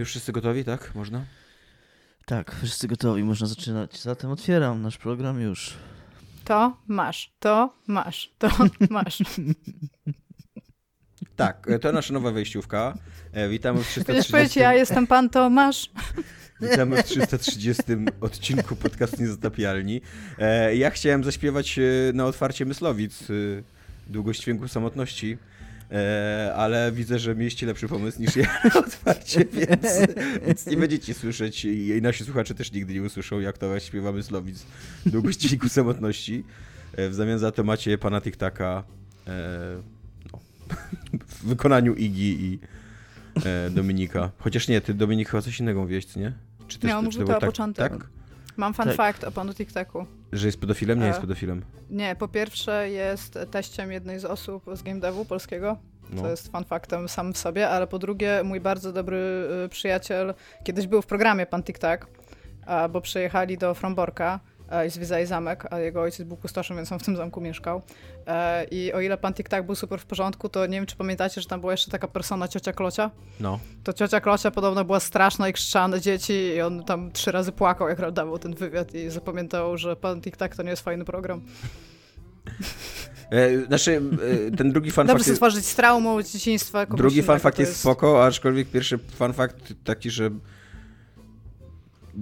Już wszyscy gotowi, tak? Można? Tak, wszyscy gotowi, można zaczynać. Zatem otwieram nasz program już. To masz, to masz, to masz. Tak, to nasza nowa wejściówka. E, witamy w 330... Będziesz powiedzieć, ja jestem pan Tomasz. Witamy w 330 odcinku podcastu Niezatapialni. E, ja chciałem zaśpiewać e, na otwarcie Myslowic Długość Dźwięku Samotności, ale widzę, że mieliście lepszy pomysł niż ja otwarcie, więc, więc nie będziecie słyszeć i nasi słuchacze też nigdy nie usłyszą, jak to śpiewa Myslowic Długość Dźwięku Samotności. W zamian za to macie pana TikTaka no, w wykonaniu Igi i Dominika. Chociaż nie, ty Dominik chyba coś innego mówiłeś, nie? Czy też, mówię to tak, początek. Tak? Mam fun tak. fact o panu TikToku. Że jest pedofilem? Nie e, jest pedofilem. Nie, po pierwsze jest teściem jednej z osób z game devu polskiego, no. jest fun factem sam w sobie, ale po drugie mój bardzo dobry y, przyjaciel kiedyś był w programie pan TikTok, bo przyjechali do Fromborka i zwiedzali zamek, a jego ojciec był kustoszem, więc on w tym zamku mieszkał. E, I o ile pan Tik-Tak był super w porządku, to nie wiem, czy pamiętacie, że tam była jeszcze taka persona ciocia Klocia? No. To ciocia Klocia podobno była straszna i krzyczała dzieci i on tam trzy razy płakał, jak dawał ten wywiad i zapamiętał, że pan Tik-Tak to nie jest fajny program. E, znaczy, e, ten drugi fun Dobrze fact... stworzyć z traumą dzieciństwa. Drugi fun fact jest, jest spoko, aczkolwiek pierwszy fun fact taki, że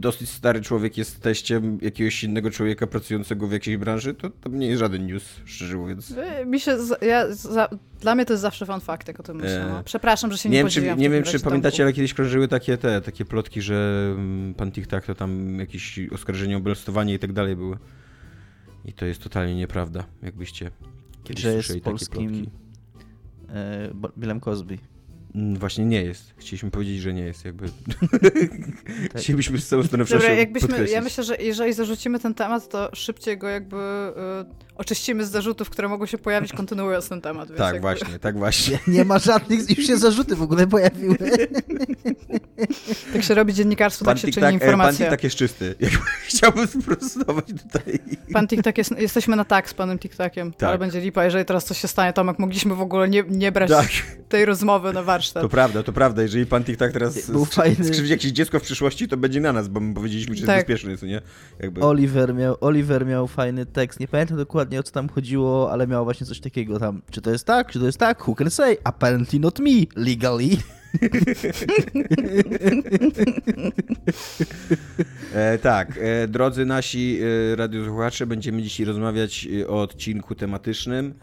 dosyć stary człowiek jest teściem jakiegoś innego człowieka pracującego w jakiejś branży, to, to nie jest żaden news, szczerze mówiąc. Mi się, ja, za, dla mnie to jest zawsze fun fact, jak o tym myślę. No. E, Przepraszam, że się nie, nie wiem, czy, Nie wiem, czy pamiętacie, ale kiedyś krążyły takie te, takie plotki, że mm, pan TikTok to tam jakieś oskarżenia o molestowanie i tak dalej były. I to jest totalnie nieprawda, jakbyście kiedyś że słyszeli takie plotki. E, Billem Cosby. Właśnie nie jest. Chcieliśmy powiedzieć, że nie jest, jakby. tak. Chcielibyśmy z całą stronę Dobra, jakbyśmy, Ja myślę, że jeżeli zarzucimy ten temat, to szybciej go jakby y, oczyścimy z zarzutów, które mogą się pojawić, kontynuując ten temat. tak, jakby... właśnie, tak właśnie. Nie, nie ma żadnych, już się zarzuty w ogóle pojawiły. tak się robi dziennikarstwo, pan tak się czyni tak, informacja. Pan tak jest czysty. Chciałbym sprostować tutaj. Pan TikTok jest, jesteśmy na tak z panem TikTokiem, tak. ale będzie lipa, jeżeli teraz coś się stanie, Tomek, mogliśmy w ogóle nie, nie brać tak. tej rozmowy na warsztat. To prawda, to prawda. Jeżeli pan TikTok teraz Był fajny... skrzywdzi jakieś dziecko w przyszłości, to będzie na nas, bo my powiedzieliśmy, że tak. jest bezpieczny, co nie? Jakby... Oliver, miał, Oliver miał fajny tekst. Nie pamiętam dokładnie o co tam chodziło, ale miał właśnie coś takiego tam. Czy to jest tak, czy to jest tak? Who can say? Apparently not me, legally. e, tak, e, drodzy nasi e, radiosłuchacze, będziemy dzisiaj rozmawiać e, o odcinku tematycznym,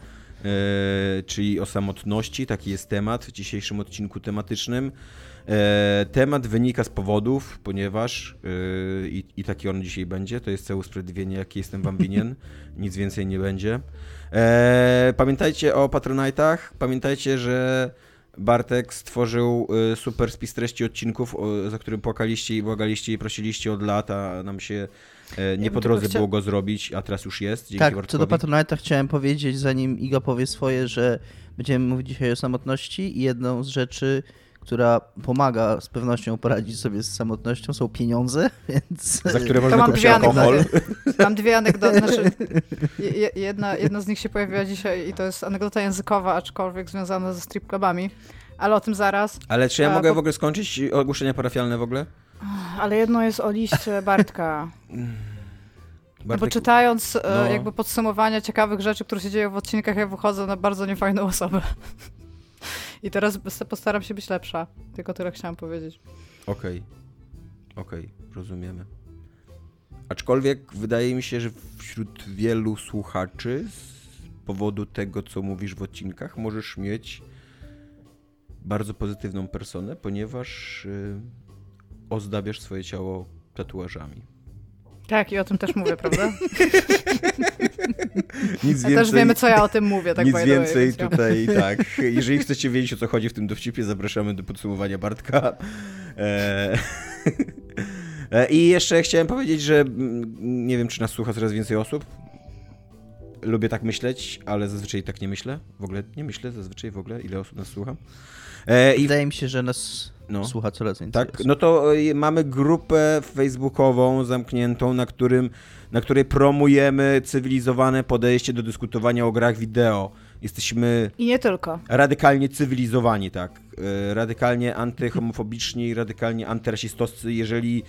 e, czyli o samotności. Taki jest temat w dzisiejszym odcinku tematycznym. E, temat wynika z powodów, ponieważ e, i, i taki on dzisiaj będzie, to jest całe usprawiedliwienie, jaki jestem wam winien, nic więcej nie będzie. Pamiętajcie o Patronite'ach, pamiętajcie, że Bartek stworzył super spis treści odcinków, za którym płakaliście i błagaliście i prosiliście od lat, a nam się nie po drodze było go zrobić, a teraz już jest. Dzięki tak, Bartkowi. co do Patronite'a chciałem powiedzieć, zanim Iga powie swoje, że będziemy mówić dzisiaj o samotności i jedną z rzeczy, która pomaga z pewnością poradzić sobie z samotnością, są pieniądze, więc... Za które można kupić alkohol. Mam dwie anegdoty. Znaczy, jedna, jedna z nich się pojawiła dzisiaj i to jest anegdota językowa, aczkolwiek związana ze strip clubami. Ale o tym zaraz. Ale czy ja mogę w ogóle skończyć ogłoszenia parafialne w ogóle? Ale jedno jest o liście Bartka. Bartek... Bo czytając e, no. jakby podsumowania ciekawych rzeczy, które się dzieją w odcinkach, ja wychodzę na bardzo niefajną osobę. I teraz postaram się być lepsza. Tylko tyle chciałam powiedzieć. Okej. Okay. Okej, okay. rozumiemy. Aczkolwiek wydaje mi się, że wśród wielu słuchaczy z powodu tego, co mówisz w odcinkach, możesz mieć bardzo pozytywną personę, ponieważ yy, ozdabiasz swoje ciało tatuażami. Tak, i o tym też mówię, prawda? nic więcej, też wiemy, co ja o tym mówię, tak Nic więcej way, tutaj, tak. Jeżeli chcecie wiedzieć, o co chodzi w tym dowcipie, zapraszamy do podsumowania Bartka. E, e, I jeszcze chciałem powiedzieć, że mm, nie wiem, czy nas słucha coraz więcej osób. Lubię tak myśleć, ale zazwyczaj tak nie myślę. W ogóle nie myślę zazwyczaj w ogóle, ile osób nas słucha. E, Wydaje mi się, że nas no. słucha coraz więcej. Tak, no to e, mamy grupę facebookową zamkniętą, na, którym, na której promujemy cywilizowane podejście do dyskutowania o grach wideo. Jesteśmy I nie tylko. radykalnie cywilizowani, tak. E, Radykalnie antyrhomofobiczni, radykalnie antyrasistowscy, jeżeli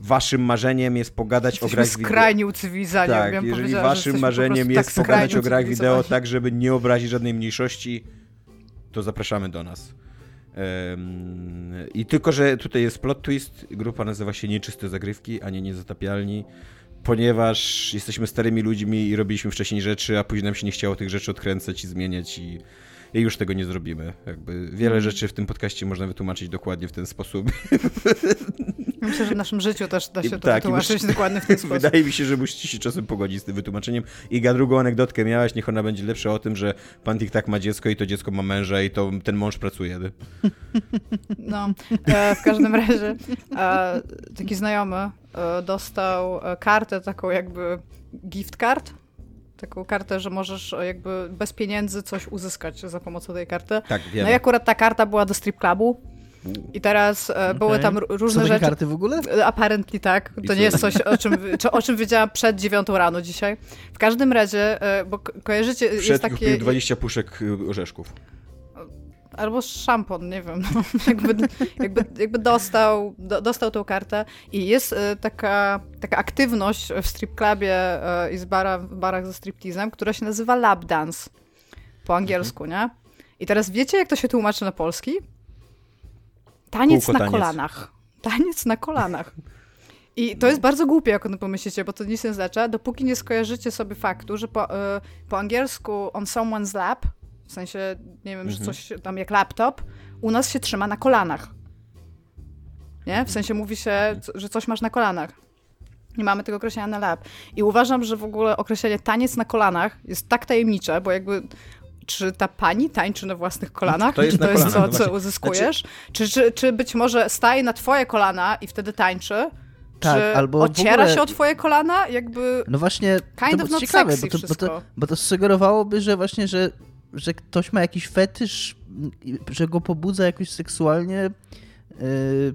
waszym marzeniem jest pogadać o Jesteśmy grach wideo. skrajnie ucywilizowani. Tak, ja jeżeli waszym marzeniem prostu jest tak pogadać o grach wideo tak, żeby nie obrazić żadnej mniejszości, to zapraszamy do nas. I tylko, że tutaj jest plot twist, grupa nazywa się Nieczyste Zagrywki, a nie Niezatapialni, ponieważ jesteśmy starymi ludźmi i robiliśmy wcześniej rzeczy, a później nam się nie chciało tych rzeczy odkręcać i zmieniać i, i już tego nie zrobimy. Jakby wiele rzeczy w tym podcaście można wytłumaczyć dokładnie w ten sposób. Myślę, że w naszym życiu też da I- się to tak, i wytłumaczyć musi- dokładnie w ten sposób. Wydaje mi się, że musicie się czasem pogodzić z tym wytłumaczeniem. Iga, drugą anegdotkę miałaś, niech ona będzie lepsza o tym, że pan tak ma dziecko i to dziecko ma męża i to ten mąż pracuje. No, e, w każdym razie e, taki znajomy e, dostał kartę taką jakby gift card. Taką kartę, że możesz jakby bez pieniędzy coś uzyskać za pomocą tej karty. Tak, No wiem. i akurat ta karta była do strip clubu. I teraz e, były tam Są różne takie rzeczy. karty w ogóle? E, Apparently tak. To nie jest coś, o czym, czy, o czym wiedziałam przed dziewiątą rano dzisiaj. W każdym razie, e, bo ko- kojarzycie, jest Wszedł takie... kupił 20 puszek y, orzeszków. Albo szampon, nie wiem. No, jakby, jakby, jakby dostał, do, dostał tą kartę i jest taka, taka aktywność w strip clubie i z bara, w barach ze striptizem, która się nazywa lap dance po angielsku, nie? I teraz wiecie, jak to się tłumaczy na polski? Taniec Kółko na taniec. kolanach. Taniec na kolanach. I to jest bardzo głupie, jak o tym pomyślicie, bo to nic nie oznacza, dopóki nie skojarzycie sobie faktu, że po, e, po angielsku on someone's lap, w sensie, nie wiem, że Mhm. coś tam jak laptop, u nas się trzyma na kolanach. Nie? W sensie mówi się, c- że coś masz na kolanach. Nie mamy tego określenia na lap. I uważam, że w ogóle określenie taniec na kolanach jest tak tajemnicze, bo jakby czy ta pani tańczy na własnych kolanach? To jest czy to jest no co uzyskujesz? Czy, czy, czy być może staje na twoje kolana i wtedy tańczy? Tak, czy albo ociera ogóle- się o twoje kolana? Jakby No właśnie, Kind to of ciekawe, bo to, bo, to, bo to sugerowałoby, że właśnie, że, że ktoś ma jakiś fetysz, że go pobudza jakoś seksualnie. Yy,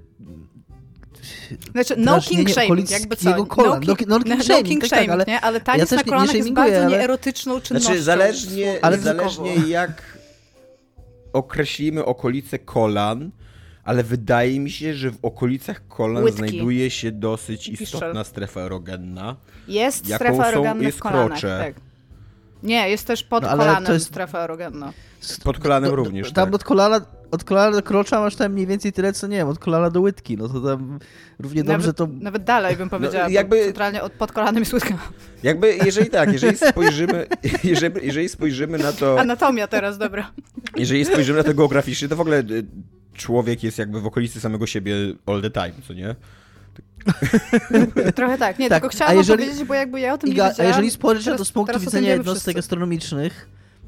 Znaczy, no king shaming, jakby co. jego kolan. No No king, ki- no king no shaming, tak, tak, ale nie? Ale taniec ja też na nie- nie kolanach jest bardzo ale- nieerotyczną czynnością. Znaczy, zależnie, Ale zależnie jak określimy okolice kolan, ale wydaje mi się, że w okolicach kolan Łydki. znajduje się dosyć istotna strefa erogenna. Jest Jaką strefa są- erogenna jest w kolanach, krocze. tak. Nie, jest też pod No, ale kolanem to jest- strefa erogenna. Pod kolanem do- do- również, Tam tak. od kolana, od kolana do krocza masz tam mniej więcej tyle, co nie wiem, od kolana do łydki, no to tam równie dobrze Nawet, to... nawet dalej bym powiedziała, jakby- jakby... centralnie od, pod kolanem jest łydka. Jakby, jeżeli tak, jeżeli spojrzymy, jeżeli, jeżeli spojrzymy na to, Anatomia teraz, dobra. jeżeli spojrzymy na to geograficznie, to w ogóle y, człowiek jest jakby w okolicy samego siebie all the time, co nie? Trochę tak. Nie, Tak, tylko chciałam a jeżeli- powiedzieć, bo jakby ja o tym nie Iga, a wiedziałam. jeżeli spojrzysz na to z punktu widzenia jednostek wszyscy.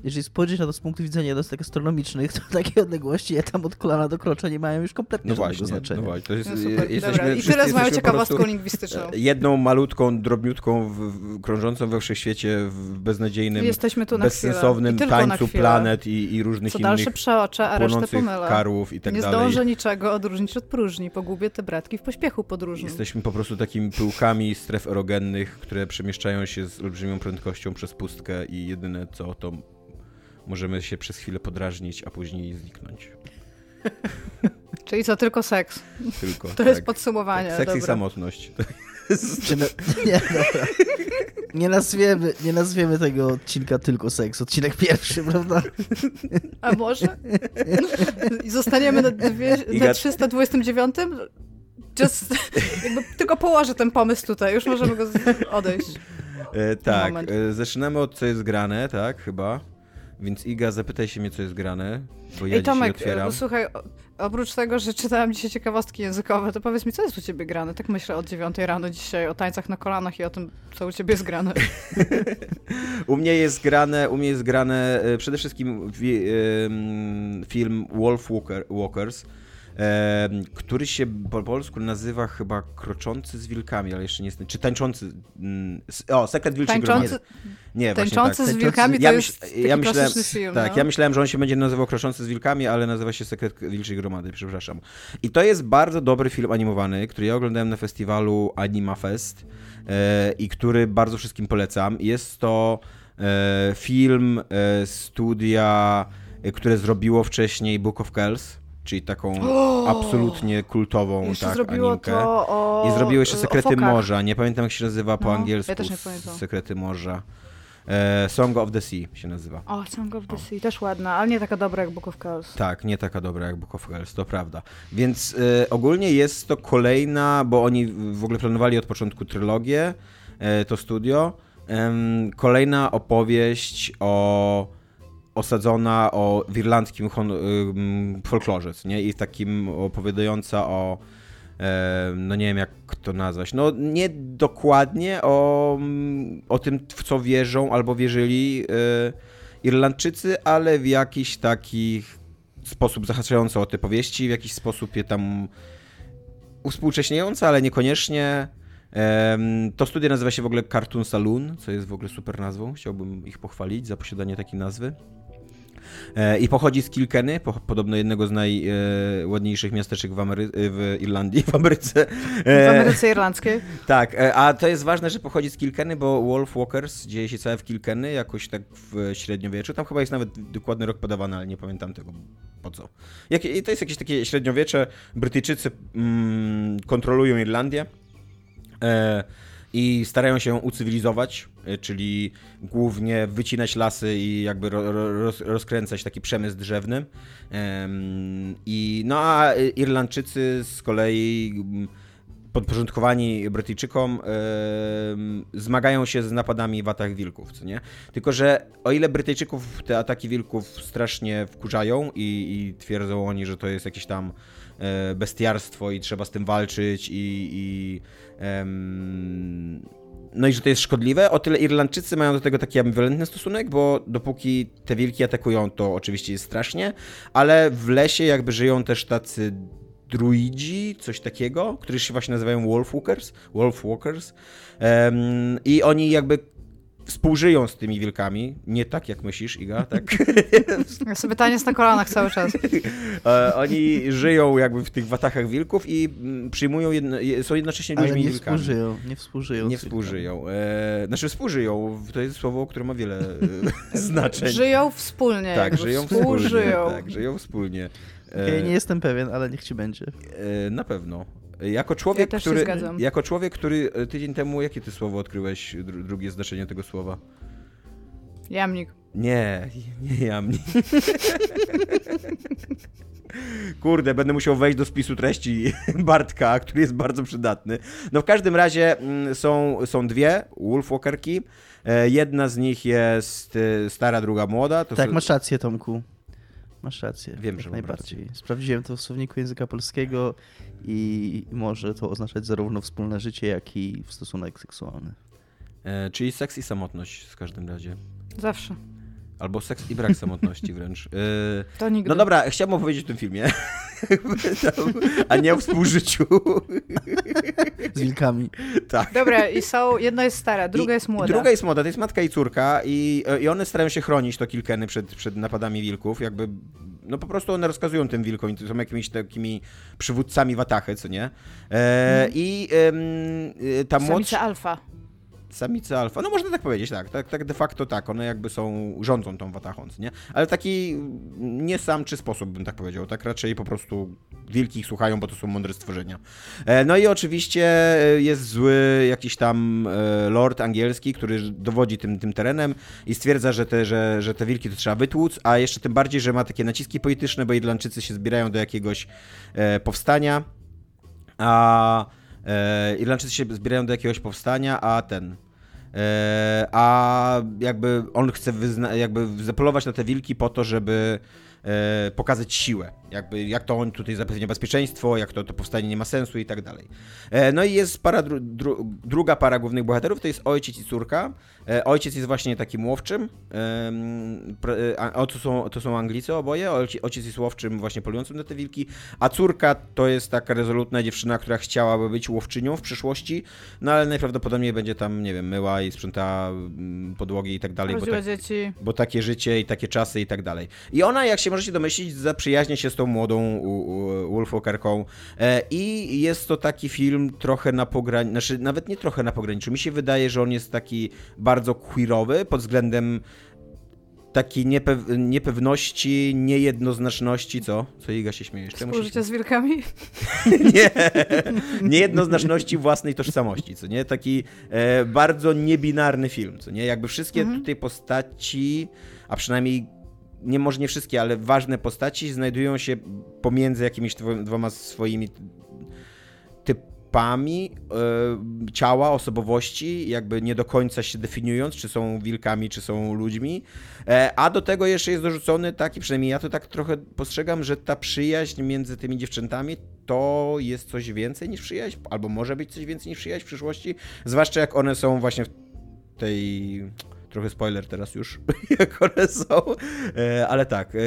Jeżeli spojrzysz na to z punktu widzenia jednostek gastronomicznych, to takie odległości ja tam od kolana do krocza nie mają już kompletnie No żadnego właśnie, znaczenia. no właśnie. To jest, No super, jesteśmy, dobra. I wszyscy tyle z moją jesteśmy po ciekawostką prostu lingwistyczną. jedną malutką, drobniutką, w, w, krążącą we wszechświecie w beznadziejnym, Jesteśmy tu na bezsensownym chwilę. I tańcu chwilę. planet i, i różnych Co innych dalsze przeoczę, a resztę płonących pomylę. karłów i tak nie dalej. zdążę niczego odróżnić od próżni. Pogubię te bratki w pośpiechu podróżnym. Jesteśmy po prostu takimi pyłkami stref erogennych, które przemieszczają się z olbrzymią prędkością przez pustkę i jedyne co to możemy się przez chwilę podrażnić, a później zniknąć. Czyli co, tylko seks. Tylko. To jest tak. podsumowanie. Seks i dobra. samotność. Czy na... Nie, dobra. Nie nazwiemy, nie nazwiemy tego odcinka tylko seks. Odcinek pierwszy, prawda? A może? I zostaniemy na, dwie, Iga- na 329? Just, jakby tylko położę ten pomysł tutaj, już możemy go odejść. E, tak, e, zaczynamy od co jest grane, tak, chyba. Więc Iga, zapytaj się mnie, co jest grane, bo ja Ej Tomek, otwieram. no słuchaj, oprócz tego, że czytałam dzisiaj ciekawostki językowe, to powiedz mi, co jest u ciebie grane? Tak myślę od 9 rano dzisiaj o tańcach na kolanach i o tym, co u ciebie jest grane. U mnie jest grane, u mnie jest grane e, przede wszystkim film Wolf Walker, Walkers, który się po polsku nazywa chyba Kroczący z wilkami, ale jeszcze nie jest, czy Tańczący, mm, o, Sekret Wilczej Tańczący. Nie, właśnie tańczący tak. z wilkami to Ja, jest myśl, taki ja myślałem, film. tak, no. ja myślałem, że on się będzie nazywał Kroczący z wilkami, ale nazywa się Sekret Wilczej Gromady, przepraszam. I to jest bardzo dobry film animowany, który ja oglądałem na festiwalu Anima Fest e, i który bardzo wszystkim polecam. Jest to e, film e, studia, które zrobiło wcześniej Book of Kells, czyli taką absolutnie kultową Jeszcze tak, zrobiło animkę. to o I zrobiło jeszcze o Sekrety. Morza. Nie pamiętam jak się nazywa po No, angielsku. ja też nie pamiętam. Sekrety Morza. E, Song of the Sea się nazywa. O, Song of the Sea, też ładna, ale nie taka dobra jak Book of Kells. Tak, nie taka dobra jak Book of Kells, to prawda. Więc e, ogólnie jest to kolejna, bo oni w ogóle planowali od początku trylogię, e, to studio. Kolejna opowieść o osadzona o w irlandzkim folklorze, nie? I takim opowiadająca o no nie wiem jak to nazwać, no nie dokładnie o, mm, o tym, w co wierzą albo wierzyli e, Irlandczycy, ale w jakiś taki sposób zahaczający o te powieści, w jakiś sposób je tam uspółcześniający, ale niekoniecznie. To studio nazywa się w ogóle Cartoon Saloon, co jest w ogóle super nazwą. Chciałbym ich pochwalić za posiadanie takiej nazwy. E, I pochodzi z Kilkenny, po, podobno jednego z najładniejszych miasteczek w, Amery- w Irlandii, w Ameryce. W E, Ameryce Irlandzkiej. tak, e, a to jest ważne, że pochodzi z Kilkenny, bo Wolf Walkers dzieje się całe w Kilkenny, jakoś tak w średniowieczu. Tam chyba jest nawet dokładny rok podawany, ale nie pamiętam tego po co. Jak, i to jest jakieś takie średniowiecze. Brytyjczycy mm, kontrolują Irlandię. E, i starają się ucywilizować, e, czyli głównie wycinać lasy i jakby ro, ro, roz, rozkręcać taki przemysł drzewny. I no a Irlandczycy z kolei podporządkowani Brytyjczykom zmagają się z napadami w atak wilków, co nie? Tylko, że o ile Brytyjczyków te ataki wilków strasznie wkurzają i, i twierdzą oni, że to jest jakieś tam bestiarstwo i trzeba z tym walczyć i, i no i że to jest szkodliwe, o tyle Irlandczycy mają do tego taki ambiwalentny stosunek, bo dopóki te wilki atakują, to oczywiście jest strasznie, ale w lesie jakby żyją też tacy druidzi, coś takiego, którzy się właśnie nazywają Wolfwalkers, Wolfwalkers em, i oni jakby współżyją z tymi wilkami, nie tak jak myślisz, Iga, tak? Ja sobie taniec na kolanach cały czas. E, oni żyją jakby w tych watachach wilków i mm, przyjmują, jedno, je- są jednocześnie Ale ludźmi nie wilkami. współżyją, nie współżyją. Nie współżyją. E, znaczy współżyją, to jest słowo, które ma wiele znaczeń. Żyją wspólnie. tak, żyją wspólnie. współżyją. Tak, żyją wspólnie. E, Okej, nie jestem pewien, ale niech ci będzie. e, na pewno. Jako człowiek, Ja też się który, zgadzam. jako człowiek, który e, tydzień temu, jakie ty słowo odkryłeś, dru, drugie znaczenie tego słowa? Jamnik. Nie, nie jamni. Kurde, będę musiał wejść do spisu treści Bartka, który jest bardzo przydatny. No w każdym razie mm, są, są dwie Wolfwalkerki. E, Jedna z nich jest e, stara, druga młoda. To tak, są- masz rację, Tomku. Masz rację. Wiem, jak że najbardziej. Sprawdziłem to w słowniku języka polskiego i może to oznaczać zarówno wspólne życie, jak i stosunek seksualny. e, Czyli seks i samotność w każdym razie. Zawsze. Albo seks i brak samotności wręcz. E, To nigdy. No dobra, chciałbym opowiedzieć o tym filmie, a nie o współżyciu. Z wilkami. tak. Dobra, i są, jedna jest stara, druga I- jest młoda. Druga jest młoda, to jest matka i córka i, i one starają się chronić to Kilkeny przed, przed napadami wilków, jakby, no po prostu one rozkazują tym wilkom, i to są jakimiś takimi przywódcami watachy, co nie? E, I em, y, ta młodsza... Alfa. Samice alfa, no można tak powiedzieć, tak, tak, tak de facto tak, one jakby są, rządzą tą watachą, co nie? Ale taki nie samczy sposób bym tak powiedział, tak raczej po prostu wilki ich słuchają, bo to są mądre stworzenia. E, No i oczywiście e, jest zły jakiś tam e, lord angielski, który dowodzi tym, tym terenem i stwierdza, że te, że, że te wilki to trzeba wytłuc, a jeszcze tym bardziej, że ma takie naciski polityczne, bo Irlandczycy się zbierają do jakiegoś powstania, a e, Irlandczycy się zbierają do jakiegoś powstania, a ten. E, a jakby on chce jakby zapolować na te wilki po to, żeby e, pokazać siłę. Jakby jak to on tutaj zapewnia bezpieczeństwo, jak to, to powstanie nie ma sensu i tak dalej. E, no i jest para dru- dru- druga para głównych bohaterów, to jest ojciec i córka. E, ojciec jest właśnie takim łowczym. a, a to, są, to są Anglicy oboje. Ojciec, ojciec jest łowczym właśnie polującym na te wilki, a córka to jest taka rezolutna dziewczyna, która chciałaby być łowczynią w przyszłości, no ale najprawdopodobniej będzie tam, nie wiem, myła i sprząta mm, podłogi i tak dalej, bo, tak, bo takie życie i takie czasy i tak dalej. I ona, jak się możecie domyślić, zaprzyjaźnia się z tą młodą Wolfwalkerką e, i jest to taki film trochę na pograniczu, znaczy nawet nie trochę na pograniczu, mi się wydaje, że on jest taki bardzo queerowy pod względem takiej niepew niepewności, niejednoznaczności, co? Co Iga się śmieje? Współżycie się... z wilkami? nie, niejednoznaczności własnej tożsamości, co nie? Taki e, bardzo niebinarny film, co nie? Jakby wszystkie mhm. tutaj postaci, a przynajmniej nie może nie wszystkie, ale ważne postaci znajdują się pomiędzy jakimiś dwoma swoimi typami e, ciała, osobowości, jakby nie do końca się definiując, czy są wilkami, czy są ludźmi. E, a do tego jeszcze jest dorzucony taki, przynajmniej ja to tak trochę postrzegam, że ta przyjaźń między tymi dziewczętami to jest coś więcej niż przyjaźń, albo może być coś więcej niż przyjaźń w przyszłości, zwłaszcza jak one są właśnie w tej trochę spoiler teraz już, jak one są, e, ale tak, e,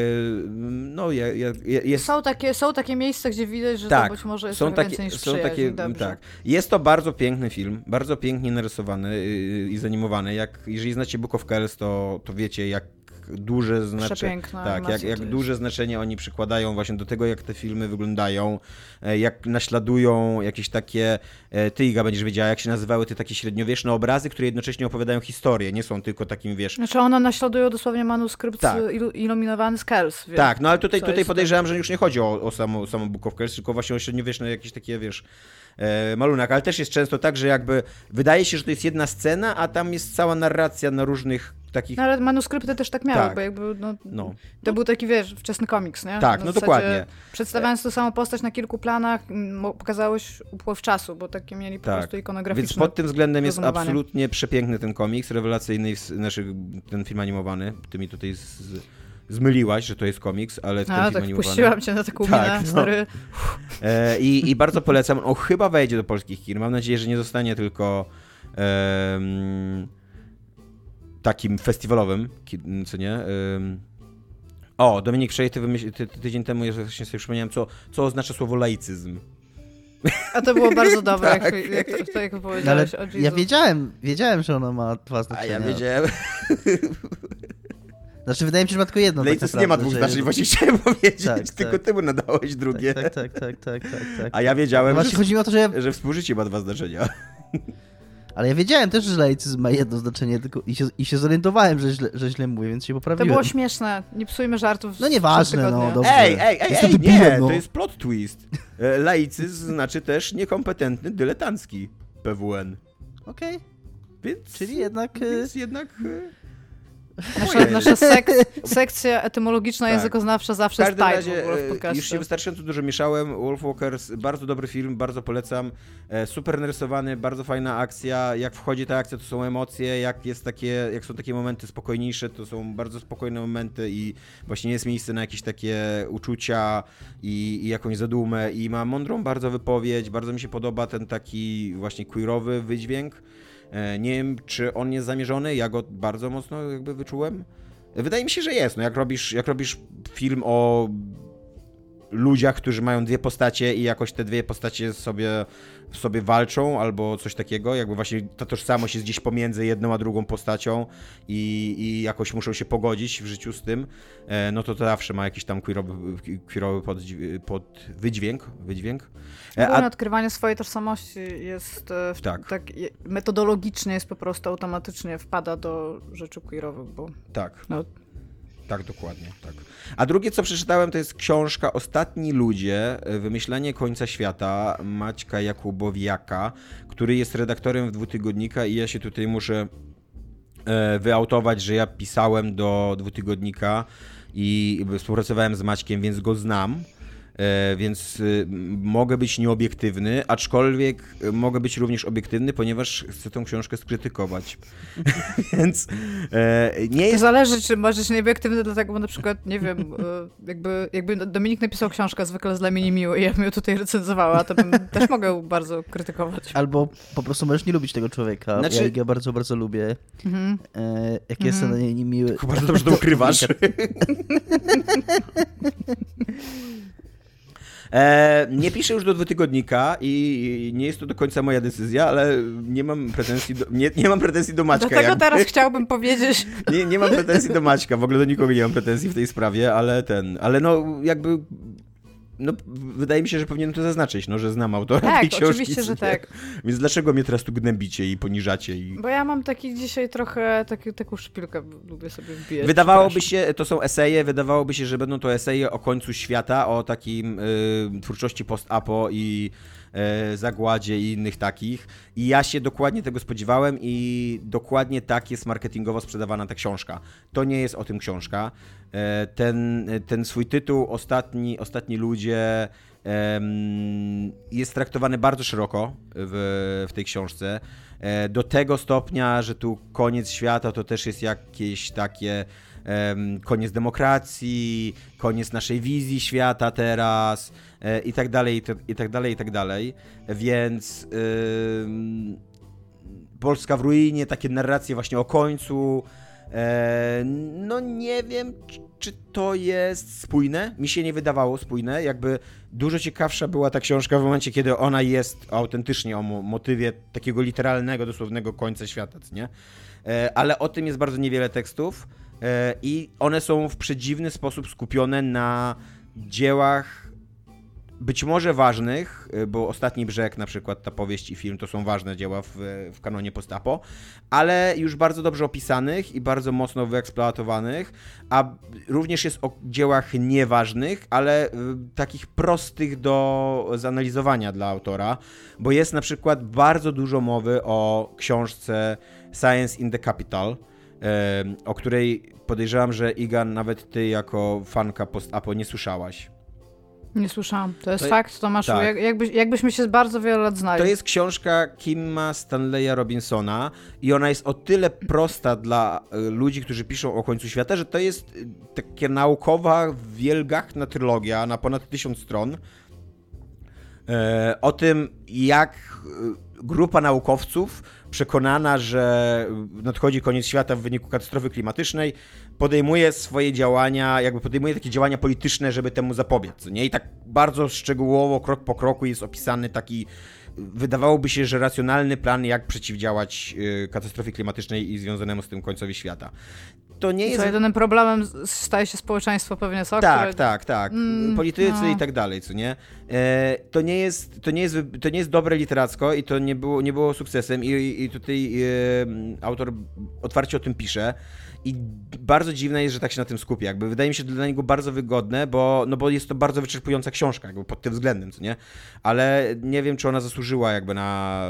no ja, ja, jest... Są takie, są takie miejsca, gdzie widać, że tak, to być może jest są takie, więcej niż są takie, Tak, jest to bardzo piękny film, bardzo pięknie narysowany y, i zanimowany, jak, jeżeli znacie Book of Kells, to, to wiecie, jak duże znaczenie. Tak, jak, jak duże znaczenie oni przykładają właśnie do tego, jak te filmy wyglądają, e, jak naśladują jakieś takie. E, ty, Iga, będziesz wiedziała, jak się nazywały te takie średniowieczne obrazy, które jednocześnie opowiadają historię, nie są tylko takim, wiesz. Znaczy, one naśladują dosłownie manuskrypt tak. iluminowany z Kells. Tak, no ale tutaj, tutaj podejrzewam, że już nie chodzi o, o samo, samo Book of Kells, tylko właśnie o średniowieczne jakieś takie, wiesz malunek, ale też jest często tak, że jakby wydaje się, że to jest jedna scena, a tam jest cała narracja na różnych takich... No ale manuskrypty też tak miały, tak. bo jakby, no, no. to był taki, wiesz, wczesny komiks, nie? Tak, no, no dokładnie. Przedstawiając tą samą postać na kilku planach, pokazałeś upływ czasu, bo takie mieli po tak. prostu ikonograficzne Więc pod tym względem jest absolutnie przepiękny ten komiks, rewelacyjny, znaczy ten film animowany, ty mi tutaj z, zmyliłaś, że to jest komiks, ale ten A, tak, puściłam cię na taką tak, minę, no. E, i, I bardzo polecam, on chyba wejdzie do polskich kin, mam nadzieję, że nie zostanie tylko... Um, takim festiwalowym, co nie? O, Dominik Przej, ty, wymyśl, ty, ty tydzień temu, ja właśnie sobie przypomniałem, co, co oznacza słowo laicyzm. A to było bardzo dobre, tak. jak, jak, to, to, jak no powiedziałeś Ale Ja wiedziałem, wiedziałem, że ono ma dwa znaczenia. A ja wiedziałem. Znaczy, wydaje mi się, że ma tylko jedno. Lejcys tak nie ma dwóch znaczeń, właśnie chciałem powiedzieć, tak, tylko tak. ty mu nadałeś drugie. Tak, tak, tak, tak, tak, tak. A ja wiedziałem, no że, chodzi o to, że, ja... że współżycie ma dwa znaczenia. Ale ja wiedziałem też, że laicyzm ma jedno znaczenie tylko i się, i się zorientowałem, że źle, że źle mówię, więc się poprawiłem. To było śmieszne. Nie psujmy żartów. No nieważne, no dobrze. Ej, ej, ej, ej nie, no. to jest plot twist. E, laicyzm znaczy też niekompetentny, dyletancki PWN. Okej. Okay. Więc, Czyli jednak... E, więc jednak... E, Nasza, nasza sek sekcja etymologiczna, tak. językoznawcza zawsze jest tajna razie, w, w Już się wystarczająco dużo mieszałem. Wolfwalkers, bardzo dobry film, bardzo polecam. E, super narysowany, bardzo fajna akcja. Jak wchodzi ta akcja, to są emocje. Jak, jest takie, jak są takie momenty spokojniejsze, to są bardzo spokojne momenty i właśnie jest miejsce na jakieś takie uczucia i, i jakąś zadumę. I ma mądrą bardzo wypowiedź. Bardzo mi się podoba ten taki właśnie queerowy wydźwięk. E, nie wiem, czy on jest zamierzony, ja go bardzo mocno jakby wyczułem. Wydaje mi się, że jest. No jak robisz, jak robisz film o ludziach, którzy mają dwie postacie i jakoś te dwie postacie sobie sobie walczą albo coś takiego, jakby właśnie ta tożsamość jest gdzieś pomiędzy jedną a drugą postacią i, i jakoś muszą się pogodzić w życiu z tym, e, no to to zawsze ma jakiś tam queerowy, queerowy pod, pod wydźwięk, wydźwięk. E, a... odkrywanie swojej tożsamości jest e, w, tak. tak. metodologicznie jest po prostu automatycznie wpada do rzeczy queerowych, bo tak. No, tak, dokładnie, tak. A drugie, co przeczytałem, to jest książka Ostatni ludzie, wymyślenie końca świata Maćka Jakubowiaka, który jest redaktorem w dwutygodnika i ja się tutaj muszę e, wyautować, że ja pisałem do dwutygodnika i współpracowałem z Maćkiem, więc go znam. E, więc y, mogę być nieobiektywny, aczkolwiek mogę być również obiektywny, ponieważ chcę tą książkę skrytykować. więc e, nie jest... To zależy, czy możesz być nieobiektywny, dlatego, bo na przykład, nie wiem, e, jakby, jakby Dominik napisał książkę zwykle dla mnie niemiły i ja bym ją tutaj recenzowała, to bym też mogę bardzo krytykować. Albo po prostu możesz nie lubić tego człowieka. Znaczy... Ja go bardzo, bardzo lubię. Mhm. E, jak mhm. jestem na niej niemiły. Tylko bardzo dobrze to ukrywasz. E, nie piszę już do dwutygodnika i nie jest to do końca moja decyzja, ale nie mam pretensji do, nie, nie mam pretensji do Maćka. Dlatego jakby. teraz chciałbym powiedzieć. Nie, nie mam pretensji do Maćka, w ogóle do nikogo nie mam pretensji w tej sprawie, ale ten, ale no jakby no, wydaje mi się, że powinienem to zaznaczyć, no, że znam autora Tak, tej książki. oczywiście, że tak. Więc dlaczego mnie teraz tu gnębicie i poniżacie? I... Bo ja mam taki dzisiaj trochę, taki, taką szpilkę lubię sobie wbijać. Wydawałoby się, to są eseje, wydawałoby się, że będą to eseje o końcu świata, o takim y, twórczości post-apo i zagładzie i innych takich. I ja się dokładnie tego spodziewałem i dokładnie tak jest marketingowo sprzedawana ta książka. To nie jest o tym książka. E, ten, ten swój tytuł, Ostatni, ostatni ludzie, jest traktowany bardzo szeroko w, w tej książce. E, Do tego stopnia, że tu koniec świata to też jest jakieś takie koniec demokracji, koniec naszej wizji świata teraz e, i tak dalej, i tak dalej, i tak dalej. Więc Polska w ruinie, takie narracje właśnie o końcu. E, no nie wiem, czy- to jest spójne. Mi się nie wydawało spójne. Jakby dużo ciekawsza była ta książka w momencie, kiedy ona jest autentycznie o mo- motywie takiego literalnego, dosłownego końca świata, nie? E, ale o tym jest bardzo niewiele tekstów i one są w przedziwny sposób skupione na dziełach być może ważnych, y, bo Ostatni Brzeg, na przykład ta powieść i film, to są ważne dzieła w, w kanonie postapo, ale już bardzo dobrze opisanych i bardzo mocno wyeksploatowanych, a również jest o dziełach nieważnych, ale y, takich prostych do zanalizowania dla autora, bo jest na przykład bardzo dużo mowy o książce Science in the Capital, o której podejrzewam, że Iga, nawet ty jako fanka post-apo nie słyszałaś. Nie słyszałam. To jest To- fakt, Tomaszu. tak. Jak, jakbyś, jakbyśmy się z bardzo wiele lat znali. To jest książka Kima Stanleya Robinsona i ona jest o tyle prosta dla y, ludzi, którzy piszą o końcu świata, że to jest y, taka naukowa, wielgachna trylogia na ponad tysiąc stron e, o tym, jak grupa naukowców przekonana, że nadchodzi koniec świata w wyniku katastrofy klimatycznej, podejmuje swoje działania, jakby podejmuje takie działania polityczne, żeby temu zapobiec. Nie? I tak bardzo szczegółowo, krok po kroku jest opisany taki, wydawałoby się, że racjonalny plan, jak przeciwdziałać y, katastrofie klimatycznej i związanemu z tym końcowi świata. To nie Co jest jedynym problemem staje się społeczeństwo pewnie, co? tak, Które... tak, tak. Mm, Politycy no. i tak dalej, co nie? E, to, nie jest, to, nie jest, to nie jest dobre literacko i to nie było, nie było sukcesem i, i, i tutaj e, autor otwarcie o tym pisze. I bardzo dziwne jest, że tak się na tym skupia. Jakby wydaje mi się to dla niego bardzo wygodne, bo, no bo jest to bardzo wyczerpująca książka, jakby pod tym względem, co nie? Ale nie wiem, czy ona zasłużyła jakby na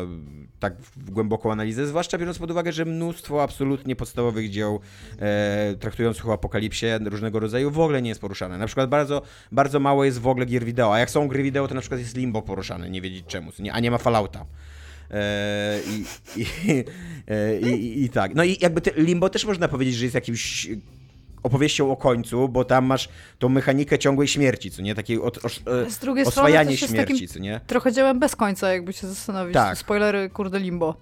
tak głęboką analizę, zwłaszcza biorąc pod uwagę, że mnóstwo absolutnie podstawowych dzieł e, traktujących o apokalipsie różnego rodzaju w ogóle nie jest poruszane. Na przykład bardzo, bardzo mało jest w ogóle gier wideo, a jak są gry wideo, to na przykład jest Limbo poruszane, nie wiedzieć czemu, nie? a nie ma Fallouta. E, i, i, e, i, i, I tak. No i jakby te, Limbo też można powiedzieć, że jest jakimś opowieścią o końcu, bo tam masz tą mechanikę ciągłej śmierci, co nie? Takiej od, os, e, Z drugiej strony oswajanie jest śmierci, co nie? trochę dziełem bez końca, jakby się zastanowić. Tak. Spoilery, kurde, limbo.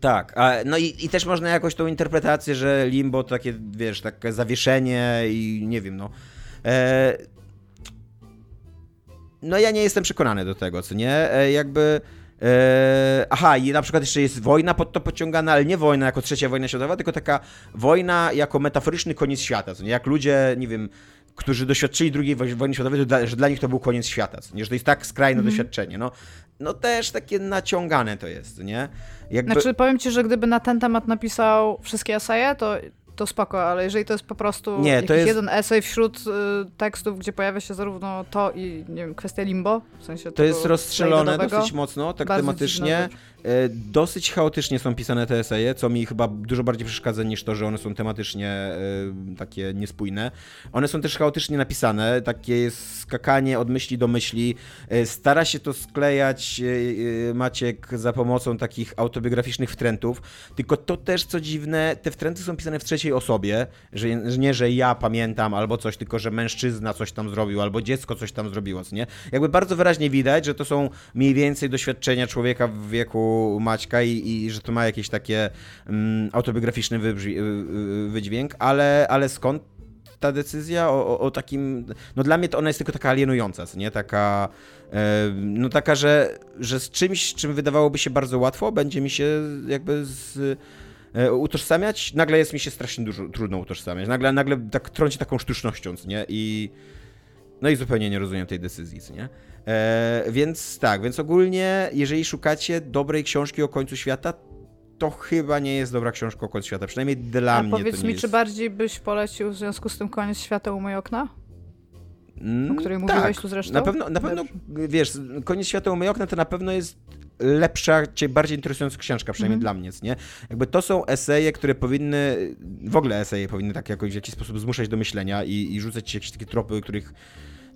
Tak, a, no i, i też można jakoś tą interpretację, że limbo to takie, wiesz, takie zawieszenie i nie wiem, no. E, no ja nie jestem przekonany do tego, co nie? E, jakby... E, aha, i na przykład jeszcze jest wojna pod to pociągana, ale nie wojna jako trzecia wojna światowa, tylko taka wojna jako metaforyczny koniec świata, co nie? Jak ludzie, nie wiem, którzy doświadczyli II wo- wojny światowej, to dla, że dla nich to był koniec świata, co nie? Że to jest tak skrajne doświadczenie, no. No też takie naciągane to jest, nie? Jakby... Znaczy, powiem ci, że gdyby na ten temat napisał wszystkie eseje, to, to spoko, ale jeżeli to jest po prostu Nie, jakiś to jest- jeden esej wśród y, tekstów, gdzie pojawia się zarówno to i, nie wiem, kwestia limbo, w sensie To jest rozstrzelone dosyć mocno, tak tematycznie. E, Dosyć chaotycznie są pisane te eseje, co mi chyba dużo bardziej przeszkadza niż to, że one są tematycznie e, takie niespójne. One są też chaotycznie napisane, takie jest skakanie od myśli do myśli. E, Stara się to sklejać Maciek za pomocą takich autobiograficznych wtrętów, tylko to też co dziwne, te wtręty są pisane w trzeciej osobie, że nie, że ja pamiętam albo coś, tylko że mężczyzna coś tam zrobił, albo dziecko coś tam zrobiło, nie? Jakby bardzo wyraźnie widać, że to są mniej więcej doświadczenia człowieka w wieku Maćka i, i że to ma jakieś takie mm, autobiograficzny wybrzmi, y, y, wydźwięk, ale, ale skąd ta decyzja o, o, o, takim, no dla mnie to ona jest tylko taka alienująca, nie? Taka, e, no taka, że, że z czymś, czym wydawałoby się bardzo łatwo, będzie mi się jakby z, utożsamiać, nagle jest mi się strasznie dużo, trudno utożsamiać. Nagle, nagle tak trąci taką sztucznością, nie? I no i zupełnie nie rozumiem tej decyzji, nie? E, więc tak, więc ogólnie, jeżeli szukacie dobrej książki o końcu świata, to chyba nie jest dobra książka o końcu świata. Przynajmniej dla A mnie powiedz mi, jest... czy bardziej byś polecił w związku z tym koniec świata u mojej okna? Mm, o której mówiłeś tu zresztą? Na pewno, na pewno wiesz, Koniec świata u okna to na pewno jest lepsza, bardziej interesująca książka, przynajmniej Mhm. dla mnie, nie? Jakby to są eseje, które powinny, w ogóle eseje powinny tak jakoś w jakiś sposób zmuszać do myślenia i, i rzucać jakieś takie tropy, których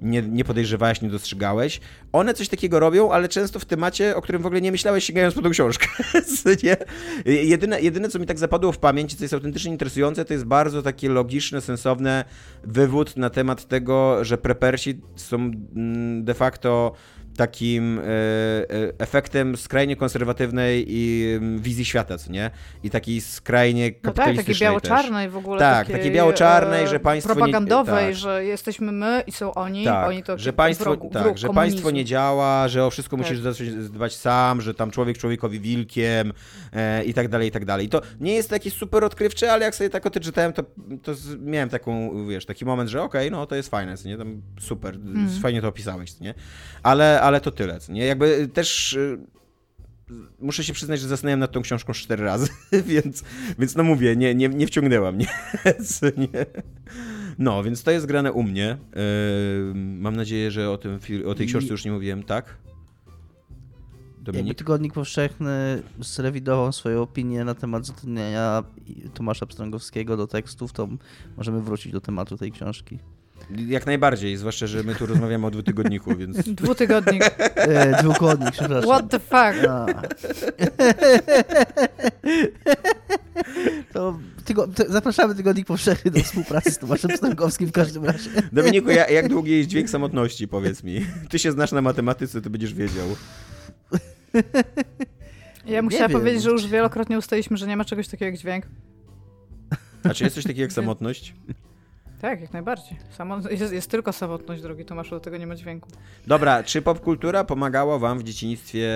nie, nie podejrzewałeś, nie dostrzegałeś. One coś takiego robią, ale często w temacie, o którym w ogóle nie myślałeś, sięgając po tą książkę. nie? Jedyne, jedyne, co mi tak zapadło w pamięć, co jest autentycznie interesujące, to jest bardzo takie logiczne, sensowne wywód na temat tego, że prepersi są mm, de facto takim e, e, efektem skrajnie konserwatywnej i mm, wizji świata, co nie? I takiej skrajnie No tak, kapitalistycznej takiej biało-czarnej w ogóle. Tak, takiej, takiej biało-czarnej, e, że państwo nie- Propagandowej, tak. że jesteśmy my i są oni, Tak, oni to że państwo, wrogu, tak, wróg że państwo nie działa, że o wszystko Tak. musisz zacząć dbać sam, że tam człowiek człowiekowi wilkiem e, i tak dalej, i tak dalej. I to nie jest jakieś super odkrywcze, ale jak sobie tak o tym czytałem, to, to miałem taką, wiesz, taki moment, że okej, no to jest fajne, nie, tam super, Mhm. fajnie to opisałeś, nie, ale, ale to tyle, nie, jakby też y, muszę się przyznać, że zastanawiałem nad tą książką cztery razy, więc, więc no mówię, nie, nie, nie wciągnęła mnie. Nie? No, więc to jest grane u mnie. Yy, mam nadzieję, że o, tym, o tej książce już nie mówiłem, tak? Jakby Dominik? Tygodnik Powszechny zrewidował swoją opinię na temat zatrudnienia Tomasza Pstrągowskiego do tekstów, to możemy wrócić do tematu tej książki. Jak najbardziej, zwłaszcza, że my tu rozmawiamy o dwutygodniku, więc... Dwutygodnik. E, dwukodnik, przepraszam. What the fuck? A. To, tygo, to zapraszamy Tygodnik Powszechny do współpracy z Tomaszem Pstrągowskim w każdym razie. Dominiku, ja, jak długi jest dźwięk samotności, powiedz mi. Ty się znasz na matematyce, to będziesz wiedział. Ja bym Nie chciała wiem. powiedzieć, że już wielokrotnie ustaliliśmy, że nie ma czegoś takiego jak dźwięk. A czy jest coś takiego jak samotność? Tak, jak najbardziej. Samo, jest, jest tylko samotność, drogi Tomaszu, do tego nie ma dźwięku. Dobra, czy popkultura pomagała wam w dzieciństwie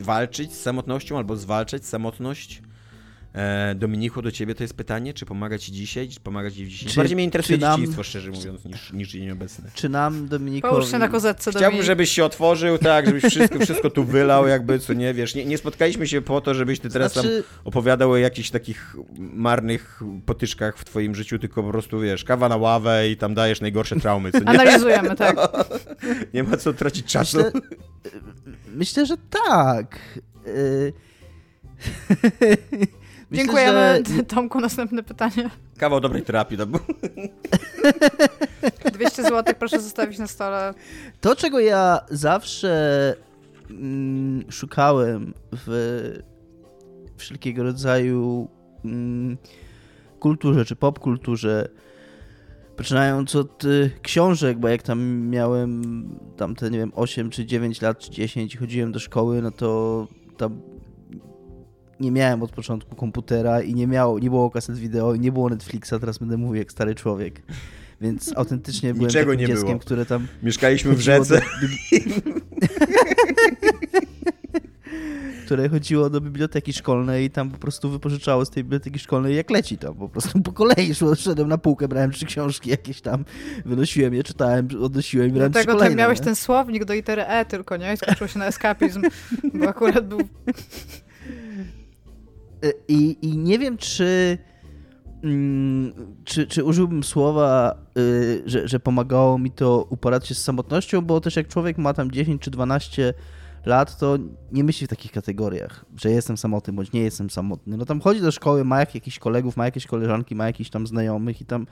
walczyć z samotnością albo zwalczać samotność? E, Dominiku, do ciebie to jest pytanie, czy pomaga ci dzisiaj, czy pomaga ci w dzieciństwie? Czy- Bardziej mnie interesuje nam- dzieciństwo, szczerze mówiąc, niż, niż dzień obecny. Czy nam, Dominikowi... Połóż się na kozetce, Chciałbym, Dominik. żebyś się otworzył, tak, żebyś wszystko, wszystko tu wylał, jakby, co nie, wiesz, nie, nie spotkaliśmy się po to, żebyś ty teraz Znaczy- tam opowiadał o jakichś takich marnych potyczkach w twoim życiu, tylko po prostu, wiesz, kawa na ławę i tam dajesz najgorsze traumy, co nie? Analizujemy, tak. Nie ma co tracić czasu. Myślę, myślę że tak. Y- Myślę, Dziękujemy, że- Tomku. Następne pytanie. Kawał dobrej terapii, to był. 200 zł proszę zostawić na stole. To, czego ja zawsze mm, szukałem w wszelkiego rodzaju mm, kulturze czy popkulturze, poczynając od y, książek, bo jak tam miałem tam te, nie wiem, 8 czy 9 lat, czy 10 i chodziłem do szkoły, no to tam nie miałem od początku komputera i nie miało, nie było kaset wideo i nie było Netflixa, teraz będę mówił jak stary człowiek. Więc autentycznie byłem Niczego takim nie dzieckiem, było. które tam Mieszkaliśmy w rzece. do które chodziło do biblioteki szkolnej i tam po prostu wypożyczało z tej biblioteki szkolnej jak leci tam. Po prostu po kolei szło, szedłem na półkę, brałem trzy książki jakieś tam, wynosiłem je, czytałem, odnosiłem i brałem trzy Dlatego ty kolejne. miałeś nie? ten słownik do litery E tylko, nie? I skończyło się na eskapizm, bo akurat był... I, I nie wiem, czy, mm, czy, czy użyłbym słowa, y, że, że pomagało mi to uporać się z samotnością, bo też jak człowiek ma tam 10 czy 12 lat, to nie myśli w takich kategoriach, że jestem samotny bądź nie jestem samotny. No tam chodzi do szkoły, ma jakichś kolegów, ma jakieś koleżanki, ma jakichś tam znajomych i tam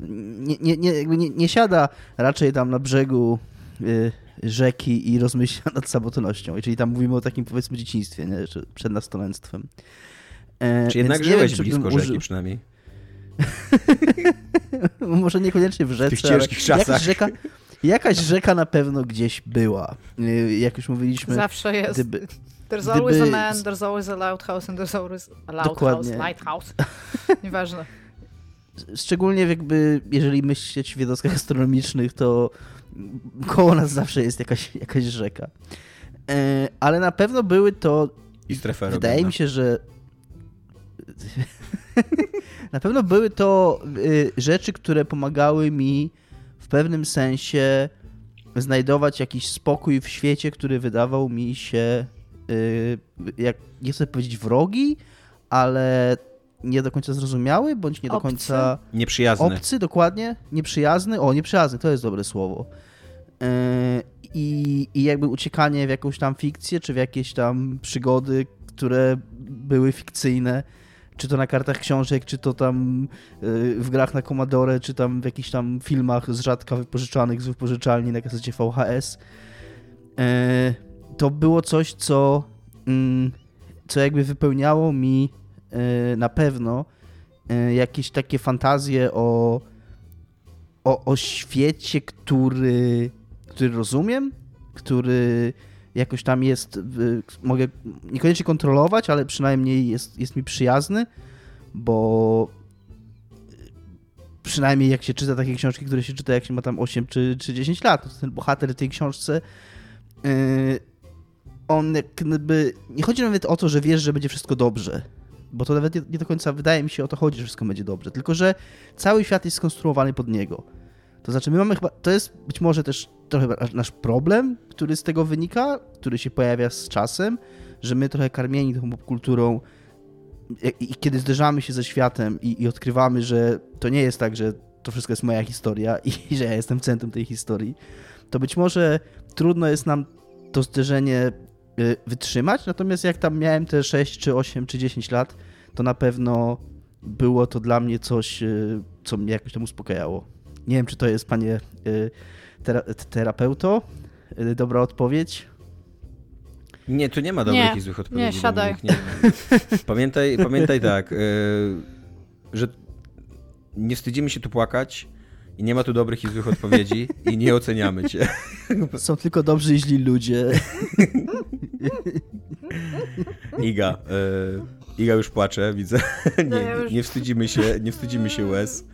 nie, nie, nie, nie, nie siada raczej tam na brzegu y, rzeki i rozmyśla nad samotnością. Czyli tam mówimy o takim powiedzmy dzieciństwie, nie? Przed nastolenstwem. E, Czy jednak żyłeś wiem, czy blisko rzeki użył- przynajmniej? Może niekoniecznie w rzece, tych ciężkich ale czasach. Jakaś rzeka, jakaś rzeka na pewno gdzieś była. Y, Jak już mówiliśmy, Zawsze jest. gdyby... There's always a gdyby- man, there's always a loud house and there's always a loud Dokładnie. house, lighthouse. Nieważne. szczególnie jakby, jeżeli myśleć w jednostkach astronomicznych, to koło nas zawsze jest jakaś, jakaś rzeka. E, ale na pewno były to. I strefa Wydaje mi się, że. na pewno były to y, rzeczy, które pomagały mi w pewnym sensie znajdować jakiś spokój w świecie, który wydawał mi się, y, jak nie chcę powiedzieć wrogi, ale nie do końca zrozumiały, bądź nie do Obcy? końca Nieprzyjazny. obcy, dokładnie, nieprzyjazny. O, nieprzyjazny, to jest dobre słowo. Yy, I, I jakby uciekanie w jakąś tam fikcję, czy w jakieś tam przygody, które były fikcyjne, czy to na kartach książek, czy to tam yy, w grach na Commodore, czy tam w jakichś tam filmach z rzadka wypożyczanych z wypożyczalni na kasecie VHS. Yy, To było coś, co, mm, co jakby wypełniało mi yy, na pewno yy, jakieś takie fantazje o, o, o świecie, który, który rozumiem, który jakoś tam jest, y, mogę niekoniecznie kontrolować, ale przynajmniej jest, jest mi przyjazny, bo przynajmniej jak się czyta takie książki, które się czyta jak się ma tam 8 czy, czy 10 lat, ten bohater tej książce yy, on jakby, nie chodzi nawet o to, że wiesz, że będzie wszystko dobrze, bo to nawet nie, nie do końca wydaje mi się o to chodzi, że wszystko będzie dobrze, tylko że cały świat jest skonstruowany pod niego. To znaczy, my mamy chyba, to jest być może też trochę nasz problem, który z tego wynika, który się pojawia z czasem, że my trochę karmieni tą popkulturą i, kiedy zderzamy się ze światem i, i odkrywamy, że to nie jest tak, że to wszystko jest moja historia i, i że ja jestem centrum tej historii, to być może trudno jest nam to zderzenie y, wytrzymać, natomiast jak tam miałem te 6 czy 8 czy 10 lat, to na pewno było to dla mnie coś, y, co mnie jakoś tam uspokajało. Nie wiem, czy to jest, panie y, tera terapeuto, y, dobra odpowiedź. Nie, tu nie ma dobrych Nie, i złych odpowiedzi. nie, siadaj. Nie. Pamiętaj, pamiętaj tak, y, że nie wstydzimy się tu płakać i nie ma tu dobrych i złych odpowiedzi i nie oceniamy cię. Są tylko dobrzy i źli ludzie. Iga, Iga już płacze, widzę. No Nie, nie wstydzimy się, nie wstydzimy się łez.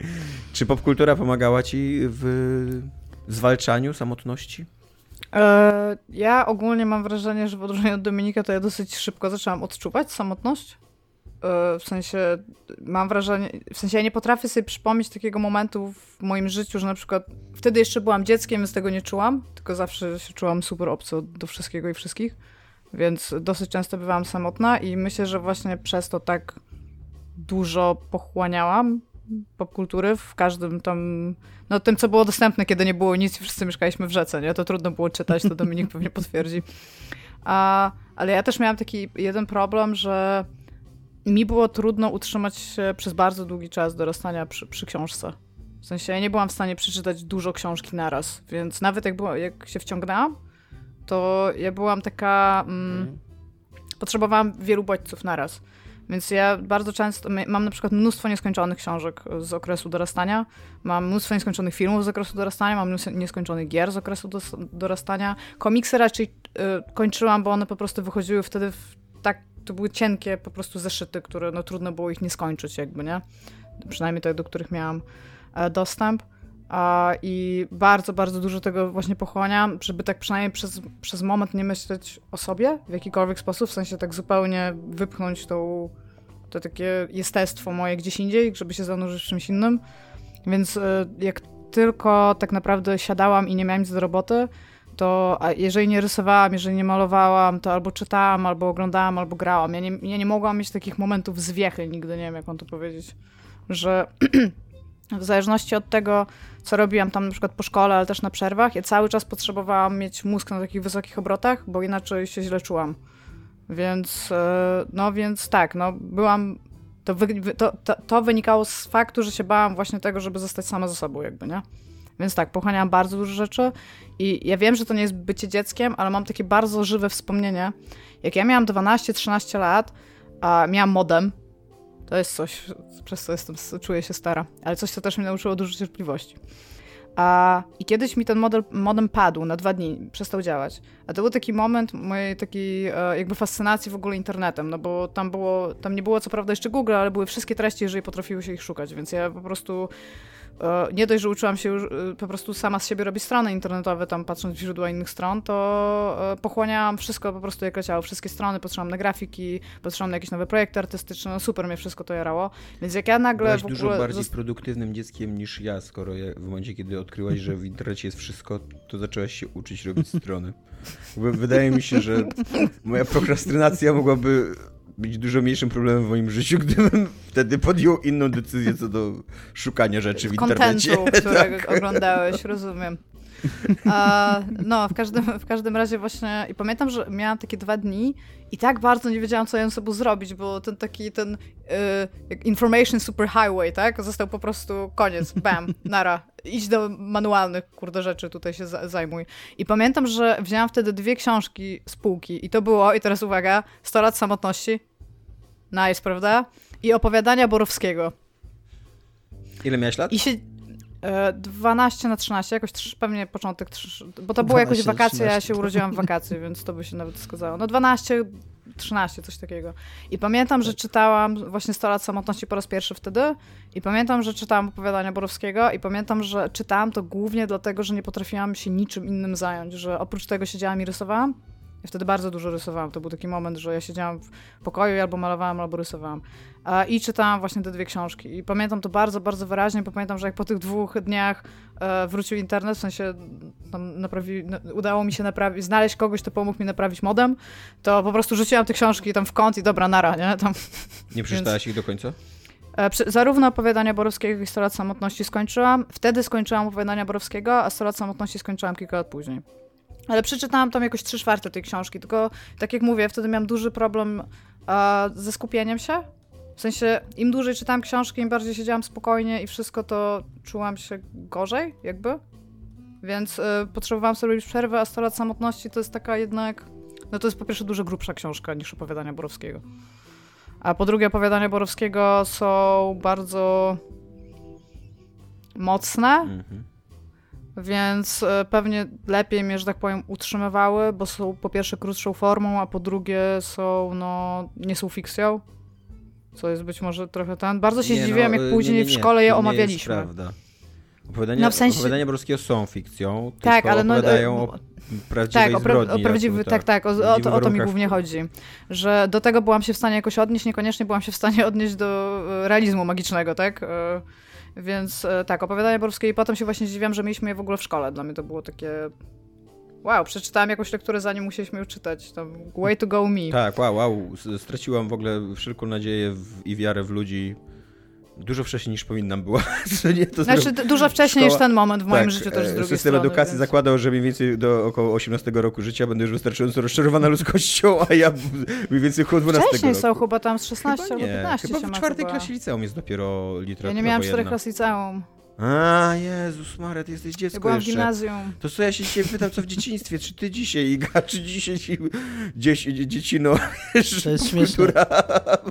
Czy popkultura pomagała ci w zwalczaniu samotności? E, ja ogólnie mam wrażenie, że w odróżnieniu od Dominika, to ja dosyć szybko zaczęłam odczuwać samotność. E, w sensie mam wrażenie, w sensie ja nie potrafię sobie przypomnieć takiego momentu w moim życiu, że na przykład wtedy jeszcze byłam dzieckiem, więc tego nie czułam, tylko zawsze się czułam super obco do wszystkiego i wszystkich, więc dosyć często bywałam samotna i myślę, że właśnie przez to tak dużo pochłaniałam popkultury w każdym tam, no tym, co było dostępne, kiedy nie było nic i wszyscy mieszkaliśmy w rzece, nie? To trudno było czytać, to Dominik pewnie potwierdzi. A, ale ja też miałam taki jeden problem, że mi było trudno utrzymać się przez bardzo długi czas dorastania przy, przy książce. W sensie ja nie byłam w stanie przeczytać dużo książki naraz, więc nawet jak, było, jak się wciągnęłam, to ja byłam taka... Mm, potrzebowałam wielu bodźców naraz. Więc ja bardzo często mam na przykład mnóstwo nieskończonych książek z okresu dorastania, mam mnóstwo nieskończonych filmów z okresu dorastania, mam mnóstwo nieskończonych gier z okresu dos- dorastania. Komiksy raczej y, kończyłam, bo one po prostu wychodziły wtedy w tak, to były cienkie po prostu zeszyty, które no trudno było ich nie skończyć jakby, nie? Przynajmniej te, do których miałam e, dostęp. I bardzo, bardzo dużo tego właśnie pochłaniam, żeby tak przynajmniej przez, przez moment nie myśleć o sobie w jakikolwiek sposób, w sensie tak zupełnie wypchnąć tą, to takie jestestwo moje gdzieś indziej, żeby się zanurzyć w czymś innym. Więc y, jak tylko tak naprawdę siadałam i nie miałam nic do roboty, to jeżeli nie rysowałam, jeżeli nie malowałam, to albo czytałam, albo oglądałam, albo grałam. Ja nie, ja nie mogłam mieć takich momentów zwiechy nigdy, nie wiem jak mam to powiedzieć, że w zależności od tego, co robiłam tam na przykład po szkole, ale też na przerwach, ja cały czas potrzebowałam mieć mózg na takich wysokich obrotach, bo inaczej się źle czułam. Więc, e, no więc tak, no byłam, to, wy, to, to, to wynikało z faktu, że się bałam właśnie tego, żeby zostać sama ze sobą jakby, nie? Więc tak, pochłaniałam bardzo dużo rzeczy i ja wiem, że to nie jest bycie dzieckiem, ale mam takie bardzo żywe wspomnienie. Jak ja miałam 12-13 lat, a miałam modem, to jest coś, przez co jestem, czuję się stara, ale coś, co też mnie nauczyło dużo cierpliwości. A, I kiedyś mi ten model, modem padł na dwa dni, przestał działać. A to był taki moment mojej takiej e, jakby fascynacji w ogóle internetem, no bo tam było, tam nie było co prawda jeszcze Google, ale były wszystkie treści, jeżeli potrafiły się ich szukać, więc ja po prostu nie dość, że uczyłam się już e, po prostu sama z siebie robić strony internetowe, tam patrząc w źródła innych stron, to e, pochłaniałam wszystko po prostu jak leciało, wszystkie strony, patrzyłam na grafiki, patrzyłam na jakieś nowe projekty artystyczne, no super mnie wszystko to jarało, więc jak ja nagle Byłaś w ogóle... dużo bardziej produktywnym dzieckiem niż ja, skoro ja, w momencie, kiedy odkryłaś, że w internecie jest wszystko, to zaczęłaś się uczyć robić strony. Wydaje mi się, że moja prokrastynacja mogłaby być dużo mniejszym problemem w moim życiu, gdybym wtedy podjął inną decyzję co do szukania rzeczy w internecie. Kontentu, którego tak. oglądałeś, rozumiem. No, w każdym, w każdym razie właśnie, i pamiętam, że miałam takie dwa dni i tak bardzo nie wiedziałam, co ja sobą zrobić, bo ten taki, ten y, information superhighway, tak, został po prostu koniec, bam, nara, idź do manualnych, kurde, rzeczy, tutaj się zajmuj. I pamiętam, że wzięłam wtedy dwie książki z półki i to było, i teraz uwaga, 100 lat samotności, nice, prawda? I opowiadania Borowskiego. Ile miałeś lat? I się... 12 e, na 13, jakoś pewnie początek, bo to było jakoś wakacje, 13. ja się urodziłam w wakacje, więc to by się nawet zgadzało. No 12, 13, coś takiego. I pamiętam, że czytałam właśnie 100 lat samotności po raz pierwszy wtedy i pamiętam, że czytałam opowiadania Borowskiego i pamiętam, że czytałam to głównie dlatego, że nie potrafiłam się niczym innym zająć, że oprócz tego siedziałam i rysowałam, ja wtedy bardzo dużo rysowałam. To był taki moment, że ja siedziałam w pokoju i albo malowałam, albo rysowałam. I czytałam właśnie te dwie książki. I pamiętam to bardzo, bardzo wyraźnie. Pamiętam, że jak po tych dwóch dniach e, wrócił internet, w sensie tam naprawi, udało mi się naprawić, znaleźć kogoś, kto pomógł mi naprawić modem, to po prostu rzuciłam te książki tam w kąt i dobra, nara, nie? Tam, nie przeczytałaś więc... ich do końca? E, zarówno opowiadania Borowskiego, jak i 100 lat samotności skończyłam. Wtedy skończyłam opowiadania Borowskiego, a 100 lat samotności skończyłam kilka lat później. Ale przeczytałam tam jakoś trzy czwarte tej książki, tylko tak jak mówię, wtedy miałam duży problem e, ze skupieniem się. W sensie, im dłużej czytałam książki, im bardziej siedziałam spokojnie i wszystko to czułam się gorzej, jakby. Więc y, potrzebowałam sobie robić przerwę, a 100 lat samotności to jest taka jednak... No to jest po pierwsze dużo grubsza książka niż opowiadania Borowskiego. A po drugie, opowiadania Borowskiego są bardzo mocne. Mhm więc e, pewnie lepiej mnie, że tak powiem, utrzymywały, bo są po pierwsze krótszą formą, a po drugie są, no, nie są fikcją. Co jest być może trochę ten. Bardzo się nie, zdziwiłem, no, jak później nie, nie, w szkole je omawialiśmy. To prawda. Opowiadania, no w sensie... opowiadania są fikcją, tak, ale no, opowiadają o prawdziwej tak, zbrodni. O prawdziwy, tak, tak, o, o, to, o to mi głównie chodzi. Że do tego byłam się w stanie jakoś odnieść, niekoniecznie byłam się w stanie odnieść do e, realizmu magicznego, tak? Więc tak, opowiadania borowskie i potem się właśnie zdziwiam, że mieliśmy je w ogóle w szkole. Dla mnie to było takie Wow, przeczytałam jakąś lekturę, zanim musieliśmy ją czytać. To way to go me. Tak, wow, wow. Straciłam w ogóle wszelką nadzieję w, i wiarę w ludzi Dużo wcześniej niż powinnam była. nie, to znaczy dużo wcześniej Szkoła... niż ten moment w moim tak, życiu też z e, drugiej System strony, edukacji więc... zakładał, że mniej więcej do około 18 roku życia będę już wystarczająco rozczarowana ludzkością, a ja mniej więcej około 12 Wcześniej roku. są chyba tam z 16 chyba albo 15 Chyba w czwartej klasie liceum jest dopiero literatura Ja nie miałam czterech klas liceum. A, Jezus Maria, ty jesteś dziecko ja byłam jeszcze. w gimnazjum. To co ja się dzisiaj pytam, co w dzieciństwie? Czy ty dzisiaj, Iga, czy dzisiaj dzieci, dziecino, To jest śmieszne,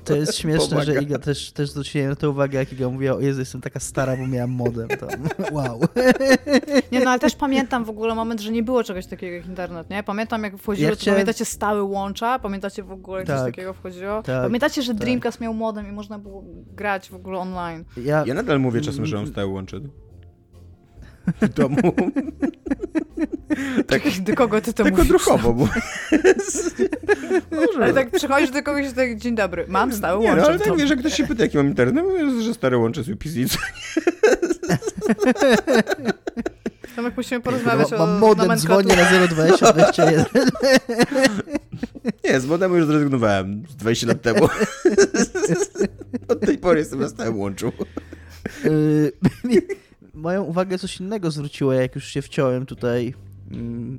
to jest śmieszne pomaga. że Iga też, też zwróciłem na to uwagę, jak Iga mówiła, o Jezu, jestem taka stara, bo miałam modem. To, wow. Nie, no ale też pamiętam w ogóle moment, że nie było czegoś takiego jak internet, nie? Pamiętam jak wchodziło, ja chciałem... pamiętacie stały łącza? Pamiętacie w ogóle jak tak, coś takiego wchodziło? Tak, pamiętacie, że tak. Dreamcast miał modem i można było grać w ogóle online? Ja, ja nadal mówię czasem, że on stały łącze w domu. tak, do kogo ty to tak mówisz? Odruchowo. Bo... ale tak przychodzisz do kogoś i tak, dzień dobry, mam stałe łącze. No, ale tak wiesz, jak ktoś się pyta, jaki mam internet, mówię, że stare łącze z UPC. Tomek, musimy porozmawiać mam, o Mam modem, dzwonię na 02021. Nie, z modem już zrezygnowałem 20 lat temu. Od tej pory jestem na stałym łączu. Y, moją uwagę coś innego zwróciło, jak już się wciąłem tutaj mm,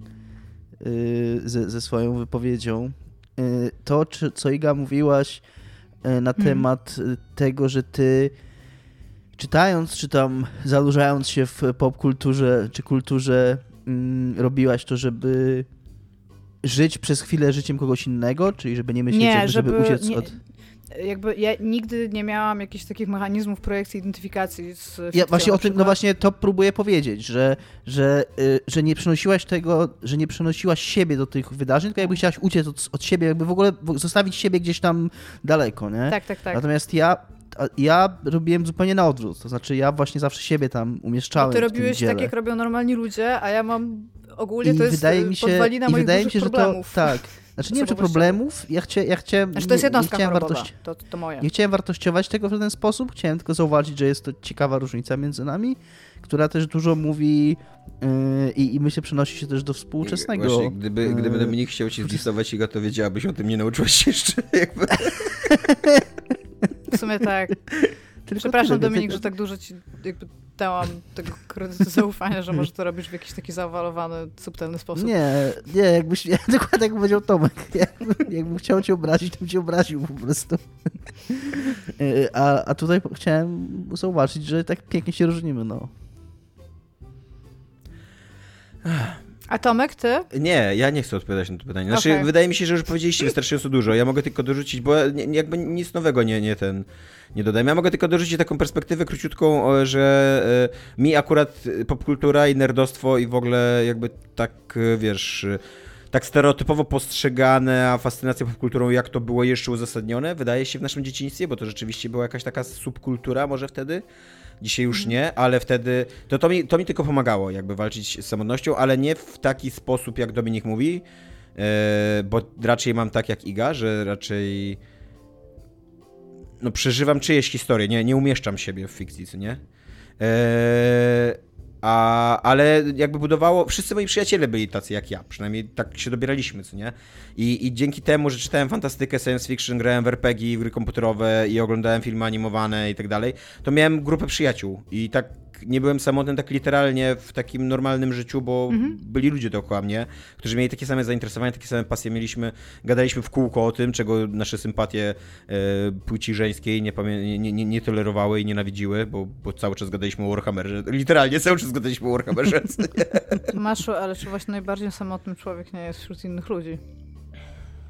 y, ze, ze swoją wypowiedzią. Y, to, czy, co Iga mówiłaś na hmm. temat tego, że ty czytając, czy tam zanurzając się w popkulturze, czy kulturze, mm, robiłaś to, żeby żyć przez chwilę życiem kogoś innego, czyli żeby nie myśleć, nie, żeby, żeby uciec nie, od... jakby ja nigdy nie miałam jakichś takich mechanizmów projekcji identyfikacji z Ja właśnie o tym, no właśnie to próbuję powiedzieć, że, że, y, że nie przenosiłaś tego, że nie przenosiłaś siebie do tych wydarzeń, tylko jakby chciałaś uciec od, od siebie, jakby w ogóle zostawić siebie gdzieś tam daleko, nie? Tak, tak, tak. Natomiast ja, ja robiłem zupełnie na odwrót, to znaczy ja właśnie zawsze siebie tam umieszczałem Bo ty robiłeś tak, jak robią normalni ludzie, a ja mam ogólnie I to jest wydaje mi się, podwalina i moich wydaje mi się, że problemów. to, tak, znaczy nie wiem, czy problemów, ja, chcia, ja chciałem... Znaczy to jest jednostka nie, nie wartości... to, to moje. Nie chciałem wartościować tego w ten sposób, chciałem tylko zauważyć, że jest to ciekawa różnica między nami, która też dużo mówi yy, i myślę przenosi się też do współczesnego. Właśnie, gdyby, gdyby Dominik chciał ci zlistować Iga, to wiedziałabyś o tym, nie nauczyłaś się jeszcze jakby. W sumie tak. Tylko Przepraszam tyle, Dominik, że tak dużo ci jakby dałam tego kredytu zaufania, że może to robisz w jakiś taki zawalowany, subtelny sposób. Nie, nie, jakbyś, ja, dokładnie jak powiedział Tomek, jakbym, jakbym chciał cię obrazić, to bym cię obraził po prostu. A, a tutaj chciałem zauważyć, że tak pięknie się różnimy, no. A Tomek, ty? Nie, ja nie chcę odpowiadać na to pytanie. Znaczy, okay. wydaje mi się, że już powiedzieliście wystarczająco dużo. Ja mogę tylko dorzucić, bo jakby nic nowego nie, nie ten nie dodajmy. Ja mogę tylko dorzucić taką perspektywę króciutką, że e, mi akurat popkultura i nerdostwo i w ogóle jakby tak, e, wiesz tak stereotypowo postrzegane, a fascynacja popkulturą, jak to było jeszcze uzasadnione, wydaje się w naszym dzieciństwie, bo to rzeczywiście była jakaś taka subkultura może wtedy. Dzisiaj już mhm. nie, ale wtedy to, to, mi, to mi tylko pomagało jakby walczyć z samotnością, ale nie w taki sposób, jak Dominik mówi, yy, bo raczej mam tak jak Iga, że raczej no przeżywam czyjeś historie, nie, nie umieszczam siebie w fikcji, co nie? Eee, a, ale jakby budowało, wszyscy moi przyjaciele byli tacy jak ja, przynajmniej tak się dobieraliśmy, co nie? I, i dzięki temu, że czytałem fantastykę, science fiction, grałem w RPG, gry komputerowe i oglądałem filmy animowane i tak dalej, to miałem grupę przyjaciół i tak nie byłem samotny tak literalnie w takim normalnym życiu, bo mhm. byli ludzie dookoła mnie, którzy mieli takie same zainteresowania, takie same pasje mieliśmy, gadaliśmy w kółko o tym, czego nasze sympatie e, płci żeńskiej nie, nie, nie, nie, tolerowały i nienawidziły, bo, bo cały czas gadaliśmy o Warhammerze. Literalnie cały czas gadaliśmy o Warhammerze. Maszu, ale czy właśnie najbardziej samotny człowiek nie jest wśród innych ludzi?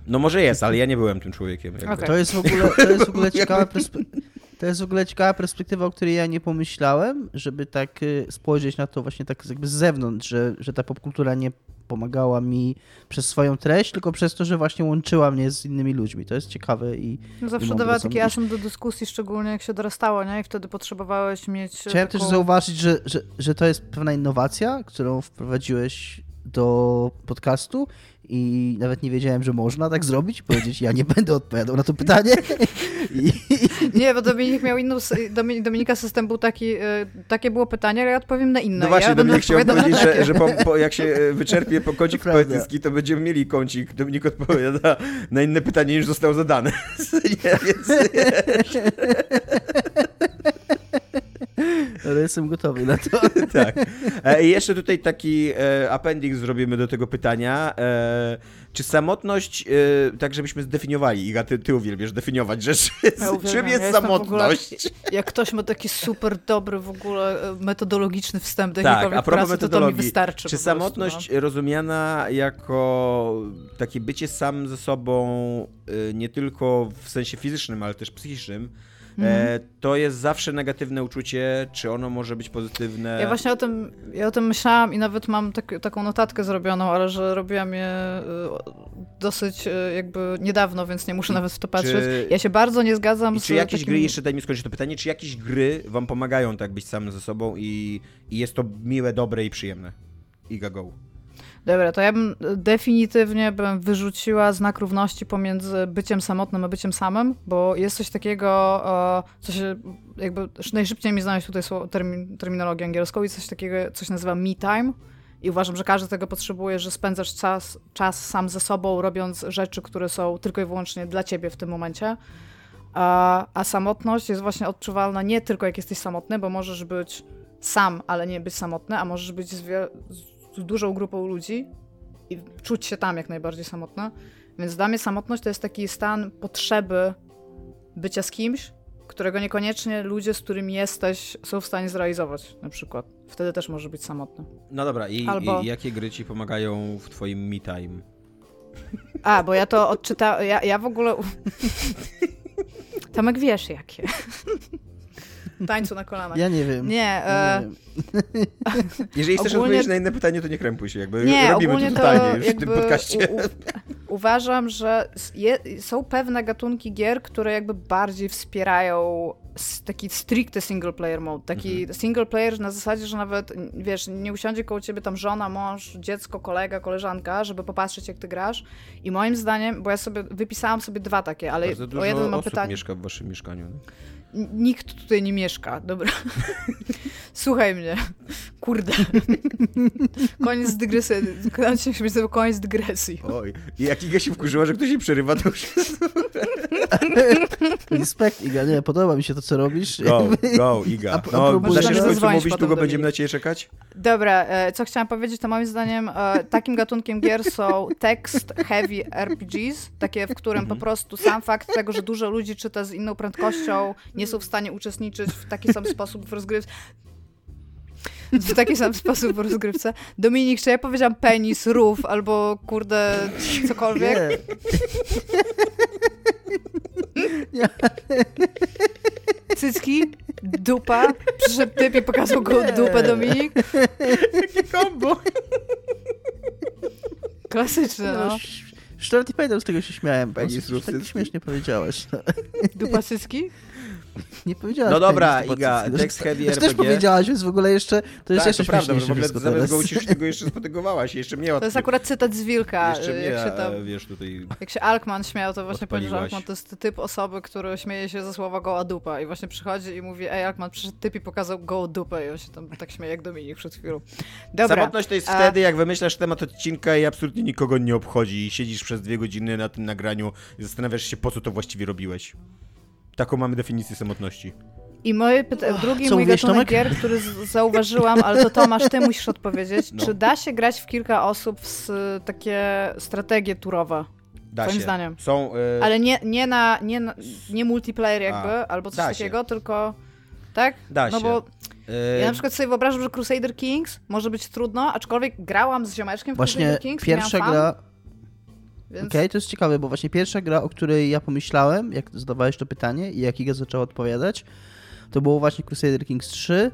No może jest, ale ja nie byłem tym człowiekiem. Okay. To jest w ogóle, to jest w ogóle ciekawa perspektywa. To jest w ogóle ciekawa perspektywa, o której ja nie pomyślałem, żeby tak y, spojrzeć na to właśnie tak jakby z zewnątrz, że, że ta popkultura nie pomagała mi przez swoją treść, tylko przez to, że właśnie łączyła mnie z innymi ludźmi. To jest ciekawe i. No zawsze i dawała taki asum do dyskusji, szczególnie jak się dorastało, nie? I wtedy potrzebowałeś mieć. Chciałem taką... też zauważyć, że, że, że to jest pewna innowacja, którą wprowadziłeś do podcastu i nawet nie wiedziałem, że można tak zrobić, powiedzieć, ja nie będę odpowiadał na to pytanie. I... Nie, bo Dominik miał inną, Dominika system był taki, e, takie było pytanie, ale ja odpowiem na inne. No właśnie, ja Dominik chciał powiedzieć, że, że po, po, jak się e, wyczerpie po kącik poetycki, to będziemy mieli kącik. Dominik odpowiada na inne pytanie niż zostało zadane. nie, więc... Ale jestem gotowy na to. tak. E, I jeszcze tutaj taki e, appendix zrobimy do tego pytania. E, czy samotność, tak żebyśmy zdefiniowali, Iga, ty, ty uwielbiasz definiować rzeczy. Ja Czym jest ja samotność? Ogóle, jak ktoś ma taki super dobry w ogóle metodologiczny wstęp do tak, a pracy, to, to mi wystarczy. Czy samotność prostu, no? rozumiana jako takie bycie sam ze sobą nie tylko w sensie fizycznym, ale też psychicznym, Mhm. to jest zawsze negatywne uczucie, czy ono może być pozytywne. Ja właśnie o tym, ja o tym myślałam i nawet mam tak, taką notatkę zrobioną, ale że robiłam je y, dosyć y, jakby niedawno, więc nie muszę nawet w to patrzeć. Czy, ja się bardzo nie zgadzam z Czy jakieś takim... gry, jeszcze daj mi skończyć to pytanie, czy jakieś gry wam pomagają tak być samym ze sobą i, i jest to miłe, dobre i przyjemne? Iga Go. Dobra, to ja bym definitywnie bym wyrzuciła znak równości pomiędzy byciem samotnym a byciem samym, bo jest coś takiego, co się jakby najszybciej mi znaleźć tutaj termin, terminologię angielską i coś takiego, coś nazywa me time. I uważam, że każdy tego potrzebuje, że spędzasz czas, czas sam ze sobą, robiąc rzeczy, które są tylko i wyłącznie dla ciebie w tym momencie. A, a samotność jest właśnie odczuwalna nie tylko jak jesteś samotny, bo możesz być sam, ale nie być samotny, a możesz być z, z dużą grupą ludzi i czuć się tam jak najbardziej samotna. Więc dla mnie samotność to jest taki stan potrzeby bycia z kimś, którego niekoniecznie ludzie, z którymi jesteś, są w stanie zrealizować, na przykład. Wtedy też może być samotny. No dobra, i, Albo... i jakie gry ci pomagają w twoim me time? A, bo ja to odczytałam, ja, ja w ogóle... Tomek wiesz jakie. Tańcu na kolanach. Ja nie wiem. Nie, Ja e, nie wiem. Jeżeli chcesz Ogólnie- odpowiedzieć na inne pytanie, to nie krępuj się, jakby Nie, robimy ogólnie to pytanie już w tym podcaście. u- u- uważam, że je, są pewne gatunki gier, które jakby bardziej wspierają taki stricte single player mode. Taki Mhm. single player na zasadzie, że nawet, wiesz, nie usiądzie koło ciebie tam żona, mąż, dziecko, kolega, koleżanka, żeby popatrzeć jak ty grasz. I moim zdaniem, bo ja sobie wypisałam sobie dwa takie, ale Bardzo o jeden mam pytanie. mieszka w waszym mieszkaniu. N- Nikt tutaj nie mieszka, dobra. Słuchaj mnie. Kurde. koniec dygresji. Kończy się być koniec dygresji. Oj, i jak Iga się wkurzyła, że ktoś jej przerywa, to już Respekt, Iga, nie, podoba mi się to, co robisz. go, go, Iga. A- No, się w końcu mówić, długo będziemy na ciebie czekać? Dobra, e, co chciałam powiedzieć, to moim zdaniem e, takim gatunkiem gier są text heavy RPGs, takie, w którym po prostu sam fakt tego, że dużo ludzi czyta z inną prędkością, nie są w stanie uczestniczyć w taki sam sposób w rozgrywce. W taki sam sposób w rozgrywce. Dominik, czy ja powiedziałam penis, rów albo kurde cokolwiek? Nie. Cycki? Dupa? Przyszedł typ i pokazał go Nie. dupę, Dominik? Jakie kombo! Klasyczne, no. No, Szczerze nie pamiętam, z tego się śmiałem. Penis Penis, tak śmiesznie powiedziałeś. No. Dupa cycki? Nie powiedziałaś No dobra, Iga, zobaczysz. tekst heavy Też RPG. też powiedziałaś, więc w ogóle jeszcze, to jest tak, jeszcze to prawda, w ogóle zamiast go uciszyć, to go jeszcze spotygowałaś, jeszcze mnie. To jest akurat cytat z Wilka. Jeszcze mnie, jak, się tam, e, wiesz, tutaj... jak się Alkman śmiał, to właśnie powiedział, że. Alkman to jest typ osoby, który śmieje się ze słowa goła dupa i właśnie przychodzi i mówi, ej Alkman, przyszedł typ i pokazał gołą dupę i on się tam tak śmieje jak Dominik przed chwilą. Dobra. Samotność to jest a- wtedy, jak wymyślasz temat odcinka i absolutnie nikogo nie obchodzi i siedzisz przez dwie godziny na tym nagraniu i zastanawiasz się, po co to właściwie robiłeś. Taką mamy definicję samotności. I moje pyta- drugi co mój mówiłeś, gatunek Tomek? gier, który z- zauważyłam, ale to Tomasz, ty musisz odpowiedzieć. No. Czy da się grać w kilka osób w s- takie strategie turowe? Da Moim się. zdaniem. Są... e, Ale nie, nie na, nie, na, nie multiplayer jakby, A, albo coś da się. takiego, tylko... Tak? Da no się. bo e, Ja na przykład sobie wyobrażam, że Crusader Kings może być trudno, aczkolwiek grałam z ziomeczkiem w Właśnie Crusader Kings pierwsza miałam gra, fan, więc... okej, to jest ciekawe, bo właśnie pierwsza gra, o której ja pomyślałem, jak zadawałeś to pytanie i jak Iga zaczęła odpowiadać, to było właśnie Crusader Kings 3,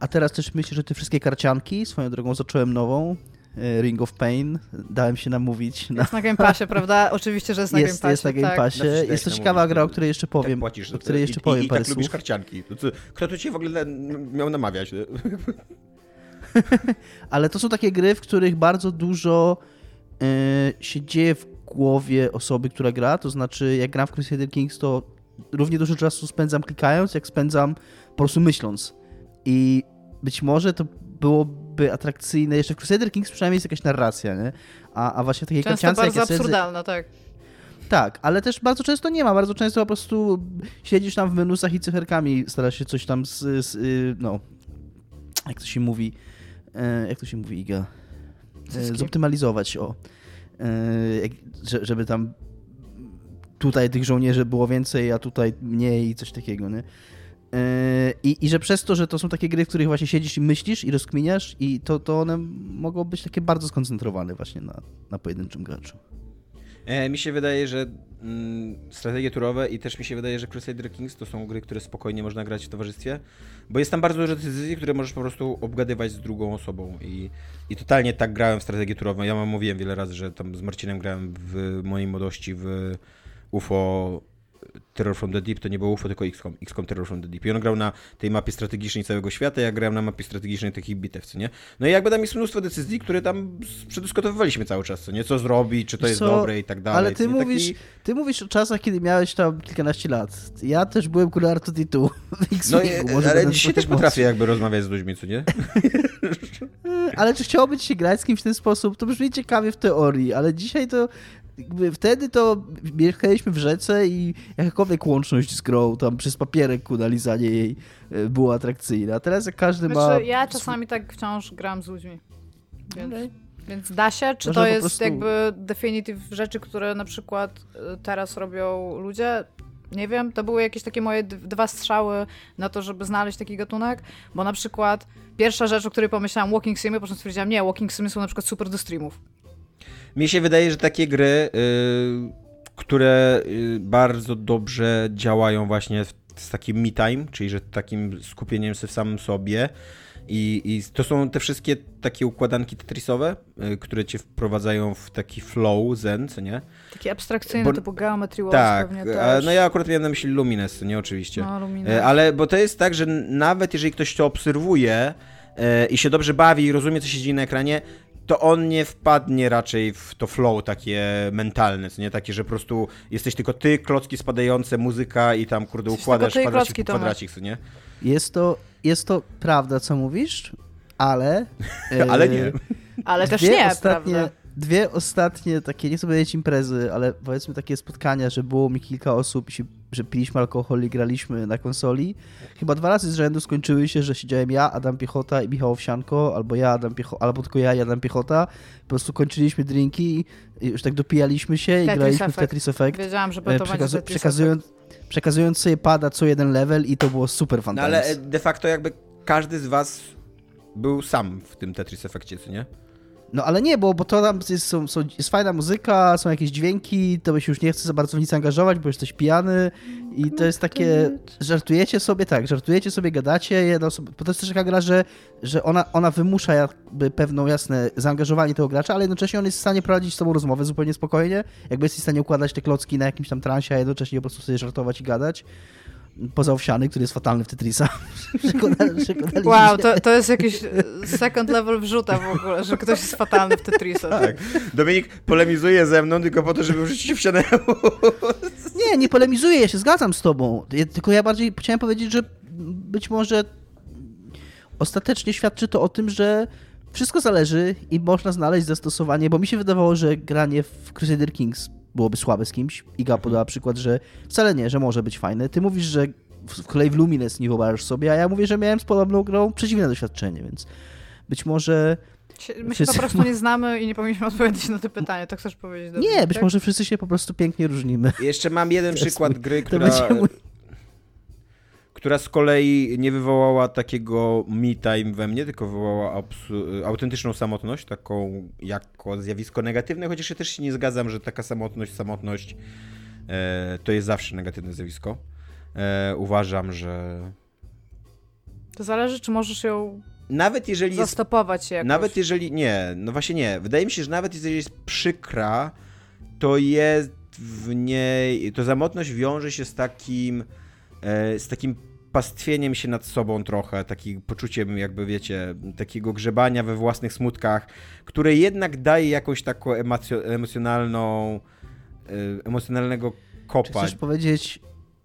a teraz też myślę, że te wszystkie karcianki, swoją drogą zacząłem nową, e, Ring of Pain, dałem się namówić na... Jest na Game Passie, prawda? Oczywiście, że jest na Jest, Game Passie, jest na Game tak. Passie. Dajesz Jest to ciekawa gra, o której jeszcze tak powiem. płacisz za o to. której jeszcze I, powiem i, i parę tak lubisz słów. karcianki. Co, kto tu cię w ogóle miał namawiać? Ale to są takie gry, w których bardzo dużo się dzieje w głowie osoby, która gra. To znaczy, jak gram w Crusader Kings, to równie dużo czasu spędzam klikając, jak spędzam po prostu myśląc. I być może to byłoby atrakcyjne. Jeszcze w Crusader Kings przynajmniej jest jakaś narracja, nie? A, a właśnie takie Często karciance, jak bardzo siedzę- absurdalne, tak. tak, ale też bardzo często nie ma. Bardzo często po prostu siedzisz tam w menusach i cyferkami starasz się coś tam z, z y, no, jak to się mówi, e, jak to się mówi, Iga? E, Cycki. Zoptymalizować, o. E, żeby tam tutaj tych żołnierzy było więcej, a tutaj mniej i coś takiego, nie? E, I, I że przez to, że to są takie gry, w których właśnie siedzisz i myślisz i rozkminiasz i to, to one mogą być takie bardzo skoncentrowane właśnie na, na pojedynczym graczu. E, mi się wydaje, że mm, strategie turowe i też mi się wydaje, że Crusader Kings to są gry, które spokojnie można grać w towarzystwie, bo jest tam bardzo dużo decyzji, które możesz po prostu obgadywać z drugą osobą i, i totalnie tak grałem w strategię turową. Ja wam mówiłem wiele razy, że tam z Marcinem grałem w mojej młodości w UFO Terror from the Deep, to nie było UFO, tylko XCOM, XCOM Terror from the Deep. I on grał na tej mapie strategicznej całego świata, ja grałem na mapie strategicznej takich bitew, co nie? No i jakby tam jest mnóstwo decyzji, które tam przedyskutowywaliśmy cały czas, co nie? Co zrobić, czy to jest co, dobre i tak dalej. Ale ty mówisz, Taki- ty mówisz o czasach, kiedy miałeś tam kilkanaście lat. Ja też byłem kule R2D2 w No, X-Wingu, e, może ale dzisiaj też potrafię jakby rozmawiać z ludźmi, co nie? Ale czy chciałoby ci się grać z kimś w ten sposób? To brzmi ciekawie w teorii, ale dzisiaj to wtedy to mieszkaliśmy w rzece i jakakolwiek łączność z grą, tam przez papierek ku lizanie jej e, była atrakcyjna. A teraz jak każdy ma... Znaczy, ja czasami tak wciąż gram z ludźmi. Więc, Okej. więc da się? Czy Można to jest prostu- jakby definitive rzeczy, które na przykład y, teraz robią ludzie? Nie wiem, to były jakieś takie moje dwa strzały na to, żeby znaleźć taki gatunek, bo na przykład pierwsza rzecz, o której pomyślałam, walking simy, po czym stwierdziłam, nie, walking simy są na przykład super do streamów. Mi się wydaje, że takie gry, y, które y, bardzo dobrze działają właśnie z takim me time, czyli że takim skupieniem się w samym sobie. I, I, to są te wszystkie takie układanki tetrisowe, y, które cię wprowadzają w taki flow, zen, co nie? Taki abstrakcyjny bo, typu Geometry Wars tak, pewnie też. no ja akurat miałem na myśli Lumines, nie oczywiście. No, Lumines. Ale, bo to jest tak, że nawet jeżeli ktoś to obserwuje e, i się dobrze bawi i rozumie, co się dzieje na ekranie, to on nie wpadnie raczej w to flow takie mentalne, co nie? Takie, że po prostu jesteś tylko ty, klocki spadające, muzyka i tam, kurde, układasz kwadracik po kwadracik, co nie? Jest to, jest to prawda, co mówisz, ale... ale nie. E, ale też nie, ostatnie, prawda? Dwie ostatnie takie, nie chcę powiedzieć imprezy, ale powiedzmy takie spotkania, że było mi kilka osób i się że piliśmy alkohol i graliśmy na konsoli. Chyba dwa razy z rzędu skończyły się, że siedziałem ja, Adam Piechota i Michał Owsianko, albo ja, Adam Piechota, albo tylko ja i Adam Piechota. Po prostu kończyliśmy drinki i już tak dopijaliśmy się Tetris i graliśmy Effect. w Tetris Effect. Wiedziałam, że to Przekazu- przekazując, przekazując sobie pada co jeden level i to było super fantastyczne. No ale de facto jakby każdy z was był sam w tym Tetris Effectie, co nie? No ale nie, bo, bo to tam jest, są, są, jest fajna muzyka, są jakieś dźwięki, to by się już nie chce za bardzo w nic angażować, bo jesteś pijany i to jest takie, żartujecie sobie, tak, żartujecie sobie, gadacie, jedno bo to jest też taka gra, że, że ona, ona wymusza jakby pewną, jasne, zaangażowanie tego gracza, ale jednocześnie on jest w stanie prowadzić z tobą rozmowę zupełnie spokojnie, jakby jesteś w stanie układać te klocki na jakimś tam transie, a jednocześnie po prostu sobie żartować i gadać poza Owsiany, który jest fatalny w Tetrisa. wow, to, to jest jakiś second level wrzuta w ogóle, że ktoś jest fatalny w Tetrisa. Tak. Dominik polemizuje ze mną tylko po to, żeby wrzucić w ścianę. nie, nie polemizuję, ja się zgadzam z tobą. Ja, tylko ja bardziej chciałem powiedzieć, że być może ostatecznie świadczy to o tym, że wszystko zależy i można znaleźć zastosowanie, bo mi się wydawało, że granie w Crusader Kings byłoby słabe z kimś. Iga mhm. podała przykład, że wcale nie, że może być fajne. Ty mówisz, że z kolei w Lumines nie wyobrażasz sobie, a ja mówię, że miałem z podobną grą przeciwne doświadczenie, więc być może... My się po prostu nie znamy i nie powinniśmy odpowiedzieć na to pytanie, to chcesz powiedzieć? nie, mnie, być tak? może wszyscy się po prostu pięknie różnimy. Jeszcze mam jeden przykład gry, która która z kolei nie wywołała takiego me time we mnie, tylko wywołała autentyczną samotność, taką jako zjawisko negatywne, chociaż ja też się nie zgadzam, że taka samotność, samotność e, to jest zawsze negatywne zjawisko. E, uważam, że... To zależy, czy możesz ją nawet jeżeli zastopować się jakoś. Nawet jeżeli... Nie, no właśnie nie. Wydaje mi się, że nawet jeżeli jest przykra, to jest w niej... To samotność wiąże się z takim e, z takim pastwieniem się nad sobą trochę, takim poczuciem jakby, wiecie, takiego grzebania we własnych smutkach, które jednak daje jakąś taką emocjonalną, e, emocjonalnego kopa. Czy chcesz powiedzieć,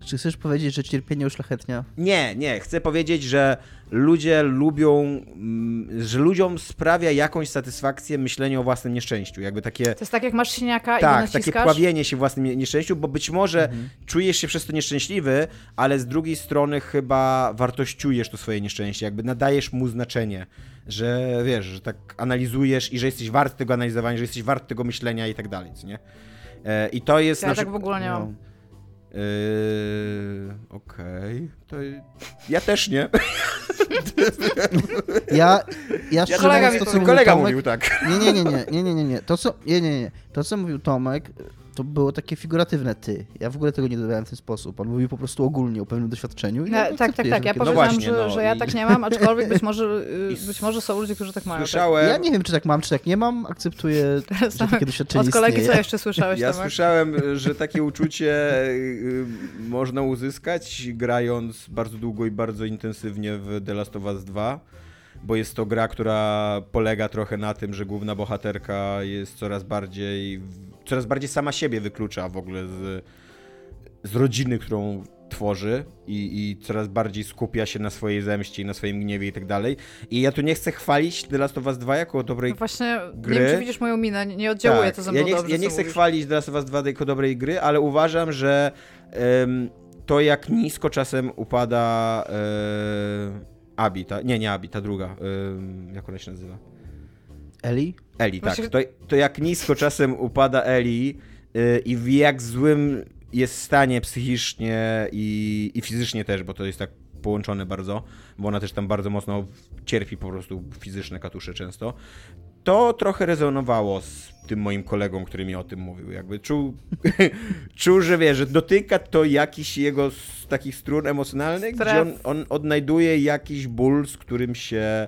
czy chcesz powiedzieć, że cierpienie uszlachetnia? Nie, nie. Chcę powiedzieć, że ludzie lubią, mm, że ludziom sprawia jakąś satysfakcję myślenie o własnym nieszczęściu. Jakby takie... To jest tak, jak masz siniaka tak, i takie pławienie się własnym nieszczęściu, bo być może mhm. czujesz się przez to nieszczęśliwy, ale z drugiej strony chyba wartościujesz to swoje nieszczęście, jakby nadajesz mu znaczenie, że wiesz, że tak analizujesz i że jesteś wart tego analizowania, że jesteś wart tego myślenia i tak dalej, nie? E, I to jest... Ja tak w ogóle nie mam. No. Yy, Okej. Okay. To ja też nie. Ja, ja, ja kolega, to, co kolega Tomek, mówił tak. Nie, nie, nie, nie, nie, nie, nie, nie. To co, nie, nie, nie. To co mówił Tomek, to było takie figuratywne ty. Ja w ogóle tego nie dodałem w ten sposób. On mówił po prostu ogólnie o pewnym doświadczeniu. No, tak, tak, tak. Ja no powiedziałam, właśnie, że, no, że ja i... tak nie mam, aczkolwiek być może, y, być może są ludzie, którzy tak mają. Słyszałem... Ja nie wiem, czy tak mam, czy tak nie mam. Akceptuję, że takie doświadczenie Od kolegi istnieje. co jeszcze słyszałeś, Ja słyszałem, że takie uczucie y, można uzyskać grając bardzo długo i bardzo intensywnie w The Last of Us 2 bo jest to gra, która polega trochę na tym, że główna bohaterka jest coraz bardziej coraz bardziej sama siebie wyklucza w ogóle z, z rodziny, którą tworzy i, i, coraz bardziej skupia się na swojej zemście na swoim gniewie i tak dalej. I ja tu nie chcę chwalić The Last of Us 2 jako dobrej no właśnie, gry. nie wiem, czy widzisz moją minę, nie oddziałuje tak, to za ja nie, dobrze, Ja nie chcę mówisz. chwalić The Last of Us 2 jako dobrej gry, ale uważam, że um, to jak nisko czasem upada um, Abi, ta, nie, nie Abi, ta druga, um, jak ona się nazywa? Eli? Eli, tak. To, to jak nisko czasem upada Eli yy, i w jak złym jest stanie psychicznie i, i fizycznie też, bo to jest tak połączone bardzo, bo ona też tam bardzo mocno cierpi po prostu fizyczne katusze często, to trochę rezonowało z tym moim kolegą, który mi o tym mówił. Jakby czuł, czuł że wie, że dotyka to jakiś jego z takich strun emocjonalnych, Stref. gdzie on, on odnajduje jakiś ból, z którym się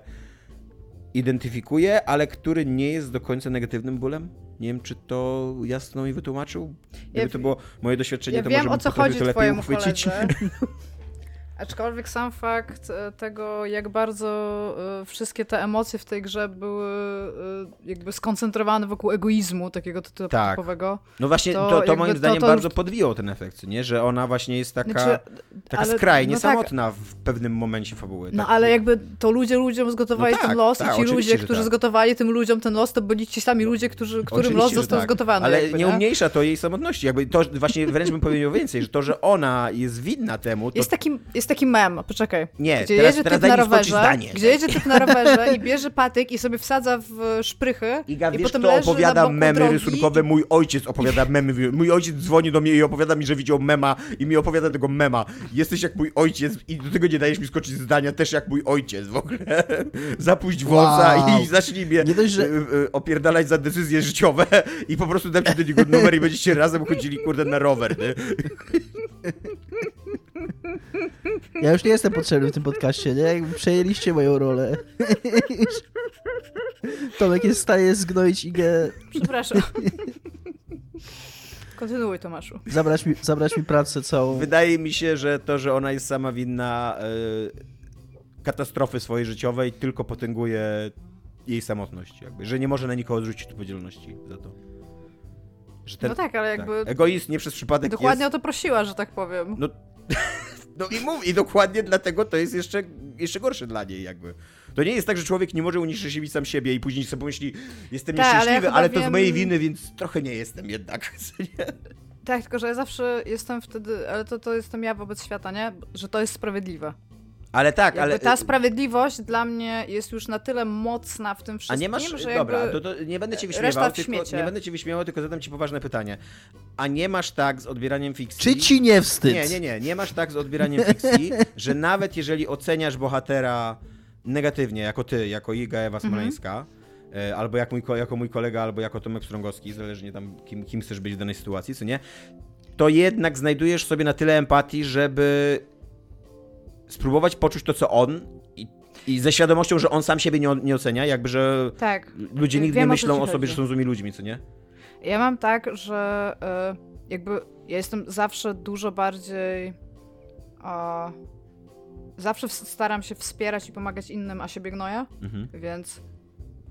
identyfikuje, ale który nie jest do końca negatywnym bólem. Nie wiem, czy to jasno mi wytłumaczył. Gdyby Ja- to było moje doświadczenie, Ja to wiem, może o co chodzi to lepiej uchwycić. Aczkolwiek sam fakt e, tego, jak bardzo e, wszystkie te emocje w tej grze były e, jakby skoncentrowane wokół egoizmu takiego Tak. typowego. No właśnie, To to, to, moim zdaniem to- bardzo podbiło ten efekt, nie? Że ona właśnie jest taka, Znaczy, taka ale- skrajnie no tak. samotna w pewnym momencie fabuły. No tak? ale jakby to ludzie ludziom zgotowali No tak, ten los tak, i ci ludzie, którzy tak. zgotowali tym ludziom ten los, to byli ci sami ludzie, którzy, którym los został tak. zgotowany. Ale jakby, nie umniejsza to jej samotności. Jakby to właśnie wręcz bym powiedział więcej, że to, że ona jest winna temu, to Jest taki, jest taki mem, poczekaj. Nie, gdzie teraz- jedzie teraz typ na rowerze, zdanie. gdzie jedzie typ na rowerze i bierze patyk i sobie wsadza w szprychy Iga, i wiesz, potem kto leży na opowiada boku memy drogi rysunkowe? Mój ojciec opowiada memy. Mój ojciec dzwoni do mnie i opowiada mi, że widział mema i mi opowiada tego mema. Jesteś jak mój ojciec i do tego nie dajesz mi skoczyć zdania, też jak mój ojciec w ogóle. Zapuść wąsa Wow. i zacznij mnie Nie dość, że- y, y, opierdalać za decyzje życiowe i po prostu dam ci do niego numer i będziecie razem chodzili, kurde, na rower, nie? Ja już nie jestem potrzebny w tym podcaście, nie? Jakby przejęliście moją rolę. Tomek jest w stanie zgnoić Igę, Przepraszam. Kontynuuj, Tomaszu. zabrać mi, zabrać mi pracę całą. Wydaje mi się, że to, że ona jest sama winna y, katastrofy swojej życiowej, tylko potęguje jej samotność. Jakby, że nie może na nikogo zrzucić odpowiedzialności za to. Że ten, No tak, ale jakby Egoizm nie przez przypadek dokładnie jest... o to prosiła, że tak powiem. No, no i mów, i dokładnie dlatego to jest jeszcze, jeszcze gorsze dla niej jakby. To nie jest tak, że człowiek nie może unicestwić sam siebie i później sobie pomyśli, jestem Tak, ale ja nieszczęśliwy, ale, to z wiem- mojej winy, więc trochę nie jestem jednak. Tak, tylko że ja zawsze jestem wtedy, ale to, to jestem ja wobec świata, nie? Że to jest sprawiedliwe. Ale tak, Jakby ale... ta sprawiedliwość dla mnie jest już na tyle mocna w tym A wszystkim, nie masz. że Dobra, jakby... to, to nie będę cię wyśmiewał, tylko, nie będę cię wyśmiewał, tylko zadam ci poważne pytanie. A nie masz tak z odbieraniem fikcji. Czy ci nie wstyd? Nie, nie, nie. Nie masz tak z odbieraniem fikcji, że nawet jeżeli oceniasz bohatera negatywnie, jako ty, jako Iga Ewa Smoleńska, e, albo jak mój, ko- jako mój kolega, albo jako Tomek Strągowski, zależnie tam kim, kim chcesz być w danej sytuacji, co nie, to jednak znajdujesz sobie na tyle empatii, żeby spróbować poczuć to, co on i, i ze świadomością, że on sam siebie nie, o- nie ocenia, jakby, że Tak. ludzie nigdy Wiem, nie o myślą ci o sobie, że są złymi ludźmi, co nie? Ja mam tak, że e, jakby ja jestem zawsze dużo bardziej. zawsze staram się wspierać i pomagać innym, a siebie gnoję, Mhm. więc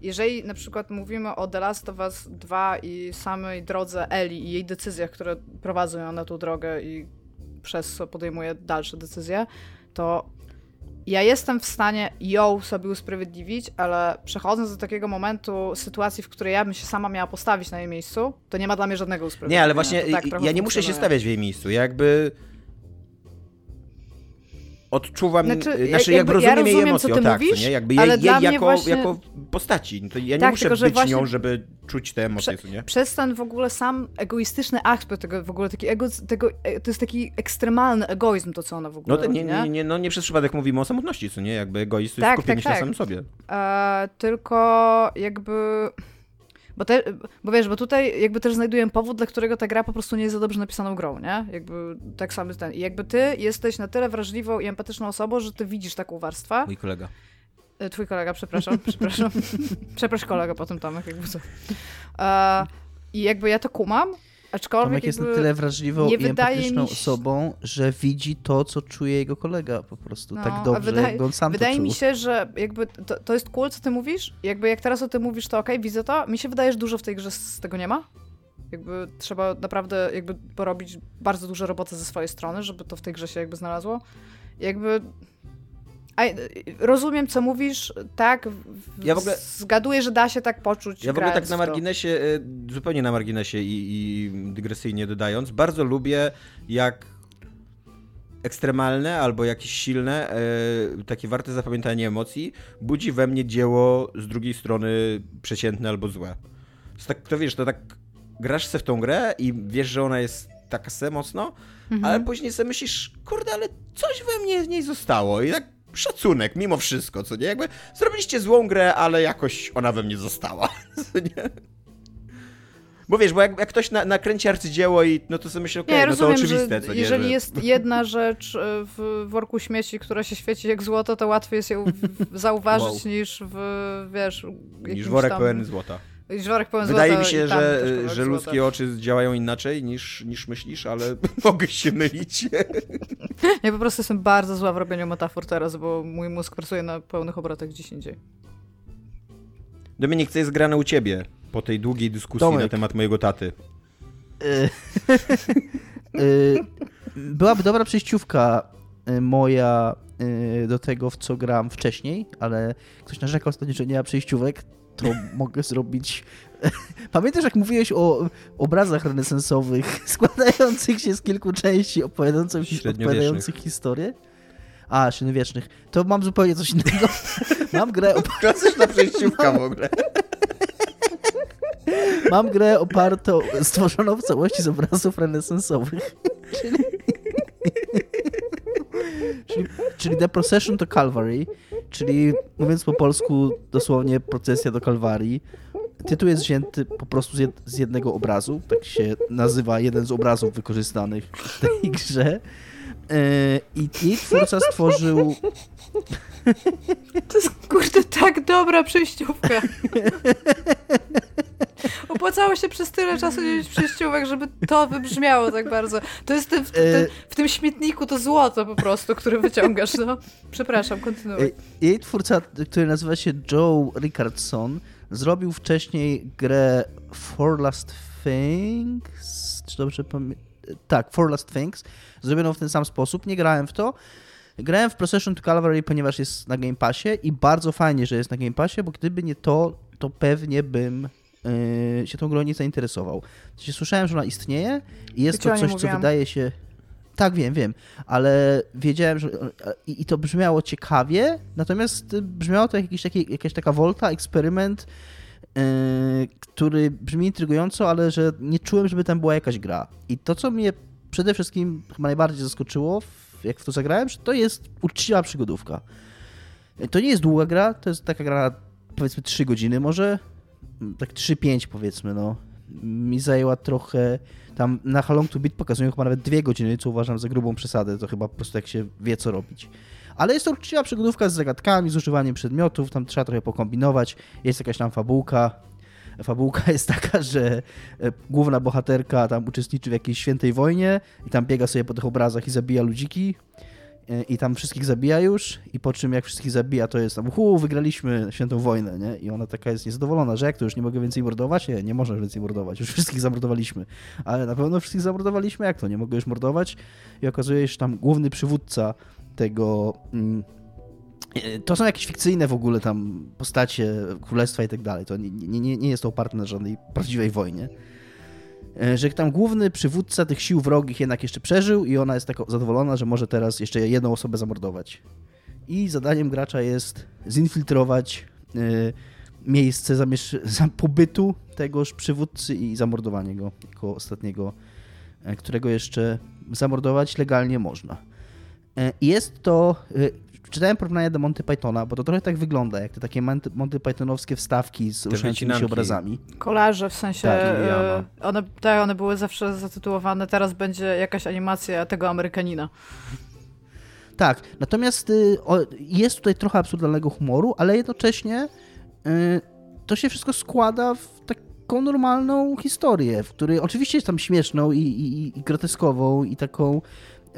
jeżeli na przykład mówimy o The Last of Us 2 i samej drodze Eli i jej decyzjach, które prowadzą ją na tą drogę i przez co podejmuje dalsze decyzje, to ja jestem w stanie ją sobie usprawiedliwić, ale przechodząc do takiego momentu, sytuacji, w której ja bym się sama miała postawić na jej miejscu, to nie ma dla mnie żadnego usprawiedliwienia. Nie, ale właśnie tak ja nie muszę się stawiać w jej miejscu. Ja jakby odczuwam, Znaczy, znaczy, ja- znaczy jakby jakby ja rozumiem jej rozumiem, emocje, o tak, mówisz, nie? Jakby jej, jej jako, właśnie- jako postaci. To ja nie Tak, muszę tylko, być właśnie- nią, żeby czuć te emocje, co nie? Przez ten w ogóle sam egoistyczny aspekt tego, w ogóle taki ego, tego, e, to jest taki ekstremalny egoizm to, co ona w ogóle No, to nie, robi, nie, nie, no nie przez przypadek mówimy o samotności, co nie? Jakby egoizm Tak, jest skupienie tak, się na tak. samym sobie. E, tylko jakby. Bo, te, bo wiesz, bo tutaj jakby też znajduję powód, dla którego ta gra po prostu nie jest za dobrze napisaną grą, nie? Jakby tak samo ten. I jakby ty jesteś na tyle wrażliwą i empatyczną osobą, że ty widzisz taką warstwę. Mój kolega. E, Twój kolega, przepraszam, przepraszam. Przepraszam kolega potem Tomek, jakby co. E, I jakby ja to kumam, aczkolwiek Tomek jest na tyle wrażliwą i empatyczną się- osobą, że widzi to, co czuje jego kolega po prostu. No, tak dobrze, wydaje- jakby on sam Wydaje mi się, że jakby to, to jest cool, co ty mówisz. Jakby jak teraz o tym mówisz, to okej, widzę to. Mi się wydaje, że dużo w tej grze z tego nie ma. Jakby trzeba naprawdę jakby porobić bardzo dużo roboty ze swojej strony, żeby to w tej grze się jakby znalazło. Jakby... A, rozumiem, co mówisz, tak. Ja w ogóle- Zgaduję, że da się tak poczuć. Ja w ogóle tak na marginesie, y, zupełnie na marginesie i, i dygresyjnie dodając, bardzo lubię jak ekstremalne albo jakieś silne, e, takie warte zapamiętania emocji, budzi we mnie dzieło z drugiej strony przeciętne albo złe. To, tak, to wiesz, to tak grasz se w tą grę i wiesz, że ona jest taka se mocno, Mhm. ale później sobie myślisz, kurde, ale coś we mnie w niej zostało i tak szacunek mimo wszystko, co nie? Jakby zrobiliście złą grę, ale jakoś ona we mnie została, co nie? Bo wiesz, bo jak, jak ktoś na, nakręci arcydzieło i no to sobie myślę, okej, Nie, no rozumiem, to oczywiste, że co nie? jeżeli że... jest jedna rzecz e, w worku śmieci, która się świeci jak złoto, to łatwiej jest ją zauważyć Wow. niż w, wiesz, Niż worek tam... pełen złota. Pełen Wydaje złota mi się, że, że złota. ludzkie oczy działają inaczej niż, niż myślisz, ale mogę się mylić. Ja po prostu jestem bardzo zła w robieniu metafor teraz, bo mój mózg pracuje na pełnych obrotach gdzieś indziej. Dominik, co jest grane u ciebie po tej długiej dyskusji Tomek. na temat mojego taty? Y, y, Byłaby dobra przejściówka y, moja do tego, w co gram wcześniej, ale ktoś narzekał ostatnio, że nie ma przejściówek, to mogę zrobić... Pamiętasz, jak mówiłeś o obrazach renesansowych składających się z kilku części opowiadających, opowiadających historię? A, średniowiecznych. To mam zupełnie coś innego. Mam grę, op- Klasyczna przejściówka w ogóle. mam grę opartą, stworzoną w całości z obrazów renesansowych. Czyli, czyli, czyli The Procession to Calvary, czyli mówiąc po polsku dosłownie procesja do Kalwarii. Tytuł jest wzięty po prostu z, jed, z jednego obrazu, tak się nazywa jeden z obrazów wykorzystanych w tej grze. Yy, I jej twórca stworzył To jest kurde tak dobra przejściówka. Opłacało się przez tyle czasu nie mieć przejściówek, żeby to wybrzmiało tak bardzo. To jest ten, w, ten, w tym śmietniku to złoto po prostu, które wyciągasz. No. Przepraszam, kontynuuj. Jej- Jej twórca, który nazywa się Joe Rickardson, zrobił wcześniej grę For Last Things. Czy dobrze pamiętam? Tak, For Last Things. Zrobioną w ten sam sposób. Nie grałem w to. Grałem w Procession to Calvary, ponieważ jest na Game Passie i bardzo fajnie, że jest na Game Passie, bo gdyby nie to, to pewnie bym yy, się tą grą nie zainteresował. Sensie Słyszałem, że ona istnieje i jest Wiecie, to coś, co wydaje się... Tak, wiem, wiem, ale wiedziałem, że i, i to brzmiało ciekawie, natomiast brzmiało to jak jakiś taki, jakaś taka wolta, eksperyment, yy, który brzmi intrygująco, ale że nie czułem, żeby tam była jakaś gra. I to, co mnie przede wszystkim chyba najbardziej zaskoczyło, jak w to zagrałem, to jest uczciwa przygodówka. To nie jest długa gra, to jest taka gra powiedzmy 3 godziny może, tak 3-5 powiedzmy, no. Mi zajęła trochę, tam na How to Beat pokazują chyba nawet 2 godziny, co uważam za grubą przesadę, to chyba po prostu jak się wie co robić. Ale jest to uczciwa przygodówka z zagadkami, z używaniem przedmiotów, tam trzeba trochę pokombinować, jest jakaś tam fabułka. Fabułka jest taka, że e, główna bohaterka tam uczestniczy w jakiejś świętej wojnie i tam biega sobie po tych obrazach i zabija ludziki i tam wszystkich zabija już i po czym jak wszystkich zabija, to jest tam hu, wygraliśmy świętą wojnę, nie? I ona taka jest niezadowolona, że jak to już nie mogę więcej mordować? Nie, nie można więcej mordować, już wszystkich zamordowaliśmy. Ale na pewno wszystkich zamordowaliśmy, jak to? Nie mogę już mordować? I okazuje się, że tam główny przywódca tego... Mm, e, to są jakieś fikcyjne w ogóle tam postacie królestwa i tak dalej. To nie, nie, nie- jest to oparte na żadnej prawdziwej wojnie. E, Że tam główny przywódca tych sił wrogich jednak jeszcze przeżył i ona jest tak zadowolona, że może teraz jeszcze jedną osobę zamordować. I zadaniem gracza jest zinfiltrować e, miejsce zamiesz- za pobytu tegoż przywódcy i zamordowanie go jako ostatniego, e, którego jeszcze zamordować legalnie można. Jest to. Czytałem porównanie do Monty Pythona, bo to trochę tak wygląda, jak te takie Monty- Pythonowskie wstawki z ruszającymi się obrazami. Kolarze w sensie. Tak, e, one, tak, one były zawsze zatytułowane. Teraz będzie jakaś animacja tego Amerykanina. Tak, natomiast y, jest tutaj trochę absurdalnego humoru, ale jednocześnie y, to się wszystko składa w taką normalną historię, w której oczywiście jest tam śmieszną i, i, i groteskową i taką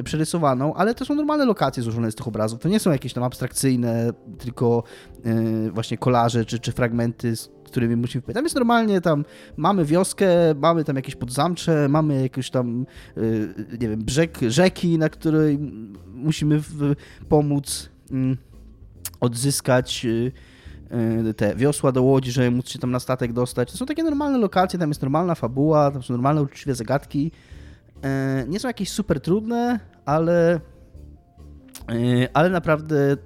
przerysowaną, ale to są normalne lokacje złożone z tych obrazów. To nie są jakieś tam abstrakcyjne, tylko y, właśnie kolaże czy, czy fragmenty, z którymi musimy wpływać. Tam jest normalnie, tam mamy wioskę, mamy tam jakieś podzamcze, mamy jakieś tam, y, nie wiem, brzeg rzeki, na której musimy w, pomóc mm, odzyskać y, y, te wiosła do łodzi, żeby móc się tam na statek dostać. To są takie normalne lokacje, tam jest normalna fabuła, tam są normalne uczciwe zagadki. E, Nie są jakieś super trudne, ale, e, ale naprawdę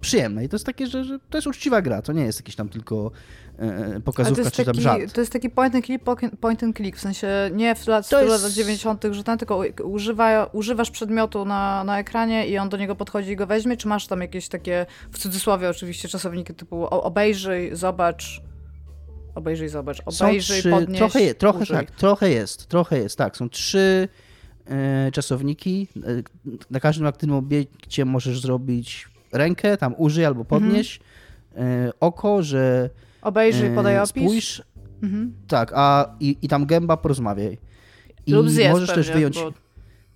przyjemne i to jest takie, że, że to jest uczciwa gra, to nie jest jakiś tam tylko e, pokazówka czy tam żart. To jest taki point and, click, point and click, w sensie nie w lat, jest... lat 90., że ten, tylko używa, używasz przedmiotu na, na ekranie i on do niego podchodzi i go weźmie, czy masz tam jakieś takie, w cudzysłowie oczywiście, czasowniki typu obejrzyj, zobacz, obejrzyj, zobacz, obejrzyj, trzy, podnieś, trochę, je, trochę użyj. tak, trochę jest, trochę jest, tak, są trzy e, czasowniki, e, na każdym aktywnym obiekcie możesz zrobić rękę, tam użyj albo podnieś, mhm. e, oko, że obejrzyj, podaj opis. Spójrz, mhm. tak, a i, i tam gęba porozmawiaj. I Lub zjedz możesz pewnie, też wyjąć bo...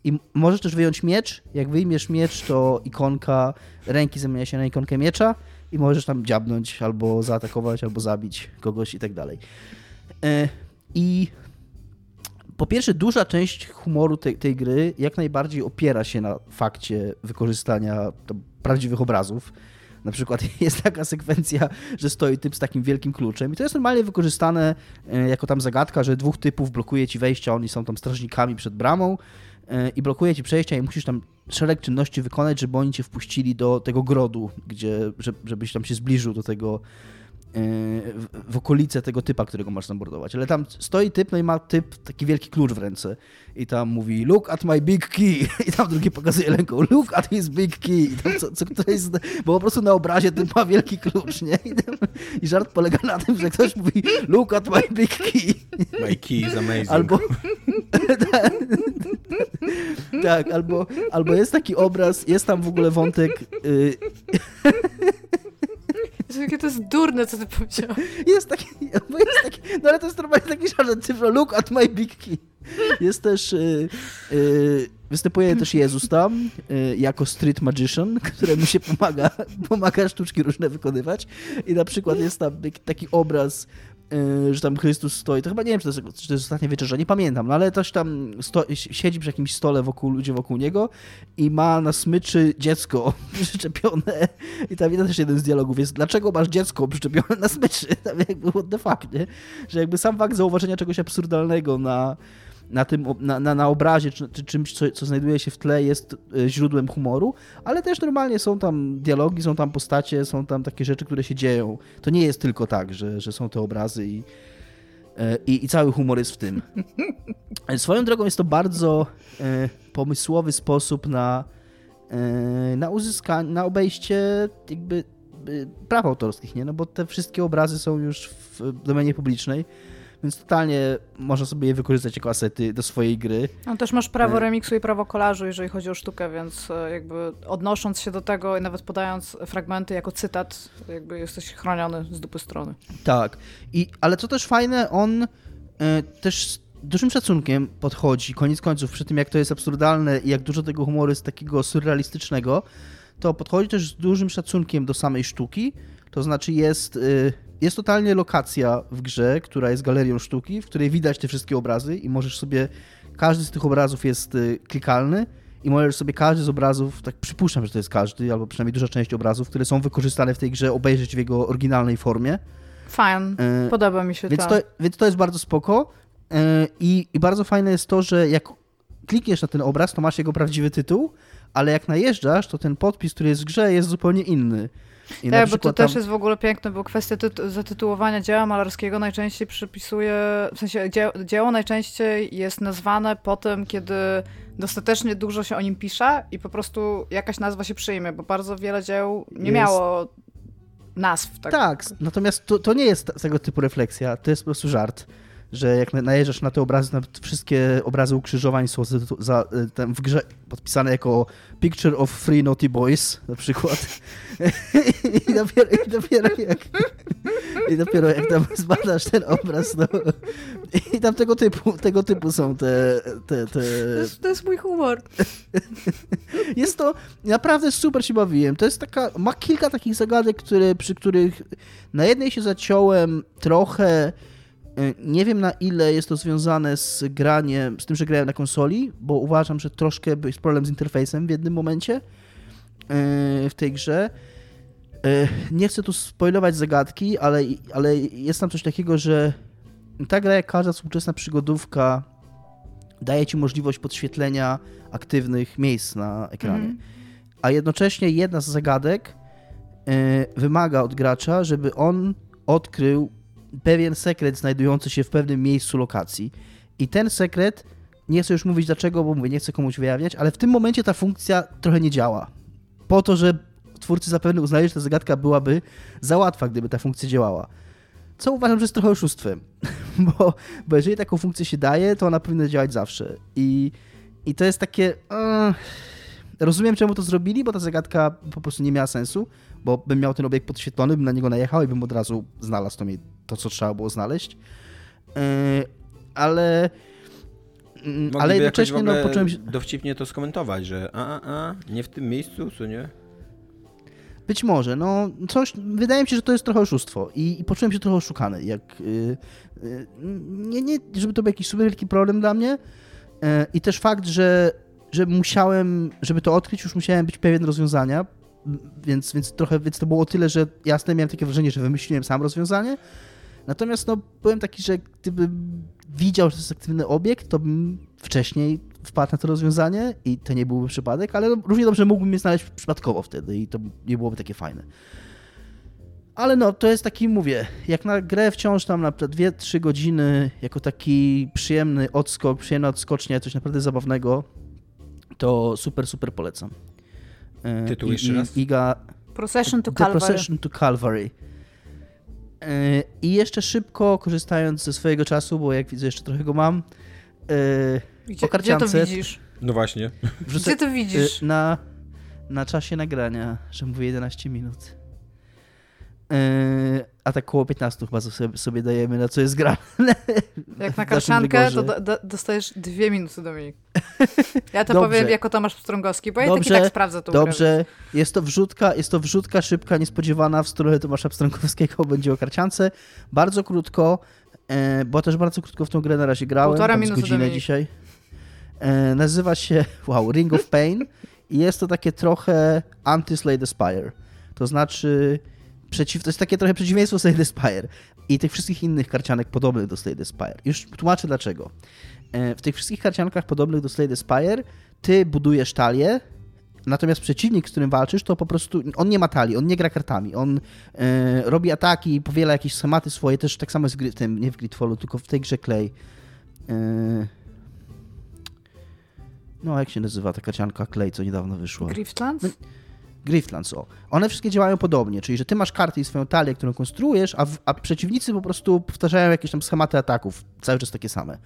i możesz też wyjąć miecz. Jak wyjmiesz miecz, to ikonka ręki zamienia się na ikonkę miecza i możesz tam dziabnąć, albo zaatakować, albo zabić kogoś i tak dalej. I po pierwsze, duża część humoru tej, tej gry jak najbardziej opiera się na fakcie wykorzystania prawdziwych obrazów. Na przykład jest taka sekwencja, że stoi typ z takim wielkim kluczem i to jest normalnie wykorzystane e, jako tam zagadka, że dwóch typów blokuje ci wejścia, oni są tam strażnikami przed bramą e, i blokuje ci przejścia i musisz tam szereg czynności wykonać, żeby oni cię wpuścili do tego grodu, gdzie, żebyś tam się zbliżył do tego w okolice tego typa, którego masz zamordować. Ale tam stoi typ, no i ma typ taki wielki klucz w ręce. I tam mówi, look at my big key. I tam drugi pokazuje ręką, look at his big key. I tam co, co ktoś, bo po prostu na obrazie typ ma wielki klucz, nie? I, tam, I, żart polega na tym, że ktoś mówi, look at my big key. My key is amazing. Albo... tak, albo, albo jest taki obraz, jest tam w ogóle wątek... Y Jakie to jest durne, co ty powiedziałeś. Jest taki, bo jest taki, no ale to jest normalnie taki żart, cyfra look at my big key. Jest też, y, y, występuje też Jezus tam y, jako street magician, któremu się pomaga, pomaga sztuczki różne wykonywać i na przykład jest tam taki obraz że tam Chrystus stoi. To chyba nie wiem, czy to jest, czy to jest nie pamiętam, no ale też tam sto, siedzi przy jakimś stole wokół ludzie wokół niego i ma na smyczy dziecko przyczepione. I tam jeden też jeden z dialogów jest, dlaczego masz dziecko przyczepione na smyczy? Tam jakby what the fuck, nie? Że jakby sam fakt zauważenia czegoś absurdalnego na na, tym, na, na, na obrazie, czy, czy czymś, co, co, znajduje się w tle, jest e, źródłem humoru, ale też normalnie są tam dialogi, są tam postacie, są tam takie rzeczy, które się dzieją. To nie jest tylko tak, że, że są te obrazy i, e, i, i cały humor jest w tym. Swoją drogą jest to bardzo e, pomysłowy sposób na, na uzyskanie, na obejście jakby praw autorskich, nie? No bo te wszystkie obrazy są już w domenie publicznej więc totalnie można sobie je wykorzystać jako asety do swojej gry. No też masz prawo e. remiksu i prawo kolażu, jeżeli chodzi o sztukę, więc e, jakby odnosząc się do tego i nawet podając fragmenty jako cytat, jakby jesteś chroniony z dupy strony. Tak, I, ale co też fajne, on e, też z dużym szacunkiem podchodzi, koniec końców, przy tym jak to jest absurdalne i jak dużo tego humoru jest takiego surrealistycznego, to podchodzi też z dużym szacunkiem do samej sztuki, to znaczy jest... Y, jest totalnie lokacja w grze, która jest galerią sztuki, w której widać te wszystkie obrazy i możesz sobie, każdy z tych obrazów jest y, klikalny i możesz sobie każdy z obrazów, tak przypuszczam, że to jest każdy, albo przynajmniej duża część obrazów, które są wykorzystane w tej grze, obejrzeć w jego oryginalnej formie. Fajne, y, podoba mi się więc to. to. Więc to jest bardzo spoko y, i, i bardzo fajne jest to, że jak klikniesz na ten obraz, to masz jego prawdziwy tytuł, ale jak najeżdżasz, to ten podpis, który jest w grze, jest zupełnie inny. I tak, bo to tam... też jest w ogóle piękne, bo kwestia zatytułowania dzieła malarskiego najczęściej przypisuje, w sensie dzieło, dzieło najczęściej jest nazwane po tym, kiedy dostatecznie dużo się o nim pisze i po prostu jakaś nazwa się przyjmie, bo bardzo wiele dzieł nie jest... miało nazw. Tak, tak natomiast to, to nie jest tego typu refleksja, to jest po prostu żart że jak najeżdżasz na te obrazy, na wszystkie obrazy ukrzyżowań są za, za, w grze podpisane jako Picture of Three Naughty Boys na przykład. I dopiero, i dopiero jak i dopiero jak tam zbadasz ten obraz, no i tam tego typu, tego typu są te... te, te... To, jest, to jest mój humor. Jest to, naprawdę super się bawiłem. To jest taka, ma kilka takich zagadek, które, przy których na jednej się zaciąłem trochę E, nie wiem na ile jest to związane z graniem, z tym, że grałem na konsoli, bo uważam, że troszkę jest problem z interfejsem w jednym momencie e, w tej grze. E, nie chcę tu spoilować zagadki, ale, ale jest tam coś takiego, że ta gra, jak każda współczesna przygodówka, daje ci możliwość podświetlenia aktywnych miejsc na ekranie. Mm. A jednocześnie jedna z zagadek wymaga od gracza, żeby on odkrył pewien sekret znajdujący się w pewnym miejscu lokacji. I ten sekret, nie chcę już mówić dlaczego, bo mówię, nie chcę komuś wyjawiać, ale w tym momencie ta funkcja trochę nie działa. Po to, że twórcy zapewne uznali, że ta zagadka byłaby za łatwa, gdyby ta funkcja działała. Co uważam, że jest trochę oszustwem, bo, bo jeżeli taką funkcję się daje, to ona powinna działać zawsze. I, i to jest takie... Uh, rozumiem, czemu to zrobili, bo ta zagadka po prostu nie miała sensu, bo bym miał ten obiekt podświetlony, bym na niego najechał i bym od razu znalazł to, to co trzeba było znaleźć. Yy, ale... Mogliby ale jednocześnie no, poczułem się... dowcipnie to skomentować, że a, a, a, nie w tym miejscu, co nie? Być może, no coś, wydaje mi się, że to jest trochę oszustwo i, i poczułem się trochę oszukany, jak, yy, yy, nie, nie, żeby to był jakiś super wielki problem dla mnie yy, i też fakt, że, że musiałem, żeby to odkryć, już musiałem być pewien rozwiązania, więc, więc trochę, więc to było o tyle, że jasne, miałem takie wrażenie, że wymyśliłem sam rozwiązanie, natomiast no byłem taki, że gdybym widział, że to jest aktywny obiekt, to bym wcześniej wpadł na to rozwiązanie i to nie byłby przypadek, ale równie dobrze mógłbym je znaleźć przypadkowo wtedy i to nie byłoby takie fajne. Ale no, to jest taki, mówię, jak na grę wciąż tam na 2-3 godziny, jako taki przyjemny odskok, przyjemna odskocznia, coś naprawdę zabawnego, to super, super polecam. E, Tytuł I, jeszcze raz? Iga... Procession to Calvary. Procession to Calvary. E, I jeszcze szybko, korzystając ze swojego czasu, bo jak widzę, jeszcze trochę go mam, e, gdzie, gdzie to widzisz? No właśnie. Wrzucę, Gdzie to widzisz? Na, na czasie nagrania, że mówię 11 minut. Yy, a tak koło 15 chyba sobie, sobie dajemy, na co jest grane. Jak na karszankę, to do, do, dostajesz dwie minuty, Dominik. Ja to dobrze. powiem jako Tomasz Pstrągowski, bo dobrze, ja tak, tak sprawdzę to. Dobrze, jest to, wrzutka, jest to wrzutka szybka, niespodziewana w stronę Tomasza Pstrągowskiego, będzie o karciance. Bardzo krótko, yy, bo też bardzo krótko w tą grę na razie grałem. Półtora minuty, godzinę Dominik. dzisiaj. E, nazywa się, wow, Ring of Pain i jest to takie trochę anti-Slay the Spire. To znaczy, przeciw, to jest takie trochę przeciwieństwo Slay the Spire i tych wszystkich innych karcianek podobnych do Slay the Spire. Już tłumaczę dlaczego. E, w tych wszystkich karciankach podobnych do Slay the Spire ty budujesz talię, Natomiast przeciwnik, z którym walczysz, to po prostu on nie ma talii, on nie gra kartami. On e, robi ataki, powiela jakieś schematy swoje, też tak samo jest w, tym, nie w Gridfallu, tylko w tej grze Clay. E, no, jak się nazywa ta karcianka Clay, co niedawno wyszła? Griftlands? Griftlands, o. One wszystkie działają podobnie, czyli że ty masz karty i swoją talię, którą konstruujesz, a, w, a przeciwnicy po prostu powtarzają jakieś tam schematy ataków, cały czas takie same.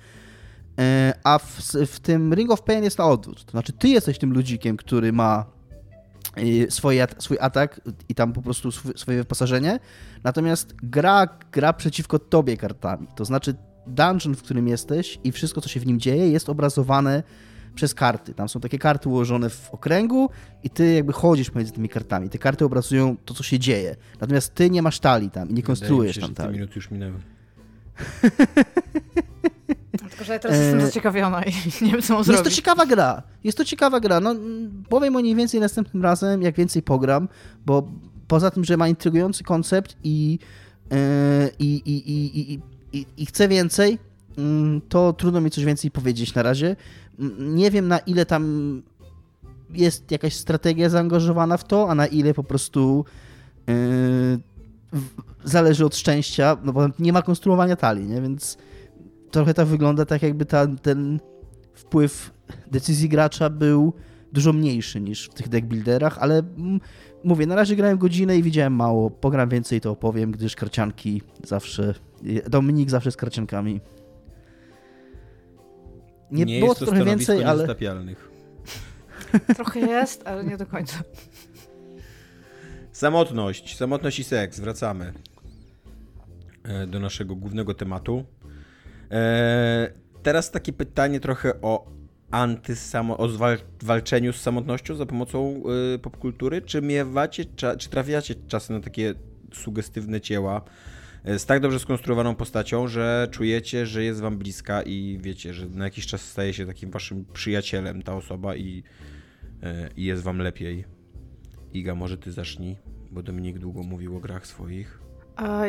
E, a w, w, tym Ring of Pain jest na odwrót. To znaczy, ty jesteś tym ludzikiem, który ma e, swoje, swój atak i tam po prostu swoje wyposażenie, natomiast gra, gra przeciwko tobie kartami. To znaczy, dungeon, w którym jesteś i wszystko, co się w nim dzieje, jest obrazowane przez karty. Tam są takie karty ułożone w okręgu i ty jakby chodzisz pomiędzy tymi kartami. Te karty obrazują to, co się dzieje. Natomiast ty nie masz talii tam i nie konstruujesz się, tam talii. minuty już minęły. Tylko, że ja teraz jestem e, zaciekawiona i nie wiem, co mam Jest zrobić. to ciekawa gra. Jest to ciekawa gra. No, powiem o niej więcej następnym razem, jak więcej pogram, bo poza tym, że ma intrygujący koncept i, yy, i, i, i, i, i chcę więcej, mm, to trudno mi coś więcej powiedzieć na razie. Nie wiem na ile tam jest jakaś strategia zaangażowana w to, a na ile po prostu yy, zależy od szczęścia, no bo nie ma konstruowania talii, nie? więc trochę tak wygląda tak jakby ta, ten wpływ decyzji gracza był dużo mniejszy niż w tych deckbuilderach, ale mówię, na razie grałem godzinę i widziałem mało. Pogram więcej, to opowiem, gdyż karcianki zawsze... Dominik zawsze z karciankami. Nie, nie było to trochę więcej, ale. Trochę jest, ale nie do końca. Samotność, samotność i seks. Wracamy e, do naszego głównego tematu. E, teraz takie pytanie trochę o antysamo, o walczeniu z samotnością za pomocą y, popkultury. Czy miewacie, czy trafiacie czasem na takie sugestywne dzieła, E, z tak dobrze skonstruowaną postacią, że czujecie, że jest wam bliska i wiecie, że na jakiś czas staje się takim waszym przyjacielem ta osoba i, e, i jest wam lepiej. Iga, może ty zacznij, bo Dominik długo mówił o grach swoich.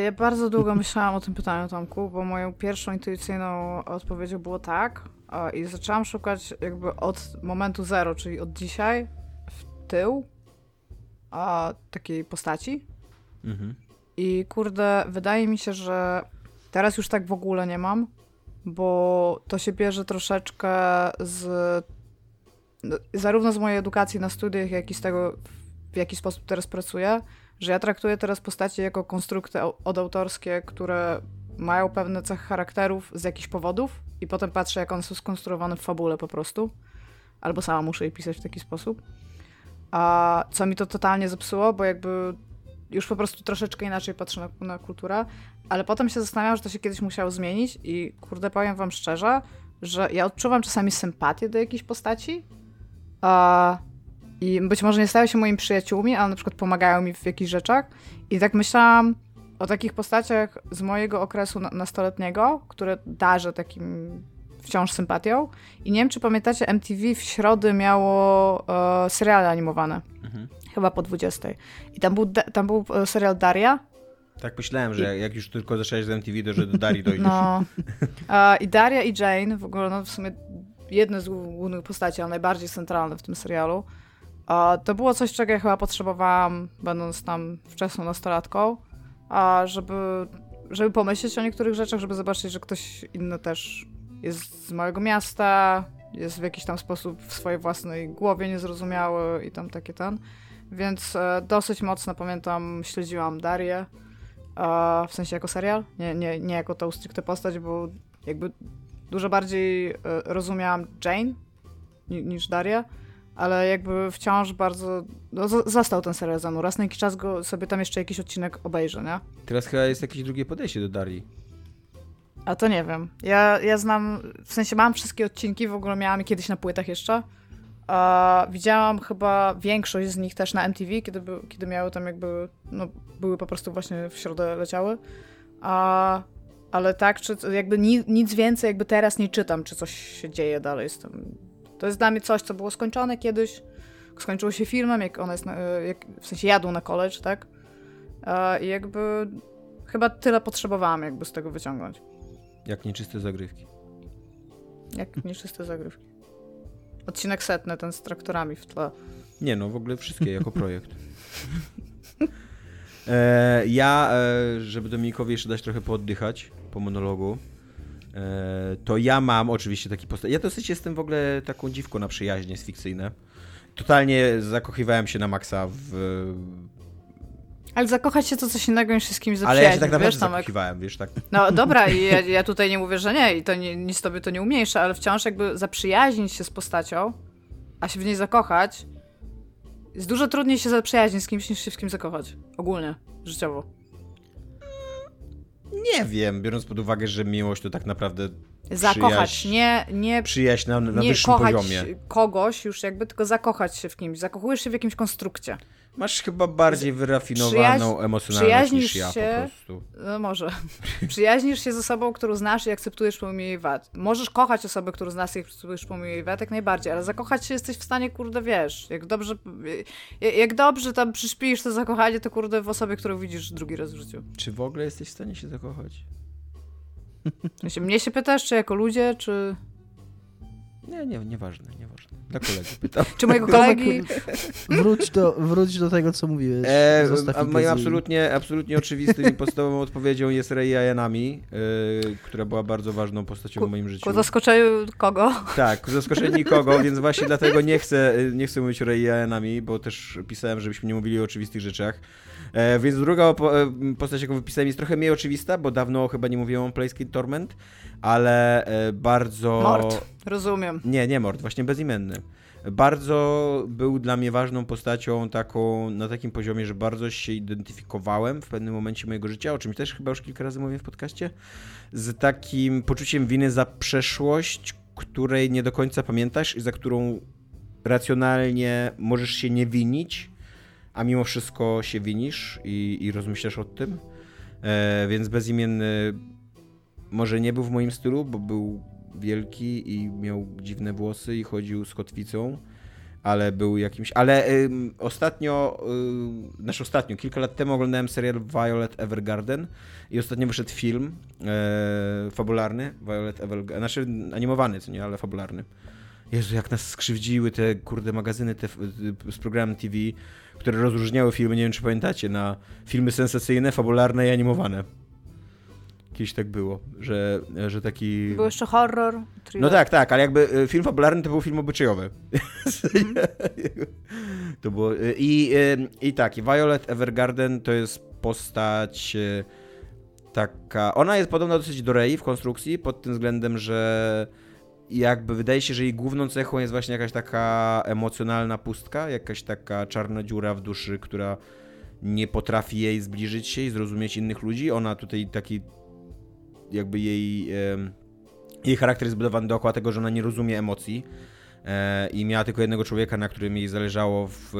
Ja bardzo długo myślałam o tym pytaniu, Tomku, bo moją pierwszą intuicyjną odpowiedzią było tak i zaczęłam szukać jakby od momentu zero, czyli od dzisiaj w tył, takiej postaci. Mhm. I kurde, wydaje mi się, że teraz już tak w ogóle nie mam, bo to się bierze troszeczkę z no, zarówno z mojej edukacji na studiach, jak i z tego, w jaki sposób teraz pracuję, że ja traktuję teraz postacie jako konstrukty odautorskie, które mają pewne cechy charakterów z jakichś powodów i potem patrzę, jak one są skonstruowane w fabule po prostu. Albo sama muszę je pisać w taki sposób. A co mi to totalnie zepsuło, bo jakby już po prostu troszeczkę inaczej patrzę na, na kulturę, ale potem się zastanawiam, że to się kiedyś musiało zmienić i kurde, powiem wam szczerze, że ja odczuwam czasami sympatię do jakiejś postaci a, i być może nie stają się moimi przyjaciółmi, ale na przykład pomagają mi w jakichś rzeczach i tak myślałam o takich postaciach z mojego okresu nastoletniego, które darzę takim wciąż sympatią i nie wiem, czy pamiętacie, MTV w środę miało e, seriale animowane. Mhm. Chyba po 20. I tam był, tam był e, serial Daria. Tak myślałem, że I... jak już tylko zaczęłaś z MTV, to że do Darii dojdziesz. No. I Daria i Jane, w ogóle no w sumie jedne z głównych postaci, ale najbardziej centralne w tym serialu. To było coś, czego ja chyba potrzebowałam, będąc tam wczesną nastolatką, żeby, żeby pomyśleć o niektórych rzeczach, żeby zobaczyć, że ktoś inny też jest z małego miasta, jest w jakiś tam sposób w swojej własnej głowie niezrozumiały i tam takie ten. Więc e, dosyć mocno pamiętam, śledziłam Darię, e, w sensie jako serial, nie, nie, nie jako tą stricte postać, bo jakby dużo bardziej e, rozumiałam Jane niż Darię, ale jakby wciąż bardzo no, został ten serial za mną. Raz na jakiś czas go sobie tam jeszcze jakiś odcinek obejrzę, nie? Teraz chyba jest jakieś drugie podejście do Darii. A to nie wiem. Ja, ja znam, w sensie mam wszystkie odcinki, w ogóle miałam kiedyś na płytach jeszcze. A widziałam chyba większość z nich też na MTV, kiedy, by, kiedy miały tam jakby, no były po prostu właśnie w środę leciały. A, ale tak, czy jakby ni, nic więcej jakby teraz nie czytam, czy coś się dzieje dalej z tym. To jest dla mnie coś, co było skończone kiedyś. Skończyło się filmem, jak ona jest, na, jak, w sensie jadą na college, tak? I jakby chyba tyle potrzebowałam jakby z tego wyciągnąć. Jak nieczyste zagrywki. Jak nieczyste zagrywki. Odcinek setny, ten z traktorami w tle. Nie no, w ogóle wszystkie jako projekt. E, ja, e, żeby Dominikowi jeszcze dać trochę pooddychać po monologu, e, to ja mam oczywiście taki postać. Ja dosyć jestem w ogóle taką dziwką na przyjaźnie z fikcyjne. Totalnie zakochiwałem się na maksa w ale zakochać się to coś innego niż się z kimś zaprzyjaźnić. Ale ja się tak naprawdę wiesz, zakochiwałem, wiesz, tak. No dobra, i ja, ja, tutaj nie mówię, że nie i to nie, nic tobie to nie umniejsza, ale wciąż jakby zaprzyjaźnić się z postacią, a się w niej zakochać, jest dużo trudniej się zaprzyjaźnić z kimś niż się w kim zakochać. Ogólnie, życiowo. Nie wiem, biorąc pod uwagę, że miłość to tak naprawdę Zakochać, nie, nie, przyjaźń na, na nie wyższym kochać poziomie. kogoś już jakby, tylko zakochać się w kimś. Zakochujesz się w jakimś konstrukcie. Masz chyba bardziej wyrafinowaną emocjonalność niż ja się, po prostu. No może. Przyjaźnisz się z osobą, którą znasz i akceptujesz pomimo jej wad. Możesz kochać osobę, którą znasz i akceptujesz pomimo jej wad, jak najbardziej, ale zakochać się jesteś w stanie, kurde, wiesz, jak dobrze, jak dobrze tam przyśpisz to zakochanie, to kurde w osobie, którą widzisz drugi raz w życiu. Czy w ogóle jesteś w stanie się zakochać? Mnie się pytasz, czy jako ludzie, czy... Nie, nie, nieważne, nieważne. Dla kolegi pytam. Czy mojego kolegi... wróć, do, wróć do tego, co mówiłeś. E, a moim absolutnie, absolutnie oczywistym i podstawową odpowiedzią jest Rei Ayanami, yy, która była bardzo ważną postacią ku, w moim życiu. Ku zaskoczeniu kogo? Tak, ku zaskoczeniu nikogo, więc właśnie dlatego nie chcę, nie chcę mówić o Rei Ayanami, bo też pisałem, żebyśmy nie mówili o oczywistych rzeczach. E, więc druga e, postać, jaką wypisałem, jest trochę mniej oczywista, bo dawno chyba nie mówiłem o Playscape Torment, ale e, bardzo... Mord, rozumiem. Nie, nie Mord, właśnie bezimienny. Bardzo był dla mnie ważną postacią taką, na takim poziomie, że bardzo się identyfikowałem w pewnym momencie mojego życia, o czym też chyba już kilka razy mówiłem w podcaście, z takim poczuciem winy za przeszłość, której nie do końca pamiętasz i za którą racjonalnie możesz się nie winić, a mimo wszystko się winisz i, i rozmyślasz o tym. E, więc bezimienny może nie był w moim stylu, bo był wielki i miał dziwne włosy i chodził z kotwicą, ale był jakimś. Ale y, ostatnio, y, znaczy ostatnio, kilka lat temu oglądałem serial Violet Evergarden i ostatnio wyszedł film y, fabularny Violet Evergarden, znaczy animowany, co nie, ale fabularny. Jezu, jak nas skrzywdziły te kurde magazyny te, z programem TV, które rozróżniały filmy, nie wiem czy pamiętacie, na filmy sensacyjne, fabularne i animowane. Kiedyś tak było, że, że taki... Był jeszcze horror. Thriller. No tak, tak, ale jakby y, film fabularny to był film obyczajowy. Mm. to było... Y, I, y, I tak, Violet Evergarden to jest postać taka... Ona jest podobna dosyć do Rey w konstrukcji, pod tym względem, że jakby wydaje się, że jej główną cechą jest właśnie jakaś taka emocjonalna pustka, jakaś taka czarna dziura w duszy, która nie potrafi jej zbliżyć się i zrozumieć innych ludzi. Ona tutaj taki jakby jej, jej charakter jest zbudowany dookoła tego, że ona nie rozumie emocji e, i miała tylko jednego człowieka, na którym jej zależało w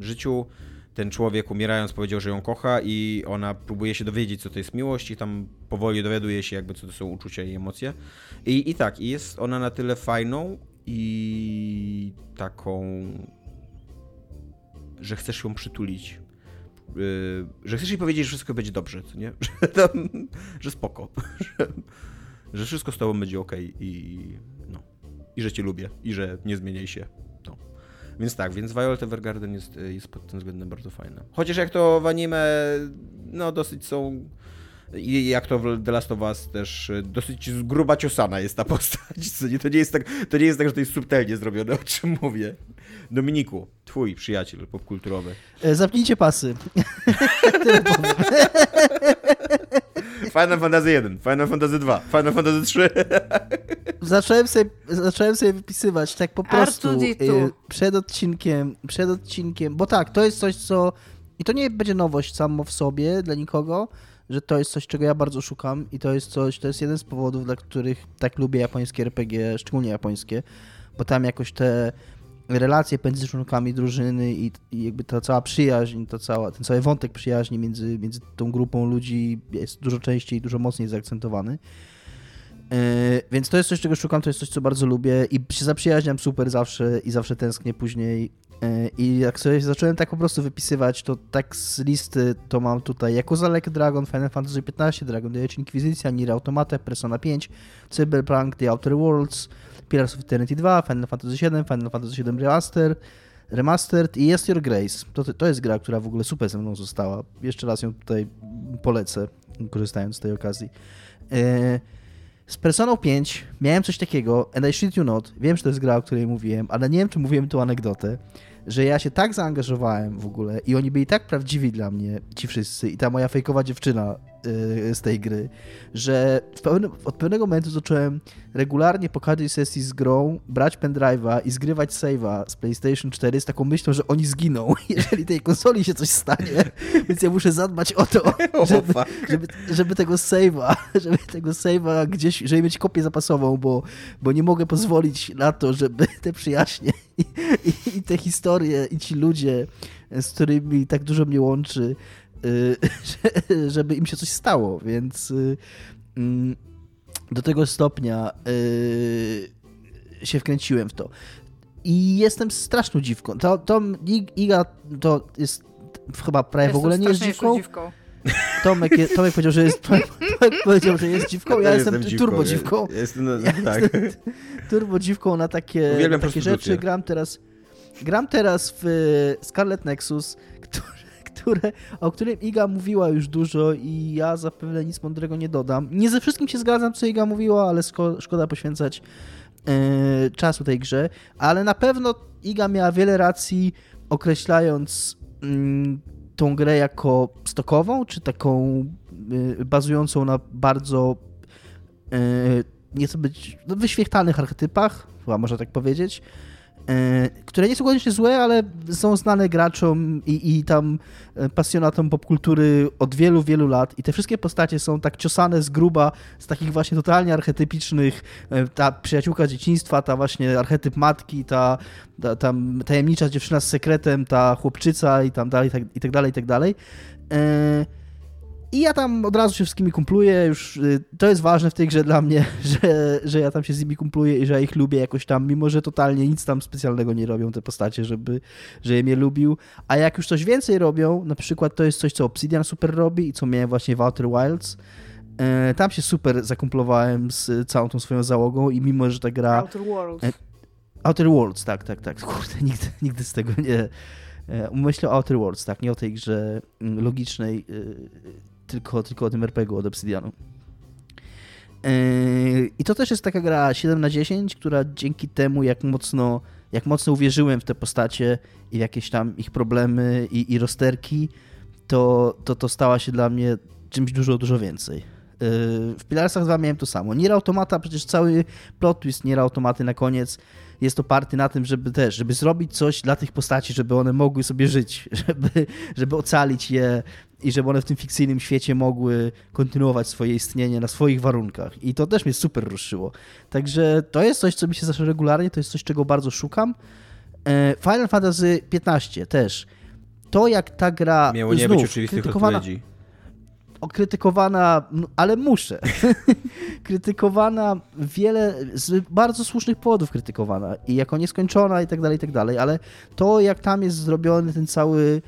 życiu. Ten człowiek umierając powiedział, że ją kocha i ona próbuje się dowiedzieć, co to jest miłość i tam powoli dowiaduje się jakby, co to są uczucia i emocje. I, i tak, i jest ona na tyle fajną i taką, że chcesz ją przytulić. Yy, że chcesz jej powiedzieć, że wszystko będzie dobrze, co nie? Że, tam, że spoko. Że, że, wszystko z tobą będzie ok i, no, i że cię lubię i że nie zmieniaj się. No. Więc tak, więc Violet Evergarden jest, jest pod tym względem bardzo fajna. Chociaż jak to w anime, no dosyć są i jak to w The Last of Us też e, dosyć gruba ciosana jest ta postać. To, nie jest tak, to nie jest tak, że to jest subtelnie zrobione, o czym mówię. Dominiku, twój przyjaciel popkulturowy. E, zapnijcie pasy. Final Fantasy 1, Final Fantasy 2, Final Fantasy 3. Zacząłem sobie, zacząłem sobie wypisywać tak po prostu e, przed odcinkiem, przed odcinkiem, bo tak, to jest coś, co i to nie będzie nowość samo w sobie dla nikogo, że to jest coś, czego ja bardzo szukam i to jest coś, to jest jeden z powodów, dla których tak lubię japońskie RPG, szczególnie japońskie, bo tam jakoś te relacje między członkami drużyny i, i, jakby ta cała przyjaźń, to cała, ten cały wątek przyjaźni między, między tą grupą ludzi jest dużo częściej, dużo mocniej zaakcentowany. Yy, więc to jest coś, czego szukam, to jest coś, co bardzo lubię i się zaprzyjaźniam super zawsze i zawsze tęsknię później I jak sobie zacząłem tak po prostu wypisywać, to tak z listy to mam tutaj Yakuza Like Dragon, Final Fantasy XV, Dragon Age Inquisition, Nier Automata, Persona 5, Cyberpunk, The Outer Worlds, Pillars of Eternity 2, Final Fantasy VII, Final Fantasy VII Remaster, Remastered i Jest Your Grace. To, to jest gra, która w ogóle super ze mną została. Jeszcze raz ją tutaj polecę, korzystając z tej okazji. E, z Personą 5 miałem coś takiego, and I shit you not, wiem, że to jest gra, o której mówiłem, ale nie wiem, czy mówiłem tą anegdotę, że ja się tak zaangażowałem w ogóle i oni byli tak prawdziwi dla mnie, ci wszyscy, i ta moja fejkowa dziewczyna z tej gry, że pewnym, od pewnego momentu zacząłem regularnie po każdej sesji z grą brać pendrive'a i zgrywać save'a z PlayStation 4 z taką myślą, że oni zginą, jeżeli tej konsoli się coś stanie, więc ja muszę zadbać o to, żeby, żeby, żeby tego save'a, żeby tego save'a gdzieś, żeby mieć kopię zapasową, bo, bo nie mogę pozwolić na to, żeby te przyjaźnie i, i, i te historie i ci ludzie, z którymi tak dużo mnie łączy, y, żeby im się coś stało, więc y, mm, do tego stopnia y, się wkręciłem w to. I jestem straszną dziwką. To, to Iga to jest chyba prawie w ogóle nie jest dziwką. dziwką. Tomek, je, Tomek powiedział, że jest Tomek powiedział, że jest dziwką, ja, ja jestem, jestem turbo dziwką. Jestem, no, ja tak. Jestem turbo dziwką na takie, takie rzeczy. Gram teraz, gram teraz w Scarlet Nexus, które, o którym Iga mówiła już dużo i ja zapewne nic mądrego nie dodam. Nie ze wszystkim się zgadzam, co Iga mówiła, ale szkoda poświęcać yy, czasu tej grze, ale na pewno Iga miała wiele racji określając yy, tą grę jako stokową, czy taką yy, bazującą na bardzo nie chcę być no, wyświechtanych archetypach, chyba można tak powiedzieć, E, które nie są koniecznie złe, ale są znane graczom i, i tam e, pasjonatom popkultury od wielu, wielu lat i te wszystkie postacie są tak ciosane z gruba, z takich właśnie totalnie archetypicznych, e, ta przyjaciółka dzieciństwa, ta właśnie archetyp matki, ta, ta, ta tajemnicza dziewczyna z sekretem, ta chłopczyca i tam dalej, tak, i tak dalej, i tak dalej. I ja tam od razu się wszystkimi kumpluję, już y, to jest ważne w tej grze dla mnie, że, że ja tam się z nimi kumpluję i że ja ich lubię jakoś tam, mimo że totalnie nic tam specjalnego nie robią te postacie, żeby, że je mnie lubił. A jak już coś więcej robią, na przykład to jest coś, co Obsidian super robi i co miałem właśnie w Outer Wilds, E, tam się super zakumplowałem z całą tą swoją załogą i mimo, że ta gra... Outer Worlds. E, Outer Worlds, tak, tak, tak. Kurde, nigdy, nigdy z tego nie... E, myślę o Outer Worlds, tak, nie o tej grze mm, logicznej, tylko, tylko o tym RPG od Obsidianu. I to też jest taka gra 7 na 10, która dzięki temu, jak mocno, jak mocno uwierzyłem w te postacie i w jakieś tam ich problemy i, i rozterki, to, to to stała się dla mnie czymś dużo, dużo więcej. W Pilarsach 2 miałem to samo. Nier Automata, przecież cały plot twist Nier Automaty na koniec jest oparty na tym, żeby też, żeby zrobić coś dla tych postaci, żeby one mogły sobie żyć, żeby, żeby ocalić je i żeby one w tym fikcyjnym świecie mogły kontynuować swoje istnienie na swoich warunkach. I to też mnie super ruszyło. Także to jest coś, co mi się zawsze regularnie, to jest coś, czego bardzo szukam. E, Final Fantasy XV też. To jak ta gra Miało nie znów, być oczywistych krytykowana, odpowiedzi. Krytykowana, ale muszę. krytykowana wiele, z bardzo słusznych powodów krytykowana i jako nieskończona i tak dalej, i tak dalej, ale to jak tam jest zrobiony ten cały